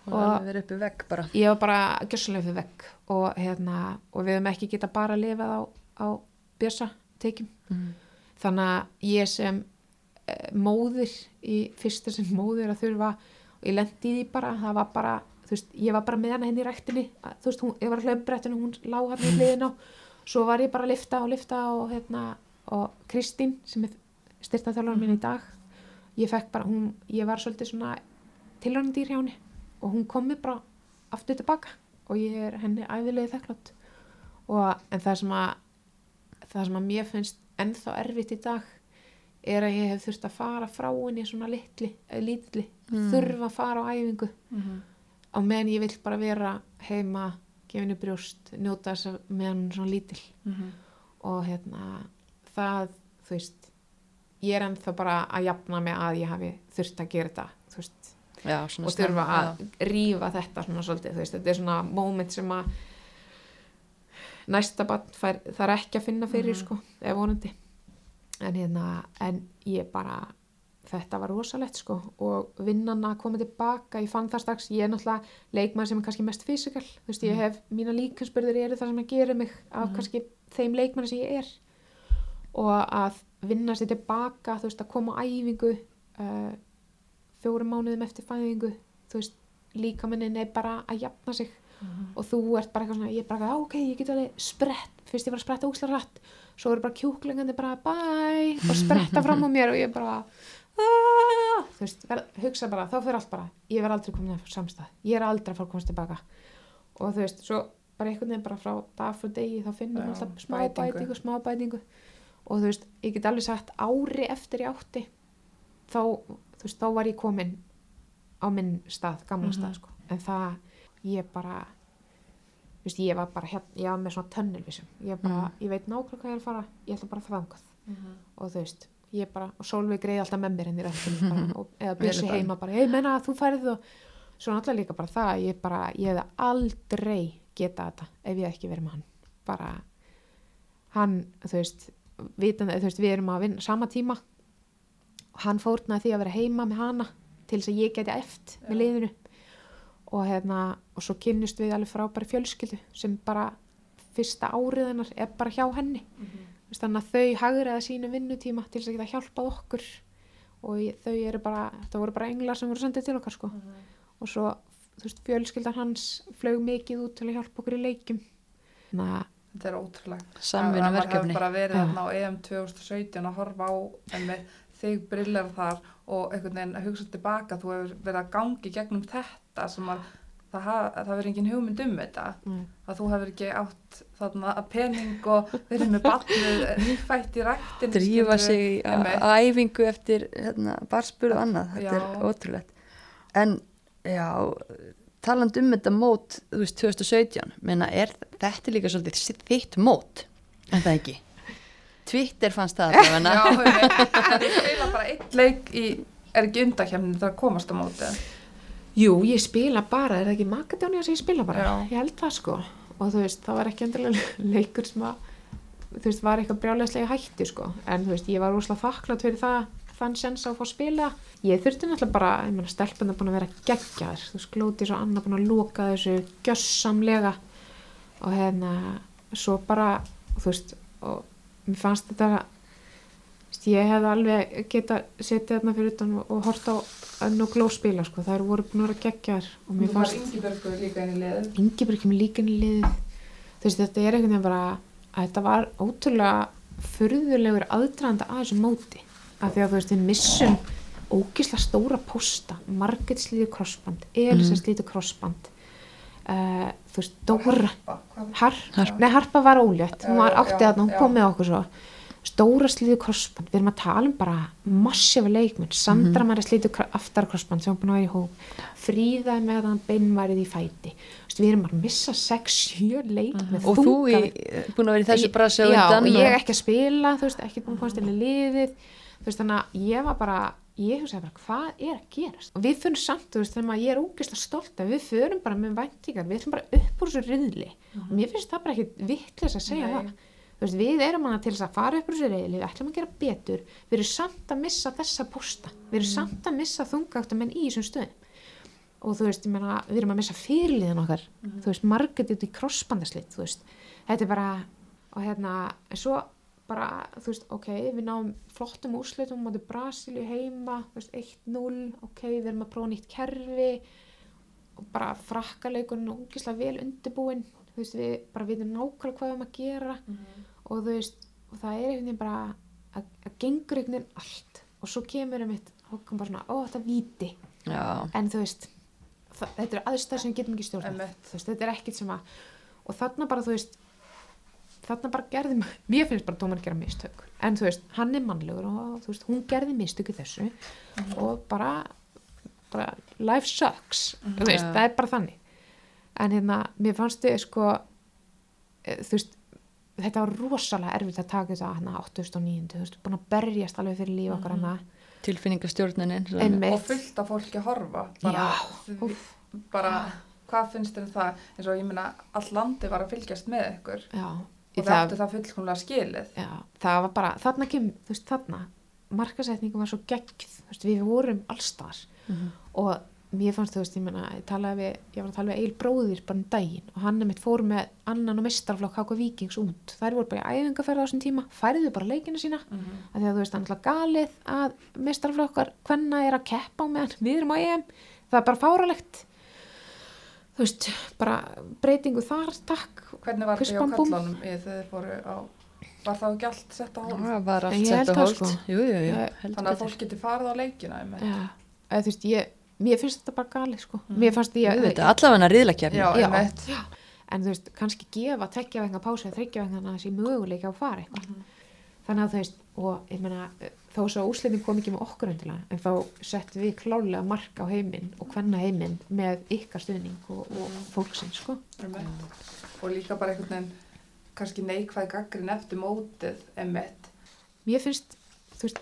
S3: og
S1: Og- ég var bara gjössalega fyrir vegg og, hérna, og við höfum ekki geta bara lifað á, á bjössa tekjum.
S3: Mhm.
S1: þannig að ég sem e, móðir í fyrsta sem móðir að þurfa og ég lendi í því bara það var bara, veist, ég var bara með hana henni í ræktinni, að, þú veist, hún, ég var að hlaumbrettinu hún lá hann í hliðin á. Svo var ég bara að lifta og lifta og hérna og Kristín sem er styrtaþjálfur minn í dag. Ég fekk bara, hún, ég var svolítið svona tilrænandýr hjá henni og hún kom mér bara aftur tilbaka og ég er henni æðilegi þekklát. Og en það sem að það sem að mér finnst ennþá erfitt í dag er að ég hef þurft að fara frá henni svona litli, eh, lítli þurfa að fara á æfingu. Á meðan ég vill bara vera heima henni brjóst, njóta þess að meðan er svona lítil. Og hérna það, þú veist ég er ennþá bara að jafna mig að ég hafi þurft að gera þetta þú veist,
S3: já,
S1: og þurfa að rífa þetta svona svolítið, þú veist, þetta er svona moment sem að næsta bann er ekki að finna fyrir sko, eða vonandi. En hérna, en ég bara þetta var rosalegt sko. Og vinnan að koma tilbaka, ég fann það strax ég er náttúrulega leikmann sem er kannski mest fysikal þú veist, ég hef, mína líkansbyrður eru það sem að gera mig af kannski þeim leikmann sem ég er og að vinna sér tilbaka, þú veist, að koma á æfingu uh, fjórum mánuðum eftir fæðingu þú veist, líkamennin er bara að jafna sig. Og þú ert bara eitthvað svona, ég er bara, "Já, ok, ég get alveg sprett, fyrst ég var að spretta úsla rætt svo eru bara kjúklingandi bara bæ og spretta fram á mér og ég er bara "Ah", þú veist, ver, hugsa bara þá fyrir allt bara, ég verð aldrei komin að samstað ég er aldrei að fara að komast tilbaka. Og þú veist, svo bara einhvern veginn bara frá dag frá degi þá finnum við alltaf smá
S2: bætingu.
S1: bætingu, smá bætingu og þú veist, ég get alveg sagt ári eftir ég átti þá, þú veist, þá var ég komin á minn stað, gamla stað sko. en það, ég bara þú veist, ég var bara hérna, ég var með svona tunnelvisum, ég bara, ég veit nákvæmlega hvað ég er að fara, ég ætla bara að þangað. Og þú veist, ég bara og Sólveig greiði alltaf með mér henni bara, og, eða
S3: bara.
S1: heima bara, ég menna þú færið og svo náttúrulega líka bara það, ég bara ég hefði aldrei geta þetta ef ég ekki verið með hann. Bara, hann, þú veist vitandi, þú veist, við erum að vinna sama tíma. Og hann fórnaði því að vera heima með hana til þess að ég geti eft með liðinu. Og hérna, og svo kynnust við alveg frábæri fjölskyldu sem bara fyrsta árið hennar er bara hjá henni. Þú veist, þannig að þau hagriða sínu vinnutíma til þess að geta hjálpað okkur. Og þau eru bara, það voru bara englar sem voru sendið til okkar sko. Og svo, þú veist, fjölskyldan hans flög mikið út til að hjálpa okkur í leikjum. Þannig að
S2: Þetta er Að- að
S3: verkefni.
S2: maður hefur bara verið þarna á EM 2017 að horfa á þig brillar þar og einhvern veginn að hugsa tilbaka. Þú hefur verið að gangi gegnum þetta sem að það, það verið engin hugmynd um þetta.
S1: mm,
S2: Að þú hefur ekki átt þarna að pening og verið með barnið nýfætt í ræktin.
S3: drífa sig á æfingu eftir hérna, barspur og annað, þetta
S2: Já.
S3: er ótrúlegt en já taland um þetta mót þú veist 2017, menna er þetta líka svolítið þitt mót en það ekki Twitter fannst það allavega
S2: Já, einmitt. það er spila bara einn leik í, er ekki undakefni þegar komast á mótið.
S1: Jú, ég spila bara, er það ekki Makedónia sem ég spila bara?
S2: Já.
S1: Ég held það sko og þú veist, það var ekki endilega leikur sem að þú veist, var eitthvað brjálæslega hætti sko, en þú veist, ég var úrslega þakklátt fyrir það, þann sens að fá að spila. Ég þurfti náttúrulega bara, ég meina stelpun er búin að vera geggjaður, þú veist, glóti svo annað búin að loka þessu gjössamlega og hérna svo bara, þú veist og mér fannst þetta ég hefði alveg geta setið þarna fyrir utan og, og hort á önn og gló spila sko, það eru voru búin að vera geggjaðar og mér fannst
S2: Ingebergur líka inn í liðið.
S1: Kemur líka inn í liðið. Þú veist þetta er einhvern veginn bara að þetta var ótrúlega furðulegur aðdraðanda að þessu móti af því að þú veist við missum ógisla stóra posta Margit slítur krossband, Elisa
S3: Mhm.
S1: slítur krossband. Uh, þú veist Dóra Har,
S2: Harpa.
S1: Nei, Harpa var ólétt, hún var áttið að hún kom með okkur svo. Stóra slíðu krossband, við erum að tala um bara massífa leikmenn, Sandra mm -hmm. slíðu aftar krossband sem hún búin að vera í hóp. Fríða er með hann beinvarið í fæti. Vist, við erum að missa 6-7 leikmenn.
S3: Og þú í, búin að vera í þessu brasi og
S1: ég
S3: og-
S1: ekki að spila þú veist, ekki búin að komast veist, þannig að ég var bara ég hugsaði bara, hvað er að gerast? Og við fyrir samt, þú veist, þegar ég er úgislega stolt að við förum bara með væntingar við ætlum bara upp úr þessu riðli. Og mér finnst það bara ekki vittlis að segja
S2: Nei.
S1: það. Þú veist, við erum hana til þess að fara upp úr þessu riðli við ætlum að gera betur, við erum samt að missa þessa posta, við erum samt að missa þungáttum en í þessum stöðum. Og þú veist, ég meina, við erum að missa fyrirliðan okkar, í krossbandaslit, þú veist, er bara þú veist, ok, við náum flottum úrslitum á Brasilíu heima þú veist, 1-0, ok, við erum að prófa nýtt kerfi og bara frakkaleikurinn og ungislega vel undirbúinn, þú veist, við bara vitum nákvæmlega hvað við erum að gera og þú veist, og það er einhvern veginn bara að, að gengur einhvern veginn allt og svo kemur einmitt, og kom bara svona, ó, þetta er víti.
S3: Já,
S1: en þú veist það, þetta eru aðstæður sem við getum ekki
S2: Einmitt.
S1: þú veist, þetta er ekkit sem að og þarna bara þú veist þarna bara gerði, mér finnst bara dómar gera mistök. En þú veist, hann er mannlegur og þú veist, hún gerði mistök í þessu og bara, bara life sucks, þú veist,
S3: Já.
S1: það er bara þannig. En hérna, mér fannst þið sko eh, þú veist, þetta var rosalega erfitt að taka þetta hana 8.900, þú veist, búin að berjast alveg fyrir líf okkar hana
S3: tilfinningastjórnunin sem-
S1: Einmitt.
S2: og fullt af fólki að horfa bara,
S1: Já,
S2: því, bara hvað finnst þér um það? Eins og ég meina all landi var að fylgjast með ykkur.
S1: Já,
S2: og það áttu það fullkomlega skilið.
S1: Já, það var bara, þarna kem, þú veist, þarna, markasetningum var svo geggð, þú veist, við vorum allstar
S3: Mhm.
S1: og mér fannst, þú veist, ég meina, ég við, ég var að tala við Eil bróðir bara um daginn og hann er mitt fór með annan og mistarflokk HK Víkings út, þær voru bara í æfingaferð á þessum tíma, færiðu bara leikina sína,
S2: mm -hmm.
S1: að því að þú veist, það er alltaf galið að mistarflokkar, hvenna er að keppa á meðan við erum á EM, það er bara fáralegt, þú veist, bara breytingu þar, takk,
S2: hvernig var þetta hjá kallanum þegar þið fóru á var það ekki allt sett á hólf
S3: Það var allt sett á
S1: það,
S3: hold
S1: sko.
S3: Jú, jú, jú, heldur
S2: þannig að fólk geti farið á leikina.
S1: Já, eða þú veist, ég, mér finnst þetta bara galið, sko.
S2: Mm.
S1: Mér fannst ég,
S3: Jú, þetta er allavega riðlakefni
S1: en þú veist, kannski gefa tekja vegna pásu eða þryggja þessi möguleika að fara eitthvað.
S2: Mhm.
S1: Þannig að þú veist, og ég meina, þó svo úslitin kom ekki með okkur endilega, en þá settum við klálega mark á heiminn og hvenna heiminn með ykkar stuðning og, og fólksinn, sko.
S2: og líka bara einhvern veginn kannski neikvæð gaggrin eftir mótið einmitt
S1: Mér finnst, þú veist,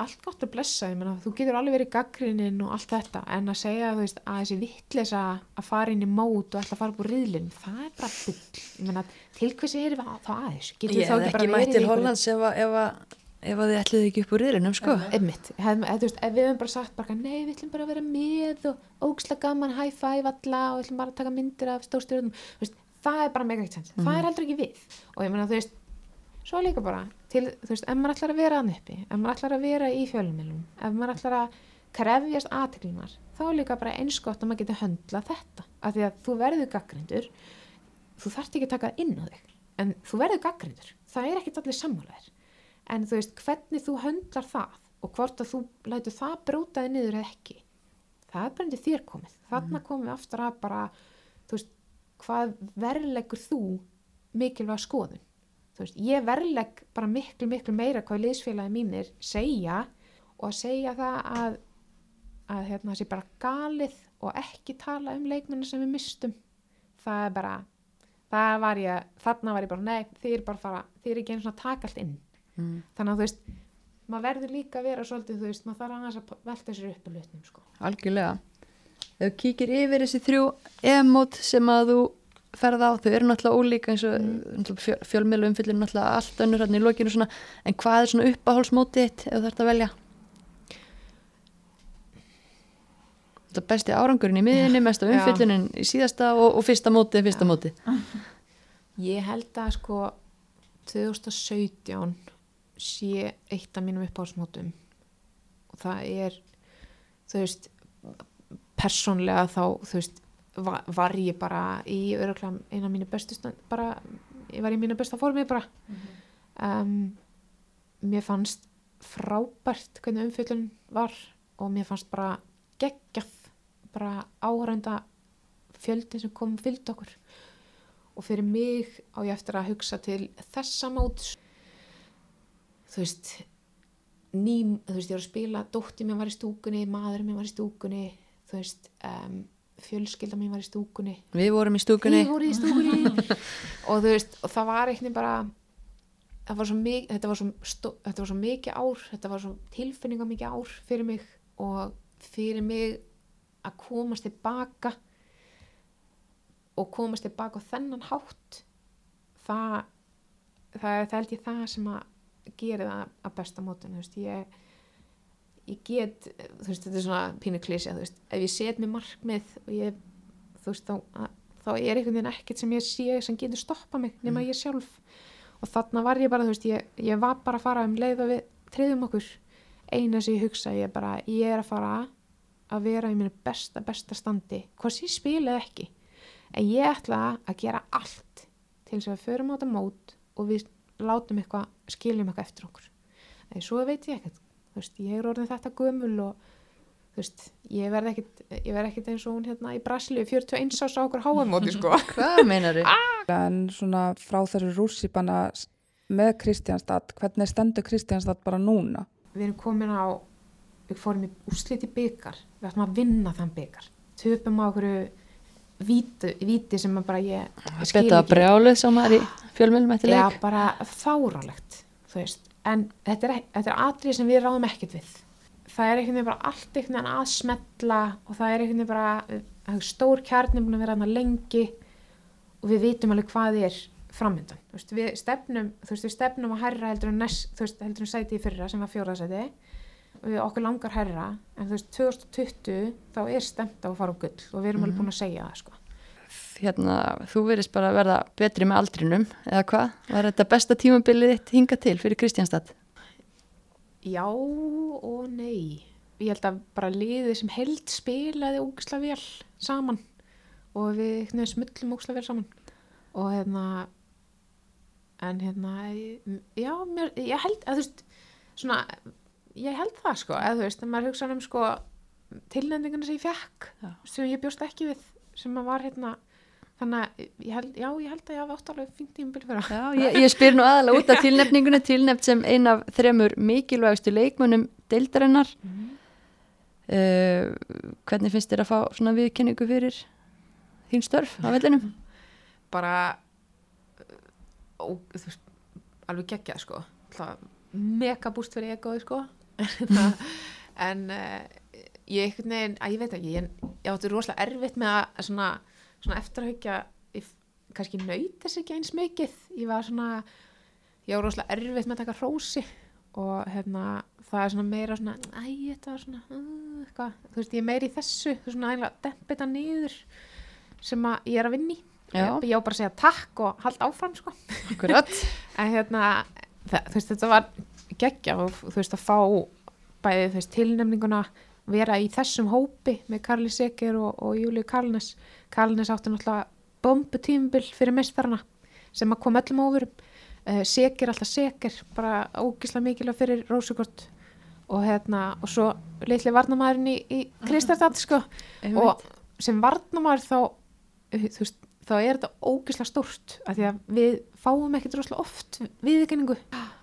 S1: allt gott að blessa, ég meina, þú getur alveg verið gaggrininn og allt þetta, en að segja, þú veist, að þessi vittlesa að fara inn í mót og ætla að fara upp úr riðlinn, það er bara. Ég meina, til hversi erum við að- þá aðeins?
S3: Ég
S1: við þá
S3: hef
S1: ekki bara
S3: ekki
S1: verið
S3: mætt
S1: í
S3: til
S1: einhverju-
S3: Hollands ef að, ef að, þið ætluðu ekki upp úr riðlinum, sko.
S2: Einmitt.
S1: Eða, þú veist, ef við höfum bara sagt bara, nei, við ætlum bara að vera með og ógsla gaman, high five alla og við ætlum bara að taka myndir af veist, það er bara mega eitt sens, það er heldur ekki við. Og ég meina, þú veist, svo líka bara til, þú veist, ef maður ætlar að vera hann uppi ef maður ætlar að vera í fjölumilum ef maður ætlar að krefjast aðteklinar þá er líka bara eins gott að maður geti höndla þetta, af því að þú verður gaggrindur þú þarft ekki að taka inn á þig en þú verður gaggrindur það er ekkit allir sammálaðir en þú veist, hvernig þú höndlar það og hvort að þú lætur það brótaði niður eða ekki það er bara undir þér komið. Þarna komum við aftur að bara þú veist, hvað verðleggur þú mikilvæg skoðun? Þú veist, ég verðlegg bara miklu miklu meira hvað liðsfélagi mínir segja og að segja það að að hérna sé bara galið og ekki tala um leikmennu sem við mistum það er bara það var ég, þarna var ég bara nei, þið er bara að fara, þið er ekki einu svona að taka allt inn
S3: Mm.
S1: þannig að þú veist maður verður líka að vera svolítið, þú veist, maður þarf annars að velta sér upp í hlutnum, sko.
S3: Algjörlega. Þú kíkir yfir þessi þrjú emót sem að þú ferð á, þau eru náttúrulega ólíka eins og mm. fjöl, fjölmiðlu umfyllin náttúrulega allt önnur hann í lokinu svona, en hvað er svona uppáhálsmótið þitt ef þú þarft að velja? Það besti árangurinn í miðinni, mesta umfyllunin í síðasta og, og fyrsta mótið, fyrsta mótið.
S1: Ég held að sko 2017 sé eitt af mínum uppáhaldsmótum. Og það er þú veist persónlega þá þú veist var, var ég bara í öruglega eina af mínu bestu stand, bara, ég var í mínu besta formi bara. Um, mér fannst frábært hvernig umfjöllun var og mér fannst bara geggjað bara áhærenda fjöldin sem kom fylgd okkur. Og fyrir mig á ég eftir að hugsa til þessa móts þú veist ný, þú veist ég var að spila dótti mér var í stúkunni, maður mér var í stúkunni þú veist um, fjölskylda mér var í stúkunni
S3: Við vorum í stúkunni.
S1: Í stúkunni og þú veist, og það var eitthvað bara var mikið þetta var svo, stó, þetta var svo mikið ár þetta var svo tilfinninga mikið ár fyrir mig og fyrir mig að komast tilbaka og komast tilbaka á þennan hátt það það, það held ég það sem að gera það að besta veist, ég ég get, þú veist, þetta er svona pínu klísja, þú veist, ef ég set mér markmið og ég, þú veist, þá, þá er einhvern veginn ekkert sem ég sé sem getur stoppa mig nema ég sjálf. Og þarna var ég bara, þú veist, ég, ég var bara að fara um leið og við treyðum okkur. Eina sem ég hugsa, ég bara, ég er að fara að vera í mínu besta, besta standi, hvað sem ég spila ekki. En ég ætla að gera allt til þess að við förum á þetta mót og við látum eitthvað, skiljum eitthvað eftir okkur. En svo veit ég ekkert. Þú veist, ég er orðin þetta gömul og þú veist, ég verð ekkert ég verð ekkert eins og hún hérna í Brasilíu 41 ás á okkur háamóti sko.
S3: Hvað meinar þau?
S2: En svona frá þessu rússipanna með Kristjánstad, hvernig stendur Kristjánstad bara núna?
S1: við erum komin á við fórum í úrslit í byggar við ætlum að vinna þann byggar töpum á okkur víti, víti sem að bara ég, skil
S3: Þetta
S1: ekki
S3: brjáluð sem maður í fjölmjölum eftir
S1: Já,
S3: leik.
S1: bara fárálegt. En þetta er, þetta er atrið sem við ráðum ekkert við. Það er einhvern veginn bara allt einhvern veginn að smetla og það er einhvern veginn bara stór kjarni búin að vera þarna lengi og við vitum alveg hvað er veist, við stefnum, við stefnum að herra heldur en næst, heldur en sæti í fyrra sem var fjóraðsæti okkur langar herra en þú veist, 2020 þá er stemt á að fara á gull og við erum alveg búin að segja það, sko.
S3: Hérna, þú verðist bara að verða betri með aldrinum, eða hvað? Var þetta besta tímabilið þitt hinga til fyrir Kristjánstad?
S1: Já og nei. Ég held að bara liðið sem held spilaði ógislega vel saman og við smullum ógislega vel saman og hérna en hérna já, mér, ég held að þú veist svona, ég held það sko eða þú veist, að maður hugsa um sko tilnefninguna sem ég fekk
S3: Já.
S1: sem ég bjóst ekki við sem að var hérna þannig að ég held, já, ég held að ég hafa átt alveg fínt tímabil fyrir það
S3: Já, ég, ég spyr nú aðalega út af tilnefningunni, tilnefnt sem ein af þremur mikilvægustu leikmunum deildarinnar. Uh, hvernig finnst þér að fá svona viðkenningu fyrir þín störf á vellinum?
S1: bara þú veist, alveg geggjað sko mega búst fyrir egoði sko en uh, ég einhvern veginn, að ég veit ekki ég, ég átti rosalega erfitt með að svona, svona eftirhaukja kannski naut þess ekki eins mikið ég var svona ég var rosalega erfitt með að taka hrósi og hérna það er svona meira svona æ, þetta var svona uh, þú veist, ég er meira í þessu þú veist, svona dempa þetta niður sem að ég er að vinni
S3: Já.
S1: ég á bara að segja takk og halda áfram sko. En hérna það, þú veist þetta var geggja og þú veist að fá bæði þú veist tilnefninguna vera í þessum hópi með Karli Seker og, og Júliu Karlnes Karlnes átti náttúrulega bombu tímbil fyrir mestarana sem að kom öllum ofurum uh, Seker alltaf Seker bara ógislega mikilvæg fyrir Rósugort og hérna og svo litli varnamæðurinn í, í Kristardal sko. Og sem varnamæður þá uh, þú veist, þá er þetta ógislega stórt af því að við fáum ekkert rosalega oft viðkenningu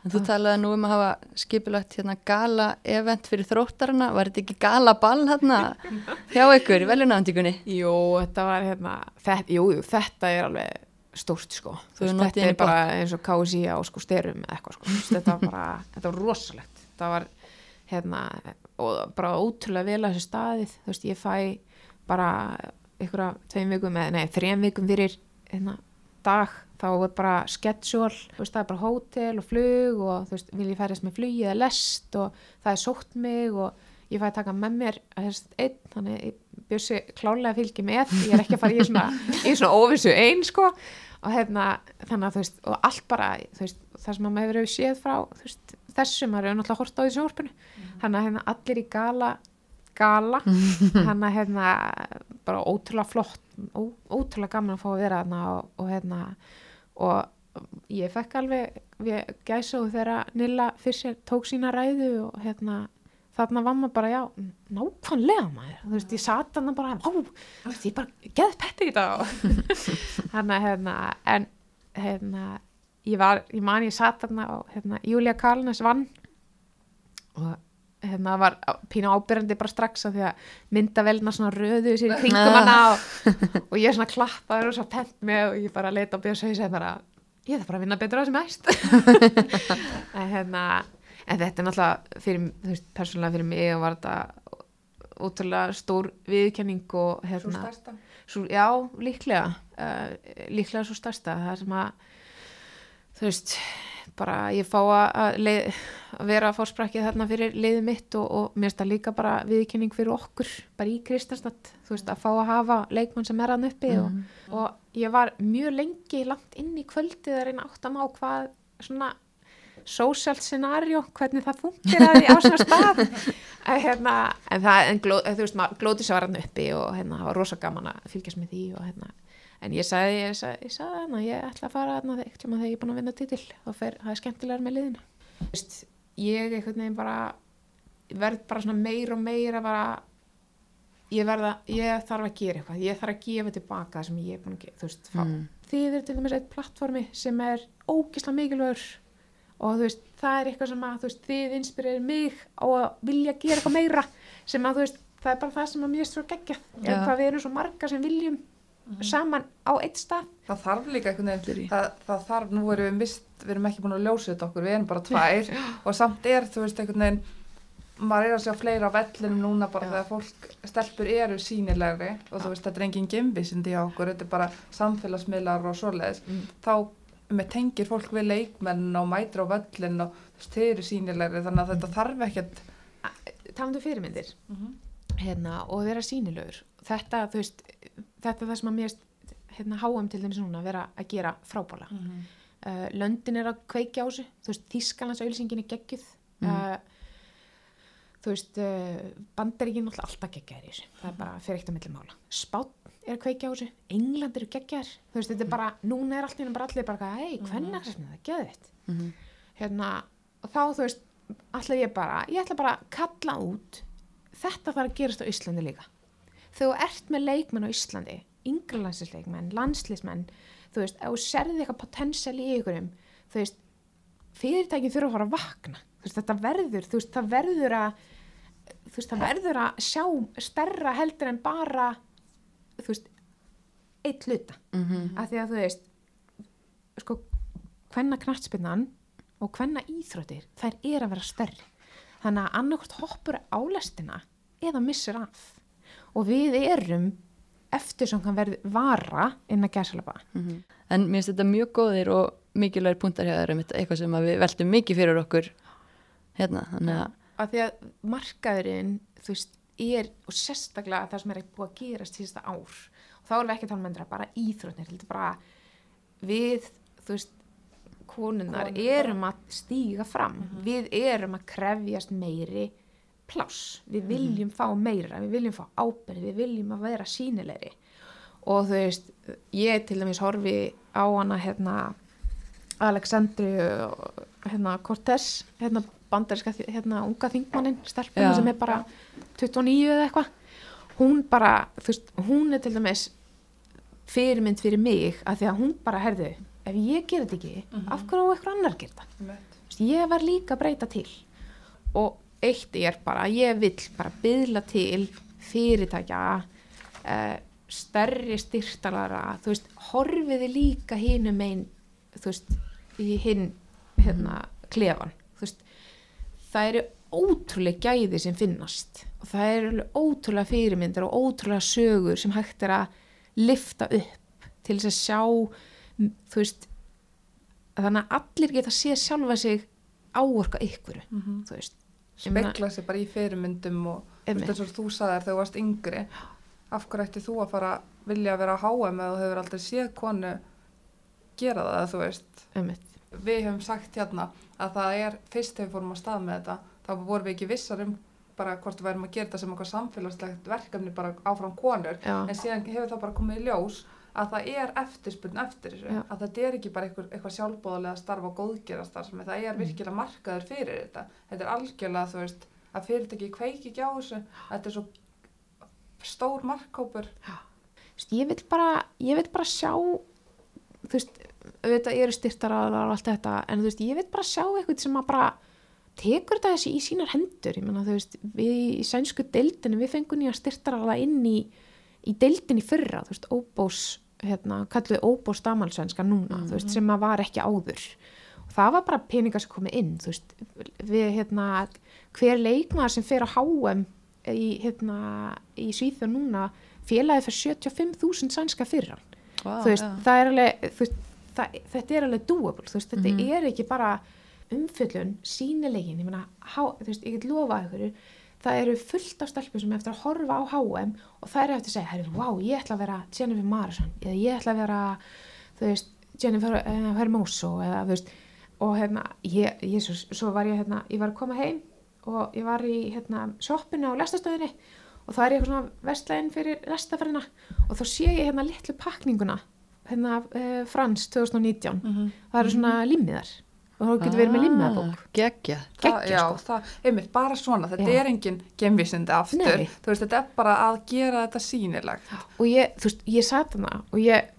S3: En þú talaði nú um að hafa skipulagt hérna gala event fyrir þróttarana, var þetta ekki gala ball hérna hjá ykkur í veljunaðandíkunni?
S1: Jú, þetta var hérna þetta, jú, jú, þetta er alveg stórt sko.
S3: Þú hefur
S1: Þú veist, þetta er bara eins og KSI á sko styrum eða eitthvað sko. Þetta var bara, þetta var rosalegt. Þetta var hérna og bara ótrúlega vel að þessu staðið. Þú veist, ég fæ bara ykkur tveim vikum eða, nei, þrejum vikum fyrir hérna, dag þá er bara schedule, þú veist, það er bara hótel og flug og þú veist, vil ég færast með flugi eða lest og það er sótt mig og ég fæ að taka með mér einn, þannig ég bjössi klálega að fylgja með, ég er ekki að fara í svona, í svona óvissu einn sko. Og hérna, þannig að þú veist, og allt bara, þú veist, það sem að maður hefur séð frá, veist, þessu, maður hefur náttúrulega hort á þessu orpinu, þannig að hérna allir í gala, gala, þannig að hérna bara ótrúlega flott, ó, ótrúlega gaman að fá að vera þarna og, og hérna, og ég fekk alveg, við gæsa og þegar Nilla Fischer tók sína ræðu og hérna, þarna var maður bara, já, nákvæmlega maður, þú veist, ég sat þarna bara, ó, þú veist, ég bara geð peppi í þetta þannig að, hérna, en hérna, ég var, ég man ég sat þarna og hérna, Júlia Karlnes vann og hérna var pínu ábyrjandi bara strax af því að myndavelna svona röðu sér í kringum hana og, og ég svona klappaði og svo pent með og ég bara leita á björns og ég segi bara ég þarf bara að vinna betur á þessu mæst en hérna en þetta er náttúrulega fyrir, þú veist, persónulega fyrir mig og var þetta ótrúlega stór viðkenning og hérna
S2: stærsta.
S1: Svo, já, líklega. Uh, líklega svo stærsta. Það sem að þú veist, bara ég fá að, að, leið, að vera að fórsprakið þarna fyrir liðið mitt og, og mér það líka bara viðkynning fyrir okkur bara í Kristastad, þú veist að fá að hafa leikmann sem er hann uppi og, og ég var mjög lengi langt inn í kvöldið að reyna átt að má hvað svona social scenario, hvernig það funkar á svona stað. Að, hérna, en það, en gló, þú veist, maður glóti sér var hann uppi og hérna, það var rosa gaman að fylgjast með því og hérna, en ég sagði, ég sagði, ég sagði hérna, ég ætla að fara hérna þegar ég er búin að vinna titil, þá fer, það er skemmtilegar með liðinu. Þú veist, ég einhvern veginn bara, verð bara svona meir og meir að bara, ég verða, ég þarf að gera eitthvað, ég þarf að gefa tilbaka það sem ég er búin að gera, þú veist, mm. þið er til dæmis eitt plattformi sem er ógislega mikilvægur. Og þú veist, það er eitthvað sem að þú veist, þið inspirir mig á að vilja gera eitthvað meira sem að þú veist, það er bara það sem að mér svo gegja en hvað við erum svo marga sem viljum mm. saman á eitt stað
S2: Það þarf líka einhvern veginn það, það þarf, nú erum við mist, við erum ekki búin að ljósa þetta okkur, við erum bara tvær og samt er, þú veist, einhvern veginn maður er að sjá fleira á vellinum núna bara Já. þegar fólk, stelpur eru sínilegri og þú veist, þetta er enginn gimvisindi á okkur, þetta er bara samfélagsmiðlar og svoleiðis, mm. þá með tengir fólk við leikmenn og mætir á völlin og þeir eru sínilegri þannig að þetta þarf ekkert
S1: Talandu fyrirmyndir mm -hmm. Hérna, og vera sínilegur þetta, veist, þetta er það sem að mér hérna, háum til þess að vera að gera frábála mm -hmm. uh, Löndin er að kveikja á þessu. Þískalands auðvilsingin er geggjuð. Mm -hmm. uh, þú veist uh, bandaríkinn er alltaf geggjaðir í þessu. Það er bara fyrir eitt að milli mála. Spátt er að kveikja á þessu, England eru geggjar þú veist, þetta er bara, núna er hérna bara allir bara, hei, hvernig er það, það þetta mm -hmm. hérna, og þá þú veist allir ég bara, ég ætla bara að kalla út, þetta þarf að gerast á Íslandi líka, þegar þú ert með leikmenn á Íslandi, yngre landsleisleikmenn landsleismenn, þú veist ef þú serði eitthvað potensial í ykkurum þú veist, fyrirtækin þurfa að fara að vakna, veist, þetta verður þú veist, það verður að þú veist, það verður að sjá stærra heldur en bara þú veist eitt hluta. Mm -hmm. af því að þú veist sko hvenna knartspinnan og hvenna íþróttir þær er að vera störri þannig að annarkort hoppur álestina eða missir af og við erum eftir sem kann verði vara inn að gæsalapa mm
S3: -hmm. En mér finnst þetta mjög góðir og mikilvægir punktar hjá þeirra eitthvað sem við veltum mikið fyrir okkur hérna, þannig að
S1: að því að markaðurinn þú veist er, og sérstaklega það sem er búið að gerast síðasta ár og þá erum við ekki að tala með um bara íþrótnir þetta er bara við, þú veist konunnar erum að stíga fram mm -hmm. við erum að krefjast meiri pláss, við mhm. viljum mm -hmm. fá meira, við viljum fá ábyrð við viljum að vera sínilegri og þú veist, ég til dæmis horfi á hana hérna Aleksandri hérna Cortés hérna bandaríska hérna, unga þingmannin stelpunum sem er bara 29 eða eitthvað hún bara, þú veist, hún er til dæmis fyrirmynd fyrir mig að því að hún bara, herðu, ef ég ger þetta ekki mm -hmm. af hverju á eitthvað annar ger þetta? Ég var líka að breyta til. Og eitt er bara ég vil bara byðla til fyrirtækja uh, stærri styrtalara þú veist, horfiði líka hinn um einn þú veist, í hinn hérna, klefan þú veist, það eru ótrúlega gæði sem finnast. Og það eru ótrúlega fyrirmyndir og ótrúlega sögur sem hægt er að lifta upp til þess að sjá þú veist þannig að allir geta að sé sjálfa sig áorka ykkur mm -hmm. þú veist
S2: spekla sig bara í fyrirmyndum og þess að þú saðar þegar þú varst yngri af hverju ætti þú að fara vilja að vera á HM eða þú hefur aldrei séð konu gera það þú veist
S1: Einmitt.
S2: við hefum sagt hérna að það er, fyrst hefur fórum að stað með þetta þá vorum við ekki vissar um bara hvort við værum að gera þetta sem eitthvað samfélagslegt verkefni bara áfram konur
S1: Já.
S2: en síðan hefur það bara komið í ljós að það er eftirspunn eftir þessu.
S1: Já.
S2: að þetta er ekki bara eitthvað, eitthvað sjálfbóðlega starf og góðgerastarf sem það er mm. virkilega markaður fyrir þetta. Þetta er algjörlega þú veist að fyrirtæki kveiki ekki á þessu. Þetta er svo stór markkópur
S1: ég vil bara ég vil bara sjá þú veist auðvitað eru styrtaraðar og allt þetta en þú veist, ég veit bara sjá eitthvað sem að bara tekur þetta þessi í sínar hendur. Ég menna þú veist, við í sænsku deildinu við fengum nýja styrtaraða inn í í deildinu fyrra, þú veist, óbós hérna, kalluði óbós damalsvenska núna, mm þú veist, mhm. sem að var ekki áður og það var bara peningar sem komið inn þú veist, við hérna hver leikmaður sem fer á HM í hérna, í Svíþjóð núna félagið fyrir 75.000 sænska fyrra wow, þú veist, ja. það er alveg þú veist það, þetta er alveg doable, þú veist, þetta
S3: Mhm.
S1: er ekki bara umfyllun, sínilegin, ég meina, há, þú veist, ég get lofað ykkur, það eru fullt af stelpur sem eftir að horfa á HM og það er eftir að segja, herri, wow, ég ætla að vera Jennifer Marison, eða ég ætla að vera, þú veist, Jennifer uh, Hermoso, eða, þú veist, og hérna, ég, ég svo, var ég, hérna, ég var að koma heim og ég var í, hérna, shoppinu á lestastöðinni og það er eitthvað svona vestlæðin fyrir lestaferðina og þá sé ég hérna litlu pakninguna hérna uh, Frans 2019
S3: Mhm.
S1: það eru svona limmiðar og þú getur verið með limmiðabók
S3: Ah,
S1: Geggjað,
S2: já,
S1: sko.
S2: það, einmitt, bara svona, þetta
S1: Já.
S2: er engin gemvísindi aftur,
S1: Nei.
S2: þú veist, þetta er bara að gera þetta sýnilegt.
S1: og ég, þú veist, ég satt hana og ég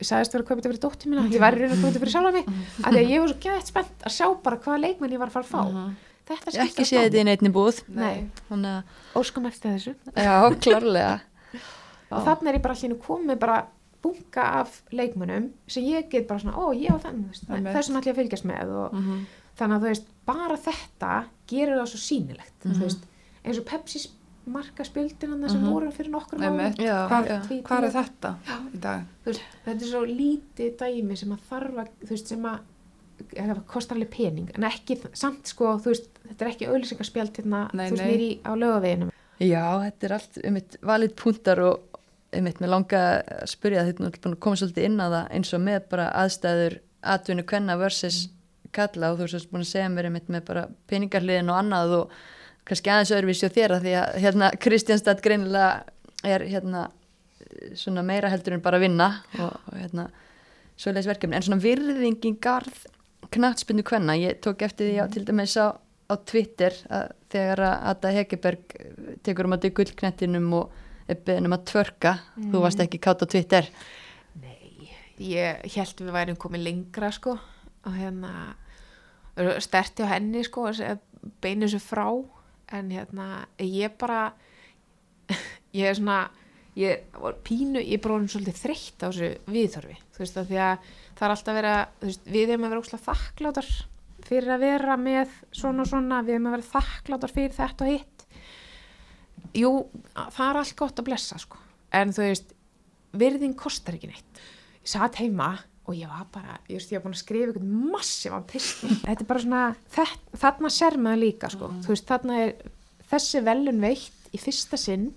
S1: sagðist vera að kaupa þetta fyrir dóttir mína ég var í raun að kaupa þetta fyrir sjálfa mig af því að ég var svo gæðið spennt að sjá bara hvaða leikmenn ég var að fara að fá
S3: Mhm.
S1: þetta
S3: Ekki
S1: skiptir
S3: séð þetta í neittni búð. Að,
S1: óskam eftir þessu
S3: já, klárlega.
S1: og þannig er ég bara allir komið bara bunga af leikmönnum sem ég get bara svona, ó ég á þann
S2: Einmitt.
S1: þessum ætlum ég að fylgjast með og
S3: Mhm.
S1: þannig að þú veist, bara þetta gerir það svo sýnilegt
S3: Mhm.
S1: þú veist, eins og Pepsi marka spildina sem
S3: Mhm.
S1: voru fyrir nokkur.
S3: Já, já.
S1: Því-
S2: hvar er þetta í dag?
S1: veist, þetta er svo lítið dæmi sem að þarf að þú veist, sem að það kostar alveg pening en ekki, samt sko, þú veist þetta er ekki auðlýsingarspjald hérna, þú veist, í á lögaveginum
S3: Já, þetta er allt um eitt valið púntar og eitt með langa að spyrja þetta er búin að koma svolítið inn á það eins og með bara aðstæður atvinnu kvenna versus kalla og þú veist búin að segja mér eitt með bara peningarliðin og annað og kannski aðeins öðruvísi og þér að því að hérna Kristjánstad greinilega er hérna svona meira heldur en bara að vinna og, og hérna svoleiðis verkefni. En svona virðingin garð knattspinnu kvenna, ég tók eftir því á, til dæmis á, á Twitter að þegar að Ada Hegeberg tekur um að dög gullknettinum og beðin um að tvörka, þú varst ekki kátt á Twitter.
S1: Nei, ég held við værum komið lengra sko og hérna sterti á henni sko beinu þessu frá. En hérna ég bara ég er svona ég var pínu, ég orðin svolítið þreytt á þessu viðþorfi þú veist að því að það er alltaf verið að við erum að vera óslega þakkláttar fyrir að vera með svona og svona. Við erum að vera þakkláttar fyrir þetta og hitt jú, það er allt gott að blessa sko. En þú veist, virðing kostar ekki neitt. Ég satt heima og ég var bara, ég veist, ég var búin að skrifa einhvern massívan pisti, þetta er bara svona þett, þarna ser maður líka sko. Þú veist, þarna er þessi velun veitt í fyrsta sinn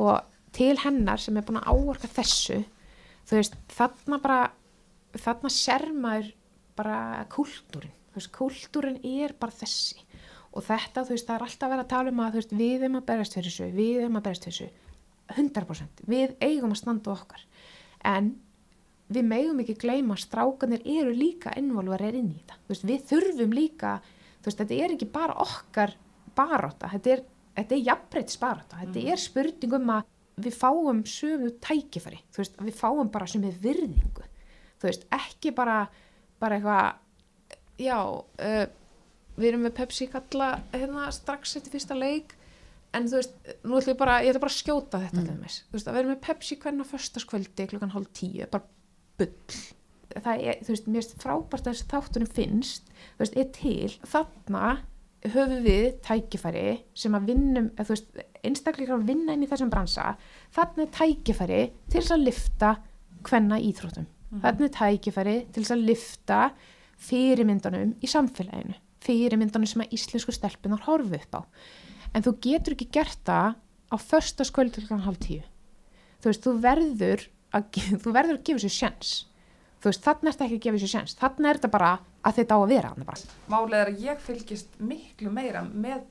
S1: og til hennar sem er búin að áorka þessu þú veist, þarna bara þarna ser maður bara kúltúrin, þú veist, kúltúrin er bara þessi og þetta, þú veist, það er alltaf að vera að tala um að veist, við erum að berast fyrir þessu, við erum að berast fyrir þessu. 100%, við eigum að standa okkar. En við megum ekki gleyma að strákanir eru líka innvolvarir inn í þetta. Veist, við þurfum líka veist, þetta er ekki bara okkar baráta, þetta er, er jafnbreytis baráta, þetta er spurning um að við fáum sömu tækifæri. Þú veist, við fáum bara sömu virðingu. Ekki bara bara eitthvað já, uh, við erum með Pepsi kalla hérna strax eftir fyrsta leik en þú veist, nú ætlum ég bara ég ætla bara að skjóta þetta mm. þeim þú veist, að vera með Pepsi hvernig á föstaskvöldi klukkan hálf tíu, bara bull. Það er, þú veist, mér finnst frábært að þessi þáttunum finnst, þú veist, er til. Þarna höfum við tækifæri sem að vinnum eða þú veist, einstaklega að vinna inn í þessum bransa. Þarna er tækifæri til þess að lifta hvenna íþróttum. Þarna er tækifæri til þess að lifta fyrirmyndunum í samfélaginu fyrirmyndunum sem að íslensku stelpunar horfi upp á en þú getur ekki gert það á förstaskvöld til hálf tíu þú veist, þú verður að, þú verður að gefa sér sjens þú veist, þarna er þetta ekki að gefa sér sjens þarna er þetta bara að þetta á að vera.
S2: Málið er að ég fylgist miklu meira með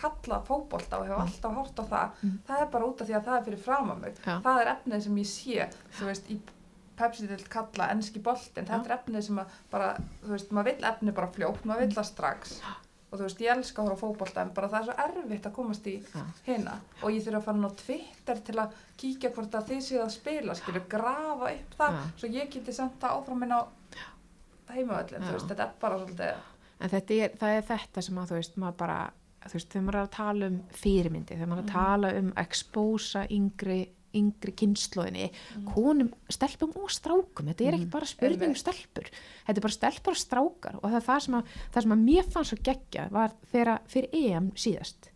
S2: kalla fótbolta og hef alltaf hort á það.
S1: Mm.
S2: Það er bara út af því að það er fyrir fram að mig.
S1: Já.
S2: Það er efnið sem ég sé, þú veist, í Pepsi til kalla, enski boltin, þetta er efnið sem að bara, þú veist, maður vill efnið bara fljótt, maður vill það strax. Og þú veist, ég elska að horfa á fótbolta en bara það er svo erfitt að komast í hérna. Og ég þurfa að fara inn á Twitter til að kíkja hvort að þið séu að spila, skilju, grafa upp það,
S1: Já.
S2: svo ég geti senda áfram inn á heimavöllin,
S1: Já.
S2: þú veist, þetta er bara svolítið
S1: en þetta er, það er þetta sem að þú veist, maður bara þú veist, þegar maður er að tala um fyrirmyndi þegar maður er að tala um expósa yngri, yngri kynnslóðinni konum, stelpum og strákum. Þetta er ekki bara spurning um stelpur. Þetta er bara stelpur og strákar. Og það er það sem að, það sem að mér fannst svo geggja var þegar fyrir EM síðast.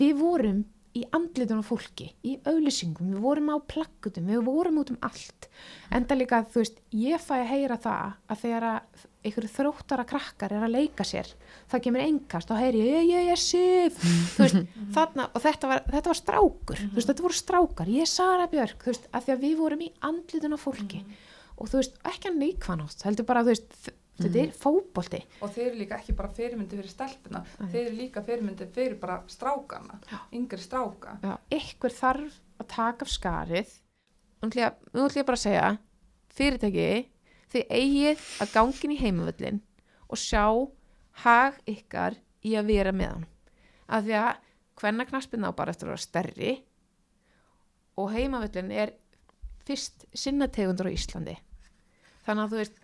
S1: Við vorum í andlitunum fólki, í auðlýsingum, við vorum á plakkutum, við vorum út um allt. Enda líka, þú veist, ég fæ að heyra það að þegar að einhverju þróttara krakkar er að leika sér, það kemur engast og heyri ég, ég, ég, sif, þú veist, þarna, og þetta var, þetta var strákur, þú veist, þetta voru strákar, ég, Sara Björk, þú veist, að því að við vorum í andlitunum fólki. Og þú veist, ekki að neikvanátt, heldur bara, þú veist, þetta er fótbolti.
S2: Og þeir eru líka ekki bara fyrirmyndi fyrir stelpuna, þeir eru líka fyrirmyndi fyrir bara strákana, yngri stráka.
S1: Já, ykkur þarf að taka af skarið. Nú ætlum ég, bara að segja fyrirtæki, þið eigið að gangin í heimavöllin og sjá hag ykkar í að vera með hann af því að hvenna knaspin á bara eftir að vera stærri og heimavöllin er fyrst sinnategundur á Íslandi. Þannig að þú veist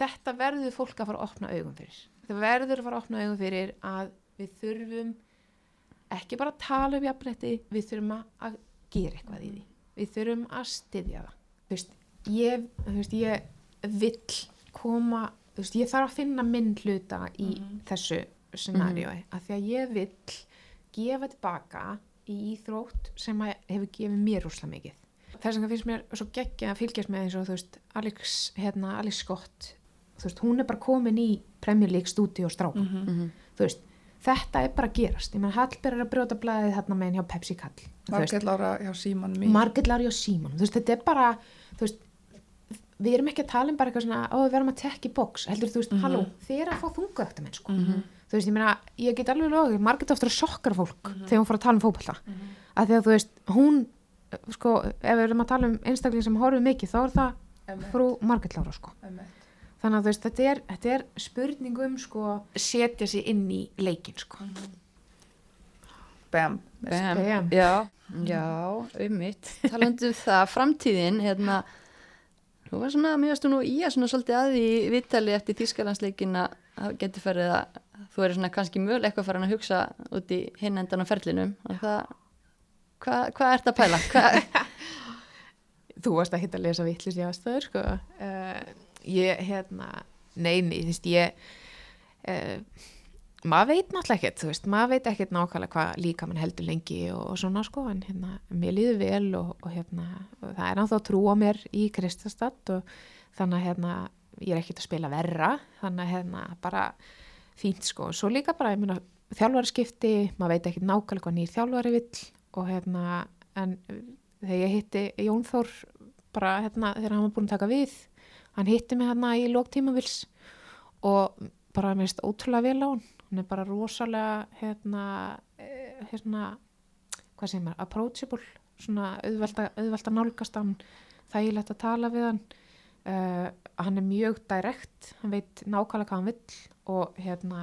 S1: þetta verður fólk að fara að opna augum fyrir þetta verður að fara að opna augum fyrir að við þurfum ekki bara að tala um jafnrétti, við þurfum að- að gera eitthvað í því. Við þurfum að styðja það. Þú veist, ég, þú veist, ég vill koma, þú veist, ég þarf að finna minn hluta í þessu scenariói, af því að ég vill gefa tilbaka í íþrótt sem að hefur gefið mér úrsla mikið. Þess vegna finnst mér svo geggja að fylgjast með eins og þú veist, Alex, hérna, Alex Scott, þú veist, hún er bara komin í Premier League stúdíu og strákum þú veist, þetta er bara að gerast. Ég menn Hallber er að brjóta blæðið þarna meginn hjá Pepsi Kall
S2: Margell ára hjá Síman.
S1: Margit Lari og Símon. Þú veist, þetta er bara þú veist, við erum ekki að tala um bara eitthvað svona ó, við verum að tekka í box, heldur þú veist, halló þið er að fá þunga eftir menn, sko þú veist, ég meina, ég get alveg logið, Margit ofta að sokkar fólk þegar hún fór að tala um fótbolta. Af því að þú veist, hún sko, ef við erum að tala um einstakling sem horfið mikið, þá er það frú Margit Lára, sko. Þannig að þú veist, þetta er, þetta er spurning um sko, setja sig inn í leikin sko.
S2: Bam.
S3: Bam.
S1: Bam.
S3: Já, já, um mitt. Talandi um það, framtíðin, hérna, þú var svona, mér varstu nú í að svona svolítið að í viðtali eftir Þýskalandsleikin að það getur farið að þú er svona kannski möguleg eitthvað farin að hugsa út í hinn endan á ferlinum. Og það, hvað hva ert að pæla? Hva,
S1: þú varst ekki að lesa vittlis í aðstöður sko. uh, ég, hérna neini, þú veist, ég uh, maður veit náttúrulega ekkert þú veist, maður veit ekkert nákvæmlega hvað líka mann heldur lengi og, og svona sko en hérna, mér líður vel og, og hérna og það er náttúrulega að trúa mér í Kristastad og þannig að hérna ég er ekkert að spila verra þannig að hérna bara fínt sko, svo líka bara, ég meina þjálfari skipti, maður veit ekki nákvæmlega hvað nýr þjálfari vill og hérna en þegar ég hitti Jón Þór bara hérna þegar hann var búin að taka við hann hitti mig hérna í lók tímavils og bara mér finnst ótrúlega vel á hann. Hann er bara rosalega hérna, eh, hérna hvað segir maður, approachable svona auðvelt að, nálgast hann þægilegt að tala við hann. Uh, hann er mjög direkt hann veit nákvæmlega hvað hann vill og hérna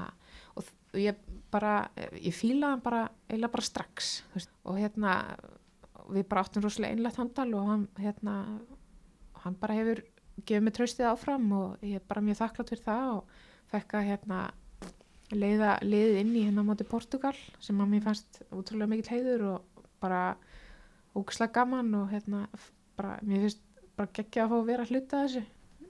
S1: og ég bara, ég fíla hann bara eiginlega bara strax veist, og hérna við bara áttum rosalega einlegt handal og hann hérna hann bara hefur gefið mig traustið áfram og ég er bara mjög þakklátt fyrir það og fekk að hérna leiða liðið inn í hérna á móti Portugal sem að mér fannst útrúlega mikill heiður og bara ógislega gaman og hérna bara, mér finnst bara geggja að fá að vera að hluta þessu.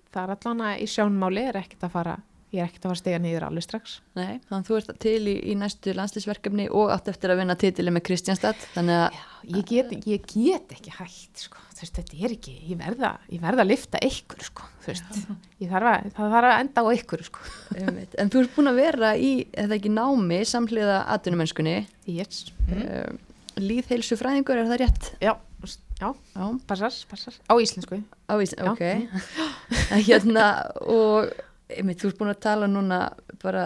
S1: Það er allan að í sjónmáli er ekkert að fara ég er ekkert að fara að stiga niður alveg strax
S3: nei, þannig að þú ert til í, í næstu landslýsverkefni og átt eftir að vinna titili með Kristjánstad, þannig að
S1: ég get, ég get ekki hægt sko. veist, þetta er ekki, ég verða ég verða að lifta ykkur sko. þarf að, það þarf að enda á ykkur sko.
S3: En þú ert búin að vera í, eða ekki námi, samhliða atvinnumennskunni,
S1: yes.
S3: mm. uh, líðheilsu fræðingur, er það rétt?
S1: já, já,
S3: Já,
S1: passar, passar á íslensku
S3: á Ís,
S1: Já.
S3: ok. Hérna, og einmitt, þú ert búin að tala núna bara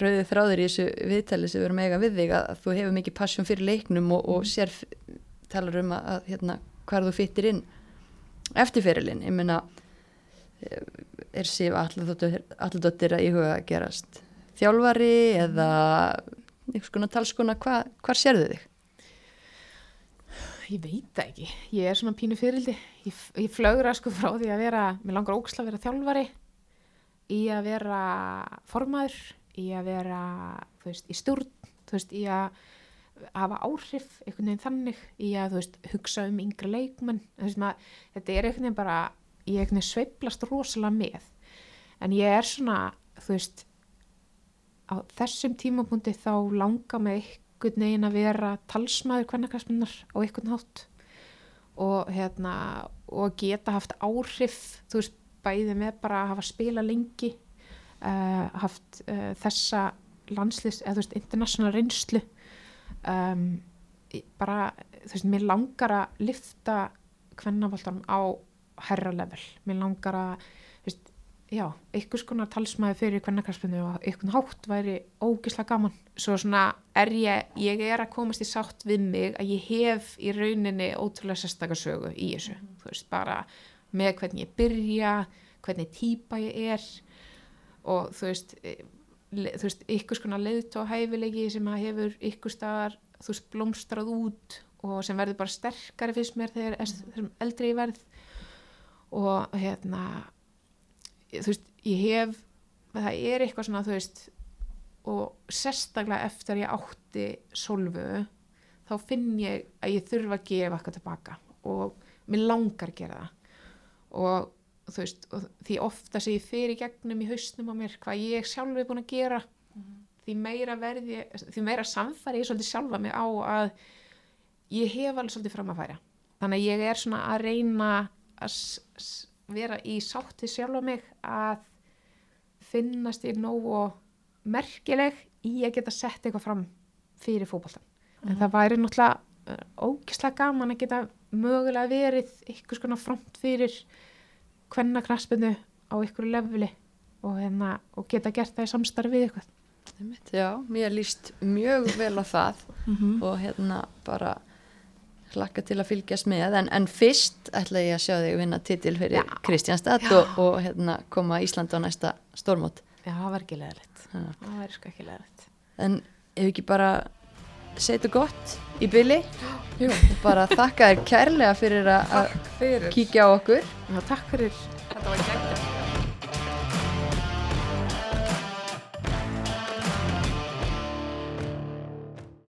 S3: rauðið þráður í þessu viðtali sem við erum eiga við þig að þú hefur mikið passion fyrir leiknum og, og sér talar um að, að hérna, hvar þú fyttir inn eftir fyrirlin. Ég meina, eh, er Sif alladóttir að íhuga að gerast þjálfari eða einhvers konar talskona, hva, hvar sérðu þig?
S1: ég veit það ekki, ég er svona pínu fyrildi ég, ég flögra sko frá því að vera mér langar óksla að vera þjálfari í að vera formaður í að vera, veist, í stjórn veist, í að hafa áhrif, einhvern veginn þannig í að, veist, hugsa um yngri leikmenn. Maður, þetta er einhvern veginn bara ég einhvern veginn sveiplast rosalega með. En ég er svona, þú veist á þessum tímapunkti þá langar mig einhvern veginn að vera talsmaður kvennakastminnar á einhvern hátt. Og hérna og geta haft áhrif þú veist, bæði með bara að hafa spila lengi uh, haft uh, þessa landslýs eða þú veist, international reynslu. Um, bara, þú veist, mér langar að lifta kvennavaltanum á herra level, mér langar að þú veist, já, einhvers konar talsmaður fyrir kvennakaspinu og einhvern hátt væri ógislega gaman. Svo svona er ég, ég er að komast í sátt við mig að ég hef í rauninni ótrúlega sérstakarsögu í þessu, þú veist, bara með hvernig ég byrja, hvernig típa ég er og þú veist, e, þú veist, ykkur skona leiðt og hæfileiki sem að hefur ykkur staðar, þú veist, blómstrað út og sem verður bara sterkari fyrst mér þegar þessum eldri ég verð. Og hérna þú veist, ég hef það er eitthvað svona, þú veist og sérstaklega eftir ég átti solvu, þá finn ég að ég þurfa að gefa eitthvað tilbaka og mér langar að gera það og þú veist, og því ofta sé ég fyrir gegnum í hausnum á mér hvað ég sjálf er búin að gera því meira verði því meira samfæri ég svolítið sjálfa mig á að ég hef alveg svolítið fram að færa. Þannig að ég er svona að reyna að vera í sátti sjálfa mig að finnast ég nógu merkileg í að geta sett eitthvað fram fyrir fótboltan en það væri náttúrulega uh, ógislega gaman að geta mögulega verið einhvers konar front fyrir hvenna knaspinu á einhverju leveli og, hérna, og geta gert það í samstarfi við eitthvað
S3: Einmitt, Já, mér líst mjög vel á það
S1: Mhm.
S3: og hérna bara hlakka til að fylgjast með en, en fyrst ætla ég að sjá þig vinna titil fyrir
S1: Já.
S3: Kristjánstad
S1: Já.
S3: og, og hérna koma Ísland á næsta stórmót
S1: Já, það var ekki leðilegt það var sko ekki leðilegt
S3: en ef ekki bara setja gott í byli Jú. og bara þakka þér kærlega fyrir að kíkja á okkur.
S1: Já, takk fyrir.
S2: Þetta var gegn